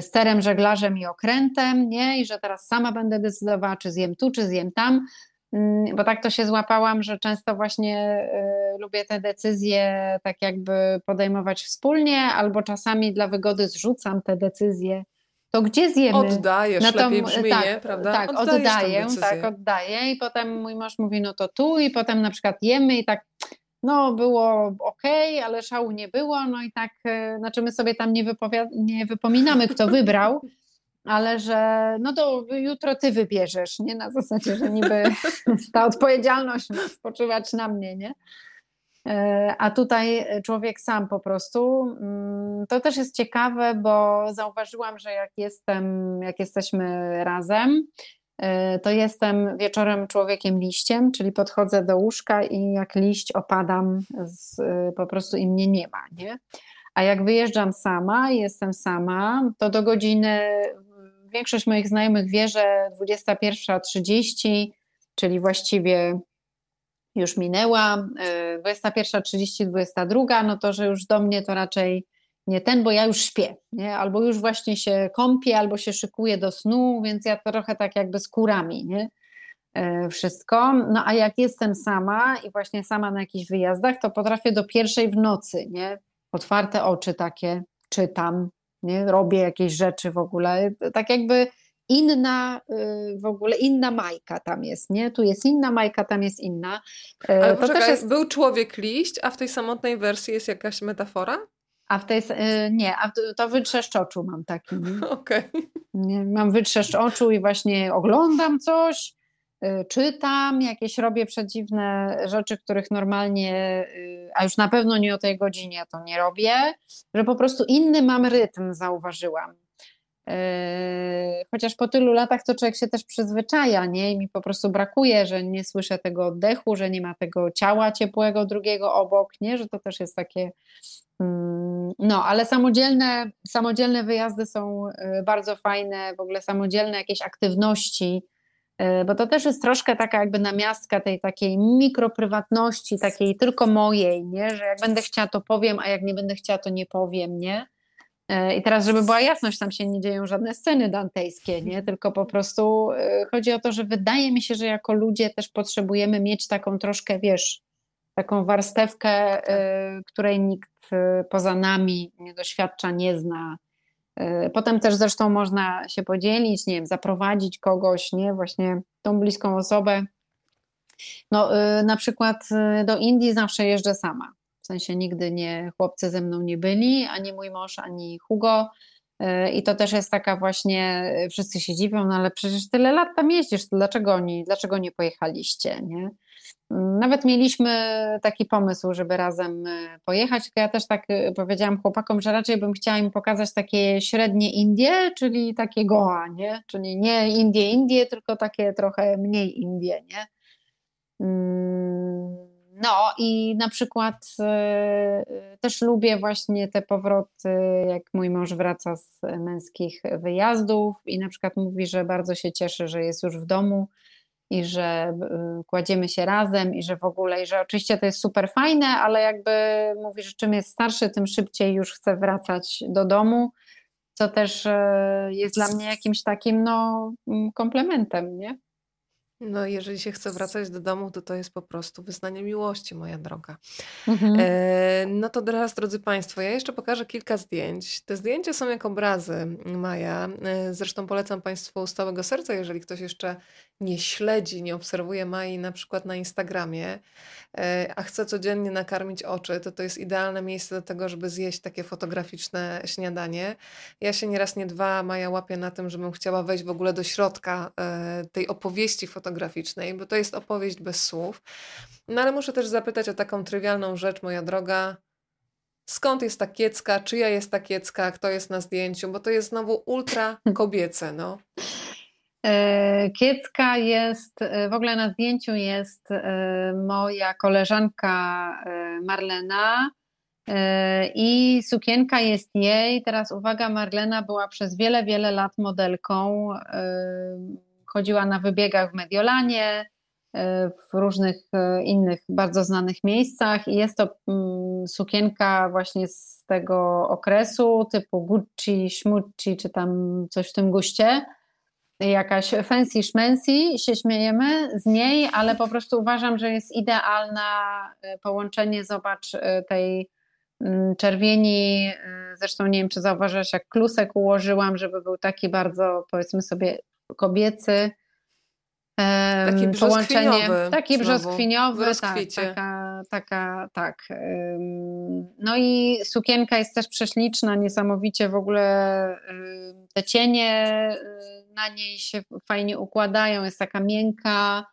sterem, żeglarzem i okrętem, nie? I że teraz sama będę decydowała, czy zjem tu, czy zjem tam. Mm, bo tak to się złapałam, że często właśnie y, lubię te decyzje tak jakby podejmować wspólnie, albo czasami dla wygody zrzucam te decyzje. To gdzie zjemy? Oddajesz, no to, lepiej brzmi, tak, nie? Prawda? Tak, oddaję, tak, oddaję i potem mój mąż mówi, no to tu i potem na przykład jemy i tak no było ok, ale szału nie było, no i tak, y, znaczy my sobie tam nie, nie wypominamy, kto wybrał, ale że no to jutro ty wybierzesz, nie? Na zasadzie, że niby ta odpowiedzialność ma spoczywać na mnie, nie? E, a tutaj człowiek sam po prostu. Mm, to też jest ciekawe, bo zauważyłam, że jak jestem, jak jesteśmy razem, e, to jestem wieczorem człowiekiem liściem, czyli podchodzę do łóżka i jak liść opadam, z, po prostu i mnie nie ma, nie? A jak wyjeżdżam sama jestem sama, to do godziny większość moich znajomych wie, że 21.30, czyli właściwie już minęła, 21.30, y, 22, no to, że już do mnie to raczej nie ten, bo ja już śpię, nie? albo już właśnie się kąpię, albo się szykuję do snu, więc ja trochę tak jakby z kurami, nie? Y, wszystko. No a jak jestem sama i właśnie sama na jakichś wyjazdach, to potrafię do pierwszej w nocy, nie? Otwarte oczy takie, czytam, nie? robię jakieś rzeczy w ogóle, tak jakby inna y, w ogóle, inna majka tam jest, nie? Tu jest inna majka, tam jest inna. Y, Ale to poczekaj, jest... był człowiek liść, a w tej samotnej wersji jest jakaś metafora? A w tej, y, nie, a to wytrzeszcz oczu mam taki. Okej. Okay. Mam wytrzeszcz oczu i właśnie oglądam coś, Y, czytam, jakieś robię przedziwne rzeczy, których normalnie, y, a już na pewno nie o tej godzinie to nie robię, że po prostu inny mam rytm, zauważyłam. Y, chociaż po tylu latach to człowiek się też przyzwyczaja, nie? I mi po prostu brakuje, że nie słyszę tego oddechu, że nie ma tego ciała ciepłego drugiego obok, nie? Że to też jest takie. Mm, no, ale samodzielne, samodzielne wyjazdy są bardzo fajne, w ogóle samodzielne jakieś aktywności E, bo to też jest troszkę taka jakby namiastka tej takiej mikroprywatności, takiej tylko mojej, nie? że jak będę chciała to powiem, a jak nie będę chciała to nie powiem, nie? E, I teraz, żeby była jasność, tam się nie dzieją żadne sceny dantejskie, nie? tylko po prostu e, chodzi o to, że wydaje mi się, że jako ludzie też potrzebujemy mieć taką troszkę, wiesz, taką warstewkę, której nikt poza nami nie doświadcza, nie zna, E, potem też zresztą można się podzielić, nie wiem, zaprowadzić kogoś, nie, właśnie tą bliską osobę. No, e, na przykład e, do Indii zawsze jeżdżę sama. W sensie nigdy nie, chłopcy ze mną nie byli, ani mój mąż, ani Hugo. I to też jest taka właśnie, wszyscy się dziwią, no ale przecież tyle lat tam jeździsz, to dlaczego, oni, dlaczego nie pojechaliście, nie? Nawet mieliśmy taki pomysł, żeby razem e, pojechać, tylko ja też tak e, powiedziałam chłopakom, że raczej bym chciała im pokazać takie średnie Indie, czyli takie Goa, nie? Czyli nie Indie, Indie, tylko takie trochę mniej Indie, nie? No i na przykład e, też lubię właśnie te powroty, jak mój mąż wraca z męskich wyjazdów i na przykład mówi, że bardzo się cieszy, że jest już w domu, i że y, kładziemy się razem i że w ogóle, i że oczywiście to jest super fajne, ale jakby mówi, że czym jest starszy, tym szybciej już chce wracać do domu, co też jest dla mnie jakimś takim no, mm, komplementem, nie? No, jeżeli się chce wracać do domu, to to jest po prostu wyznanie miłości, moja droga. Mhm. E, no to teraz, drodzy Państwo, ja jeszcze pokażę kilka zdjęć. Te zdjęcia są jak obrazy Maja. E, zresztą polecam Państwu z całego serca, jeżeli ktoś jeszcze nie śledzi, nie obserwuje Mai na przykład na Instagramie, e, a chce codziennie nakarmić oczy, to to jest idealne miejsce do tego, żeby zjeść takie fotograficzne śniadanie. Ja się nieraz nie dwa, Maja łapię na tym, żebym chciała wejść w ogóle do środka e, tej opowieści fotograficznej, bo to jest opowieść bez słów. No ale muszę też zapytać o taką trywialną rzecz, moja droga. Skąd jest ta kiecka? Czyja jest ta kiecka? Kto jest na zdjęciu? Bo to jest znowu ultra kobiece, no. E, Kiecka jest, w ogóle na zdjęciu jest moja koleżanka Marlena i sukienka jest jej. Teraz uwaga, Marlena była przez wiele, wiele lat modelką. Chodziła na wybiegach w Mediolanie, w różnych e, innych bardzo znanych miejscach i jest to mm, sukienka właśnie z tego okresu typu Gucci, Schmucci czy tam coś w tym guście. Jakaś fancy szmency, się śmiejemy z niej, ale po prostu uważam, że jest idealna e, połączenie, zobacz, e, tej mm, czerwieni, zresztą nie wiem, czy zauważyłeś, jak klusek ułożyłam, żeby był taki bardzo, powiedzmy sobie, kobiecy, Taki połączenie, taki brzoskwiniowy, tak, taka, taka, tak. No i sukienka jest też prześliczna, niesamowicie w ogóle te cienie na niej się fajnie układają, jest taka miękka.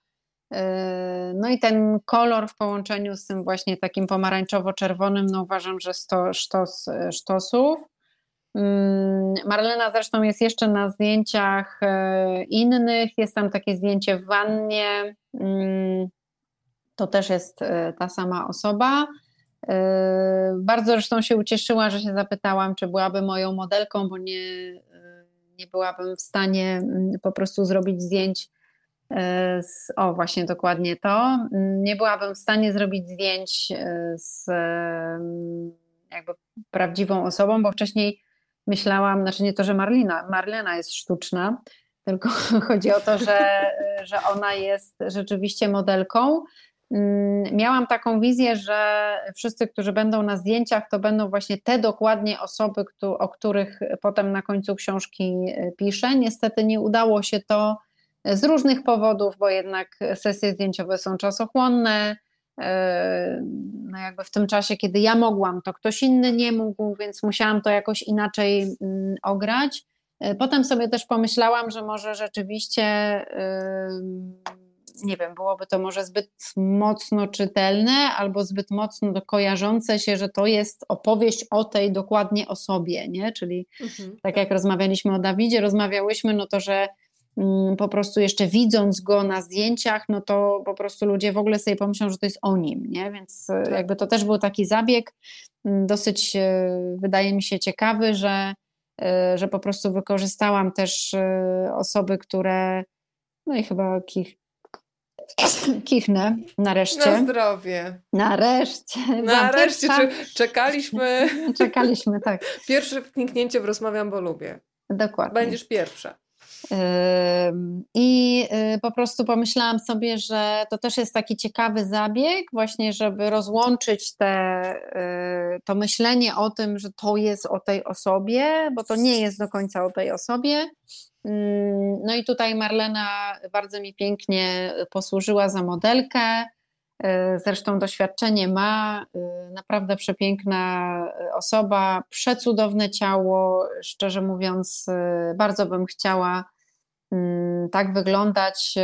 No i ten kolor w połączeniu z tym właśnie takim pomarańczowo-czerwonym, no uważam, że sto, sztos, sztosów. Mm, Marlena zresztą jest jeszcze na zdjęciach e, innych. Jest tam takie zdjęcie w wannie. Mm, to też jest e, ta sama osoba. E, bardzo zresztą się ucieszyła, że się zapytałam, czy byłaby moją modelką, bo nie, nie byłabym w stanie mm, po prostu zrobić zdjęć. Z, o, właśnie dokładnie to. Nie byłabym w stanie zrobić zdjęć z jakby prawdziwą osobą, bo wcześniej myślałam, znaczy nie to, że Marlina, Marlena jest sztuczna, tylko chodzi o to, że, że ona jest rzeczywiście modelką. Mm, miałam taką wizję, że wszyscy, którzy będą na zdjęciach, to będą właśnie te dokładnie osoby, o których potem na końcu książki e, piszę. Niestety nie udało się to z różnych powodów, bo jednak sesje zdjęciowe są czasochłonne, no jakby w tym czasie, kiedy ja mogłam, to ktoś inny nie mógł, więc musiałam to jakoś inaczej mm, ograć. E, potem sobie też pomyślałam, że może rzeczywiście, nie wiem, byłoby to może zbyt mocno czytelne albo zbyt mocno kojarzące się, że to jest opowieść o tej dokładnie osobie, nie? Czyli mhm. tak jak rozmawialiśmy o Dawidzie, rozmawiałyśmy, no to, że po prostu jeszcze widząc go na zdjęciach, no to po prostu ludzie w ogóle sobie pomyślą, że to jest o nim, nie? Więc e, tak. jakby to też był taki zabieg mm, dosyć, e, wydaje mi się, ciekawy, że, e, że po prostu wykorzystałam też osoby, które, no i chyba kich, kichnę nareszcie. Na zdrowie. Nareszcie. Nareszcie. Czekaliśmy. Czekaliśmy, tak. Pierwsze kliknięcie w Rozmawiam, bo lubię. Dokładnie. Będziesz pierwsza. I y, po prostu pomyślałam sobie, że to też jest taki ciekawy zabieg, właśnie, żeby rozłączyć te, y, to myślenie o tym, że to jest o tej osobie, bo to nie jest do końca o tej osobie. No i tutaj Marlena bardzo mi pięknie posłużyła za modelkę. E, zresztą doświadczenie ma, e, naprawdę przepiękna osoba, przecudowne ciało. Szczerze mówiąc, e, bardzo bym chciała mm, tak wyglądać,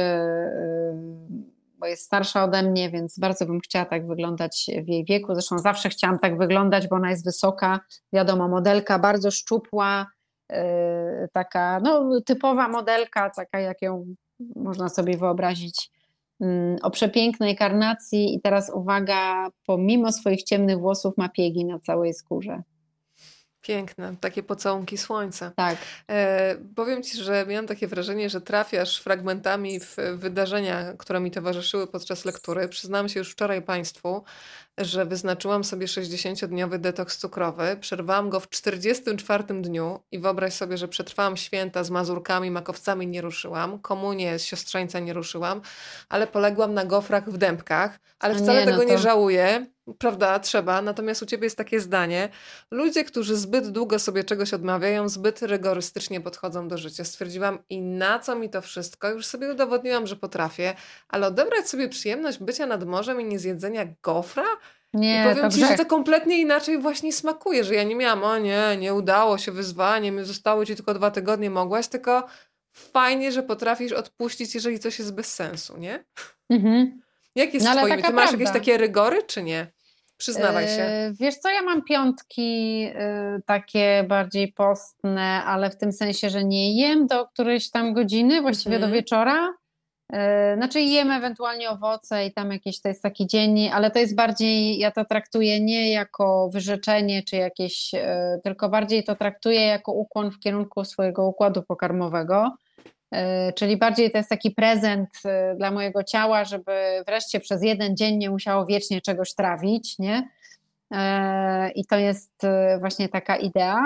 bo jest starsza ode mnie, więc bardzo bym chciała tak wyglądać w jej wieku. Zresztą zawsze chciałam tak wyglądać, bo ona jest wysoka, wiadomo, modelka bardzo szczupła, taka no, typowa modelka, taka jak ją można sobie wyobrazić o przepięknej karnacji i teraz uwaga, pomimo swoich ciemnych włosów ma piegi na całej skórze. Piękne, takie pocałunki słońca. Tak. E, powiem Ci, że miałam takie wrażenie, że trafiasz fragmentami w wydarzenia, które mi towarzyszyły podczas lektury. Przyznałam się już wczoraj Państwu, że wyznaczyłam sobie 60-dniowy detoks cukrowy. Przerwałam go w 44 dniu i wyobraź sobie, że przetrwałam święta z mazurkami, makowcami nie ruszyłam, komunię z siostrzeńca nie ruszyłam, ale poległam na gofrach w dębkach, ale wcale nie, no tego to... nie żałuję. Prawda, trzeba. Natomiast u ciebie jest takie zdanie. Ludzie, którzy zbyt długo sobie czegoś odmawiają, zbyt rygorystycznie podchodzą do życia. Stwierdziłam, i na co mi to wszystko? Już sobie udowodniłam, że potrafię, ale odebrać sobie przyjemność bycia nad morzem i niezjedzenia gofra? Nie, I powiem ci, że to kompletnie inaczej właśnie smakuje, że ja nie miałam, o nie, nie udało się wyzwanie, zostały ci tylko dwa tygodnie, mogłaś, tylko fajnie, że potrafisz odpuścić, jeżeli coś jest bez sensu, nie? Mhm. Jak jest no, z twoimi? Ty masz prawda. jakieś takie rygory, czy nie? Przyznawaj się. E, wiesz co, ja mam piątki e, takie bardziej postne, ale w tym sensie, że nie jem do którejś tam godziny, właściwie do mhm. wieczora. E, znaczy jem ewentualnie owoce i tam jakiś to jest taki dzień, ale to jest bardziej, ja to traktuję nie jako wyrzeczenie czy jakieś, tylko bardziej to traktuję jako ukłon w kierunku swojego układu pokarmowego. Czyli bardziej to jest taki prezent dla mojego ciała, żeby wreszcie przez jeden dzień nie musiało wiecznie czegoś trawić, nie? I to jest właśnie taka idea.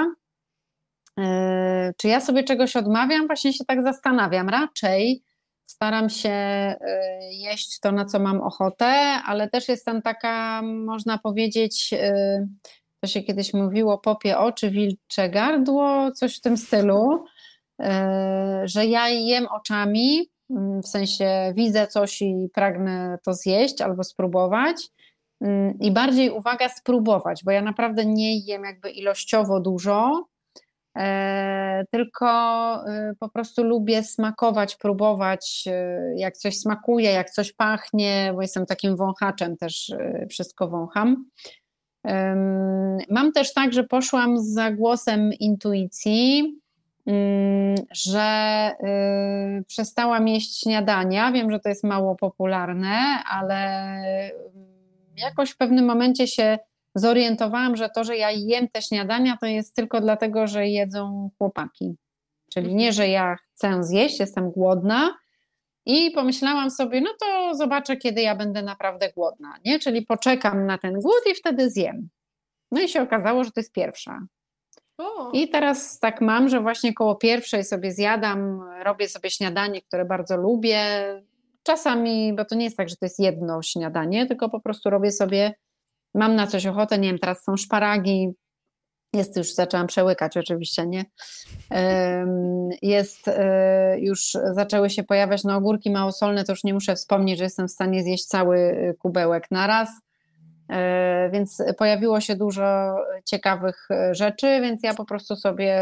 Czy ja sobie czegoś odmawiam? Właśnie się tak zastanawiam. Raczej staram się jeść to, na co mam ochotę, ale też jestem taka, można powiedzieć, to się kiedyś mówiło, popie oczy, wilcze gardło, coś w tym stylu. E, że ja jem oczami, mm, w sensie widzę coś i pragnę to zjeść albo spróbować. Mm, I bardziej uwaga, spróbować, bo ja naprawdę nie jem jakby ilościowo dużo, e, tylko e, po prostu lubię smakować, próbować, jak coś smakuje, jak coś pachnie, bo jestem takim wąchaczem, też wszystko wącham. Mam też tak, że poszłam za głosem intuicji, że y, przestałam jeść śniadania. Wiem, że to jest mało popularne, ale jakoś w pewnym momencie się zorientowałam, że to, że ja jem te śniadania, to jest tylko dlatego, że jedzą chłopaki. Czyli nie, że ja chcę zjeść, jestem głodna. I pomyślałam sobie, no to zobaczę, kiedy ja będę naprawdę głodna, nie? Czyli poczekam na ten głód i wtedy zjem. No i się okazało, że to jest pierwsza. I teraz tak mam, że właśnie koło pierwszej sobie zjadam, robię sobie śniadanie, które bardzo lubię. Czasami, bo to nie jest tak, że to jest jedno śniadanie, tylko po prostu robię sobie, mam na coś ochotę, nie wiem, teraz są szparagi, jest już, zaczęłam przełykać oczywiście, nie? Jest, e, już zaczęły się pojawiać na ogórki małosolne, to już nie muszę wspomnieć, że jestem w stanie zjeść cały kubełek na raz E, więc pojawiło się dużo ciekawych e, rzeczy, więc ja po prostu sobie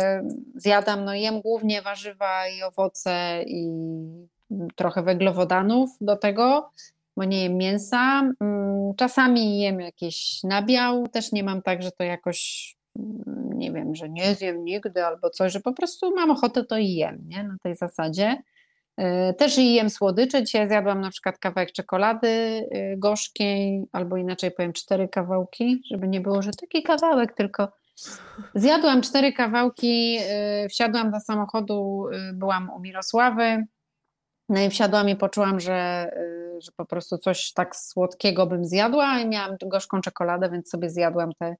zjadam, no jem głównie warzywa i owoce i trochę węglowodanów do tego, bo nie jem mięsa. Mm, czasami jem jakiś nabiał, też nie mam tak, że to jakoś mm, nie wiem, że nie zjem nigdy albo coś, że po prostu mam ochotę to i jem, nie? Na tej zasadzie. E, też jem słodycze. Dzisiaj zjadłam na przykład kawałek czekolady e, gorzkiej, albo inaczej powiem cztery kawałki, żeby nie było, że taki kawałek, tylko zjadłam cztery kawałki, e, wsiadłam do samochodu, byłam u Mirosławy, no i wsiadłam i poczułam, że, że po prostu coś tak słodkiego bym zjadła i miałam gorzką czekoladę, więc sobie zjadłam te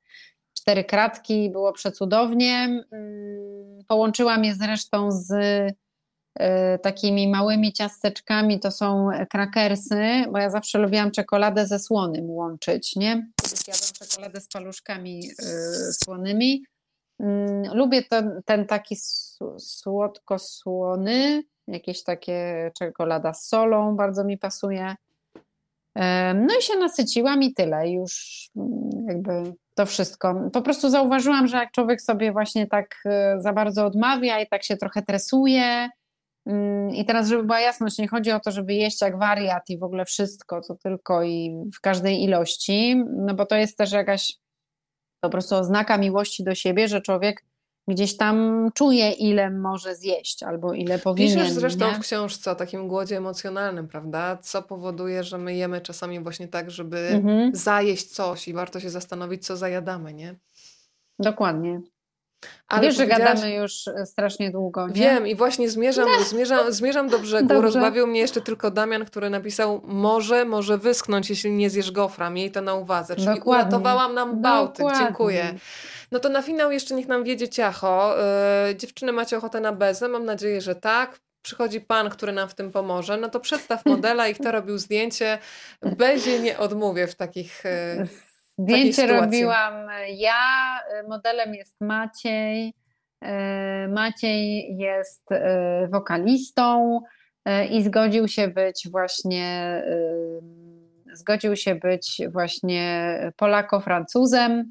cztery kratki, było przecudownie. Mm, połączyłam je zresztą z takimi małymi ciasteczkami, to są krakersy, bo ja zawsze lubiłam czekoladę ze słonym łączyć, nie? Jadłam czekoladę z paluszkami y, słonymi. Mm, lubię ten, ten taki słodko-słony, jakieś takie czekolada z solą, bardzo mi pasuje. No i się nasyciłam i tyle, już mm, jakby to wszystko. Po prostu zauważyłam, że jak człowiek sobie właśnie tak y, za bardzo odmawia i tak się trochę tresuje, I teraz, żeby była jasność, nie chodzi o to, żeby jeść jak wariat i w ogóle wszystko, co tylko i w każdej ilości, no bo to jest też jakaś po prostu oznaka miłości do siebie, że człowiek gdzieś tam czuje, ile może zjeść albo ile powinien. Piszesz zresztą nie? w książce o takim głodzie emocjonalnym, prawda? Co powoduje, że my jemy czasami właśnie tak, żeby mhm. zajeść coś i warto się zastanowić, co zajadamy, nie? Dokładnie. Ale Wiesz, że gadamy już e, strasznie długo. Nie? Wiem i właśnie zmierzam, zmierzam, zmierzam do brzegu. Dobrze. Rozbawił mnie jeszcze tylko Damian, który napisał może, może wyschnąć, jeśli nie zjesz gofra. Miej to na uwadze. Czyli Dokładnie. uratowałam nam Bałtyk. Dokładnie. Dziękuję. No to na finał jeszcze niech nam wiedzie ciacho. Yy, dziewczyny macie ochotę na bezę? Mam nadzieję, że tak przychodzi pan, który nam w tym pomoże, no to przedstaw modela i kto robił zdjęcie. Bezie nie odmówię w takich e, Zdjęcie robiłam ja, modelem jest Maciej. E, Maciej jest e, wokalistą i zgodził się być właśnie zgodził się być właśnie Polako-Francuzem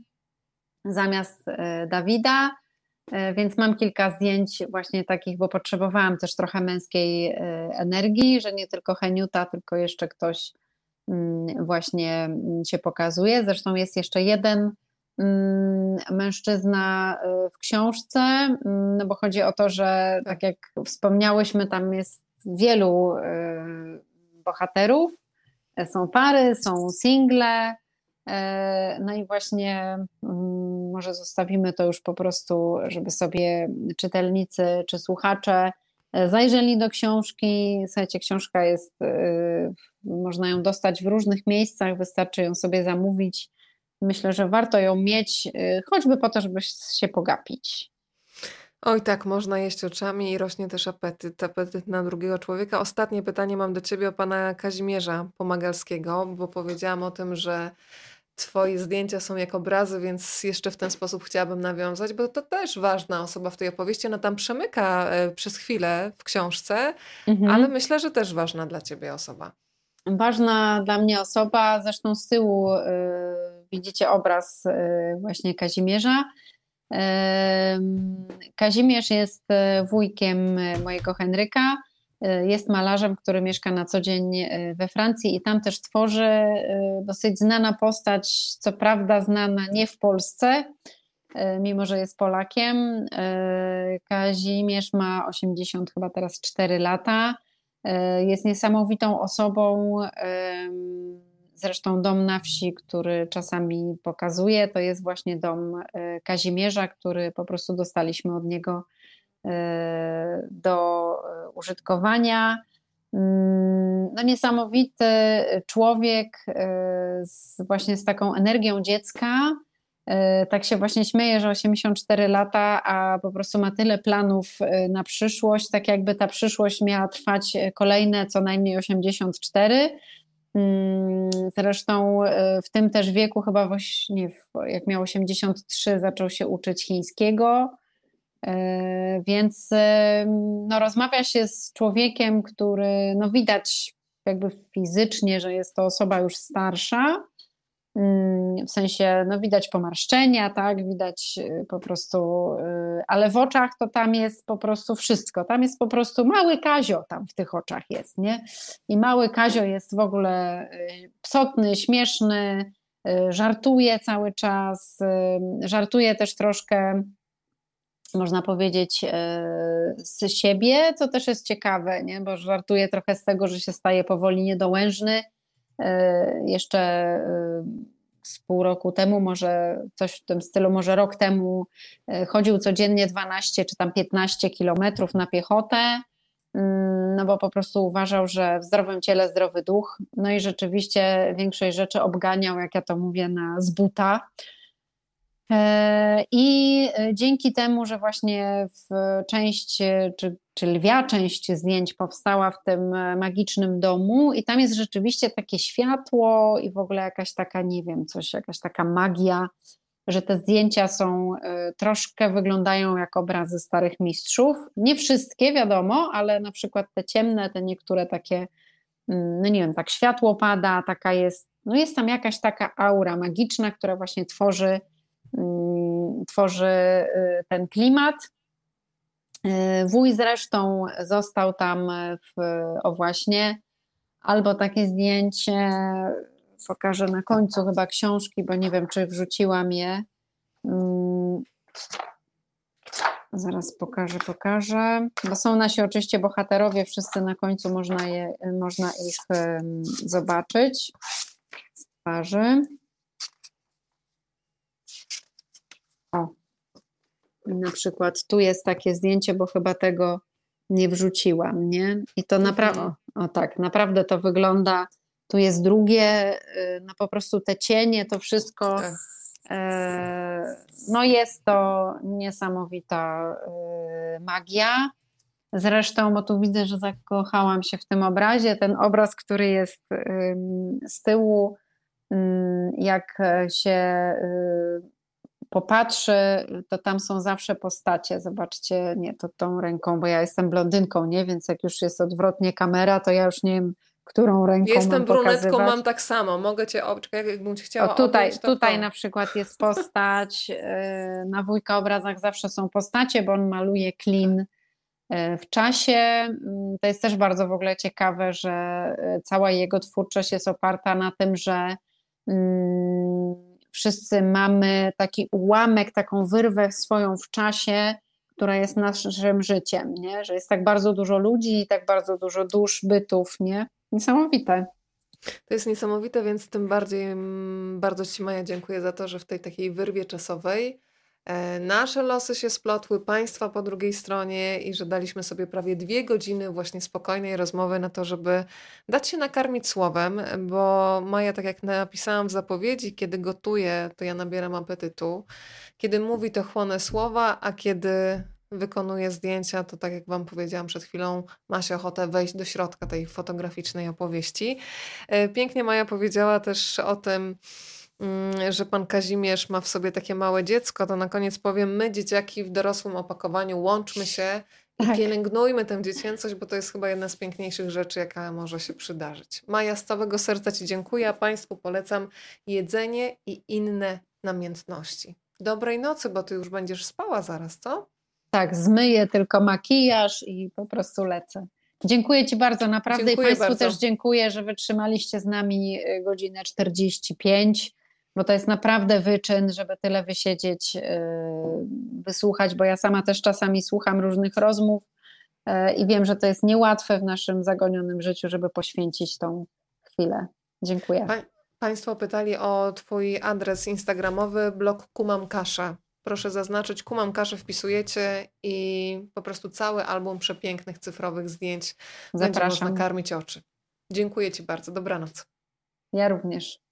zamiast Dawida. Więc mam kilka zdjęć właśnie takich, bo potrzebowałam też trochę męskiej energii, że nie tylko Heniuta, tylko jeszcze ktoś właśnie mm, się pokazuje. Zresztą jest jeszcze jeden mężczyzna y, w książce, no bo chodzi o to, że tak jak wspomniałyśmy, tam jest wielu y, bohaterów, są pary, są single, E, no i właśnie mm, może zostawimy to już po prostu, żeby sobie czytelnicy czy słuchacze zajrzeli do książki. Słuchajcie, książka jest, e, można ją dostać w różnych miejscach, wystarczy ją sobie zamówić. Myślę, że warto ją mieć, choćby po to, żeby się pogapić. Oj, tak, można jeść oczami i rośnie też apetyt, apetyt na drugiego człowieka. Ostatnie pytanie mam do ciebie o pana Kazimierza Pomagalskiego, bo powiedziałam o tym, że Twoje zdjęcia są jak obrazy, więc jeszcze w ten sposób chciałabym nawiązać, bo to też ważna osoba w tej opowieści. Ona tam przemyka e, przez chwilę w książce, mhm. ale myślę, że też ważna dla Ciebie osoba. Ważna dla mnie osoba, zresztą z tyłu y, widzicie obraz y, właśnie Kazimierza. Y, Kazimierz jest wujkiem mojego Henryka. Y, jest malarzem, który mieszka na co dzień y, we Francji i tam też tworzy y, dosyć znana postać, co prawda znana nie w Polsce, mimo że jest Polakiem. Kazimierz ma 80 chyba teraz 4 lata. Jest niesamowitą osobą. Zresztą dom na wsi, który czasami pokazuje, to jest właśnie dom Kazimierza, który po prostu dostaliśmy od niego do użytkowania. Mm, no niesamowity człowiek e, z, właśnie z taką energią dziecka. Tak się właśnie śmieje, że 84 lata, a po prostu ma tyle planów na przyszłość, tak jakby ta przyszłość miała trwać kolejne co najmniej 84. Mm, zresztą w tym też wieku, chyba właśnie jak miał 83, zaczął się uczyć chińskiego. E, więc no, rozmawia się z człowiekiem, który no, widać jakby fizycznie, że jest to osoba już starsza. Mm, w sensie, no widać pomarszczenia, tak, widać y, po prostu, ale w oczach to tam jest po prostu wszystko. Tam jest po prostu mały Kazio, tam w tych oczach jest, nie? I mały Kazio jest w ogóle psotny, śmieszny, żartuje cały czas, żartuje też troszkę można powiedzieć, e, z siebie, co też jest ciekawe, nie? bo żartuję trochę z tego, że się staje powoli niedołężny. E, jeszcze e, z pół roku temu, może coś w tym stylu, może rok temu chodził codziennie 12 czy tam 15 kilometrów na piechotę, mm, no bo po prostu uważał, że w zdrowym ciele zdrowy duch. No i rzeczywiście większość rzeczy obganiał, jak ja to mówię, na z buta. E, I e, dzięki temu, że właśnie w część, e, czy, czy lwia część zdjęć powstała w tym magicznym domu, i tam jest rzeczywiście takie światło i w ogóle jakaś taka, nie wiem, coś, jakaś taka magia, że te zdjęcia są troszkę wyglądają jak obrazy starych mistrzów. Nie wszystkie, wiadomo, ale na przykład te ciemne, te niektóre takie, mm, no nie wiem, tak światło pada, taka jest, no jest tam jakaś taka aura magiczna, która właśnie tworzy tworzy y, ten klimat. Y, wuj zresztą został tam w, o właśnie, albo takie zdjęcie pokażę na końcu chyba książki, bo nie wiem, czy wrzuciłam je. Mm, zaraz pokażę, pokażę. Bo są nasi oczywiście bohaterowie, wszyscy na końcu można, je, można ich zobaczyć z twarzy. O, na przykład tu jest takie zdjęcie, bo chyba tego nie wrzuciłam, nie? I to naprawdę, mhm. o tak, naprawdę to wygląda, tu jest drugie, y, no po prostu te cienie, to wszystko, tak. e, no jest to niesamowita y, magia. Zresztą, bo tu widzę, że zakochałam się w tym obrazie, ten obraz, który jest z tyłu, jak się y, popatrzy, to tam są zawsze postacie. Zobaczcie, nie to tą ręką, bo ja jestem blondynką, nie? Więc jak już jest odwrotnie kamera, to ja już nie wiem, którą ręką Jestem mam brunetką, pokazywać. mam tak samo. Mogę cię obczekać, jakbym chciała o, tutaj, tutaj to... na przykład jest postać. Y, na wujka obrazach zawsze są postacie, bo on maluje klin e, w czasie. Mm, to jest też bardzo w ogóle ciekawe, że e, cała jego twórczość jest oparta na tym, że mm, wszyscy mamy taki ułamek, taką wyrwę swoją w czasie, która jest naszym życiem, nie? że jest tak bardzo dużo ludzi i tak bardzo dużo dusz, bytów, nie? Niesamowite. To jest niesamowite, więc tym bardziej mm, bardzo Ci Maja dziękuję za to, że w tej takiej wyrwie czasowej nasze losy się splotły, Państwa po drugiej stronie i że daliśmy sobie prawie dwie godziny właśnie spokojnej rozmowy na to, żeby dać się nakarmić słowem, bo Maja, tak jak napisałam w zapowiedzi, kiedy gotuje, to ja nabieram apetytu. Kiedy mówi, to chłonę słowa, a kiedy wykonuje zdjęcia, to tak jak Wam powiedziałam przed chwilą, ma się ochotę wejść do środka tej fotograficznej opowieści. E, pięknie Maja powiedziała też o tym, że pan Kazimierz ma w sobie takie małe dziecko, to na koniec powiem, my dzieciaki w dorosłym opakowaniu łączmy się i tak. pielęgnujmy tę dziecięcość, bo to jest chyba jedna z piękniejszych rzeczy, jaka może się przydarzyć. Maja, z całego serca Ci dziękuję, a Państwu polecam jedzenie i inne namiętności. Dobrej nocy, bo Ty już będziesz spała zaraz, co? Tak, zmyję tylko makijaż i po prostu lecę. Dziękuję Ci bardzo, naprawdę dziękuję i Państwu bardzo. też dziękuję, że wytrzymaliście z nami y, godzinę 45, bo to jest naprawdę wyczyn, żeby tyle wysiedzieć, y, wysłuchać, bo ja sama też czasami słucham różnych rozmów y, i wiem, że to jest niełatwe w naszym zagonionym życiu, żeby poświęcić tą chwilę. Dziękuję. Pa państwo pytali o Twój adres instagramowy, blog Kumam Kasza proszę zaznaczyć, kumam kaszę wpisujecie i po prostu cały album przepięknych cyfrowych zdjęć Zapraszam. będzie można karmić oczy. Dziękuję Ci bardzo. Dobranoc. Ja również.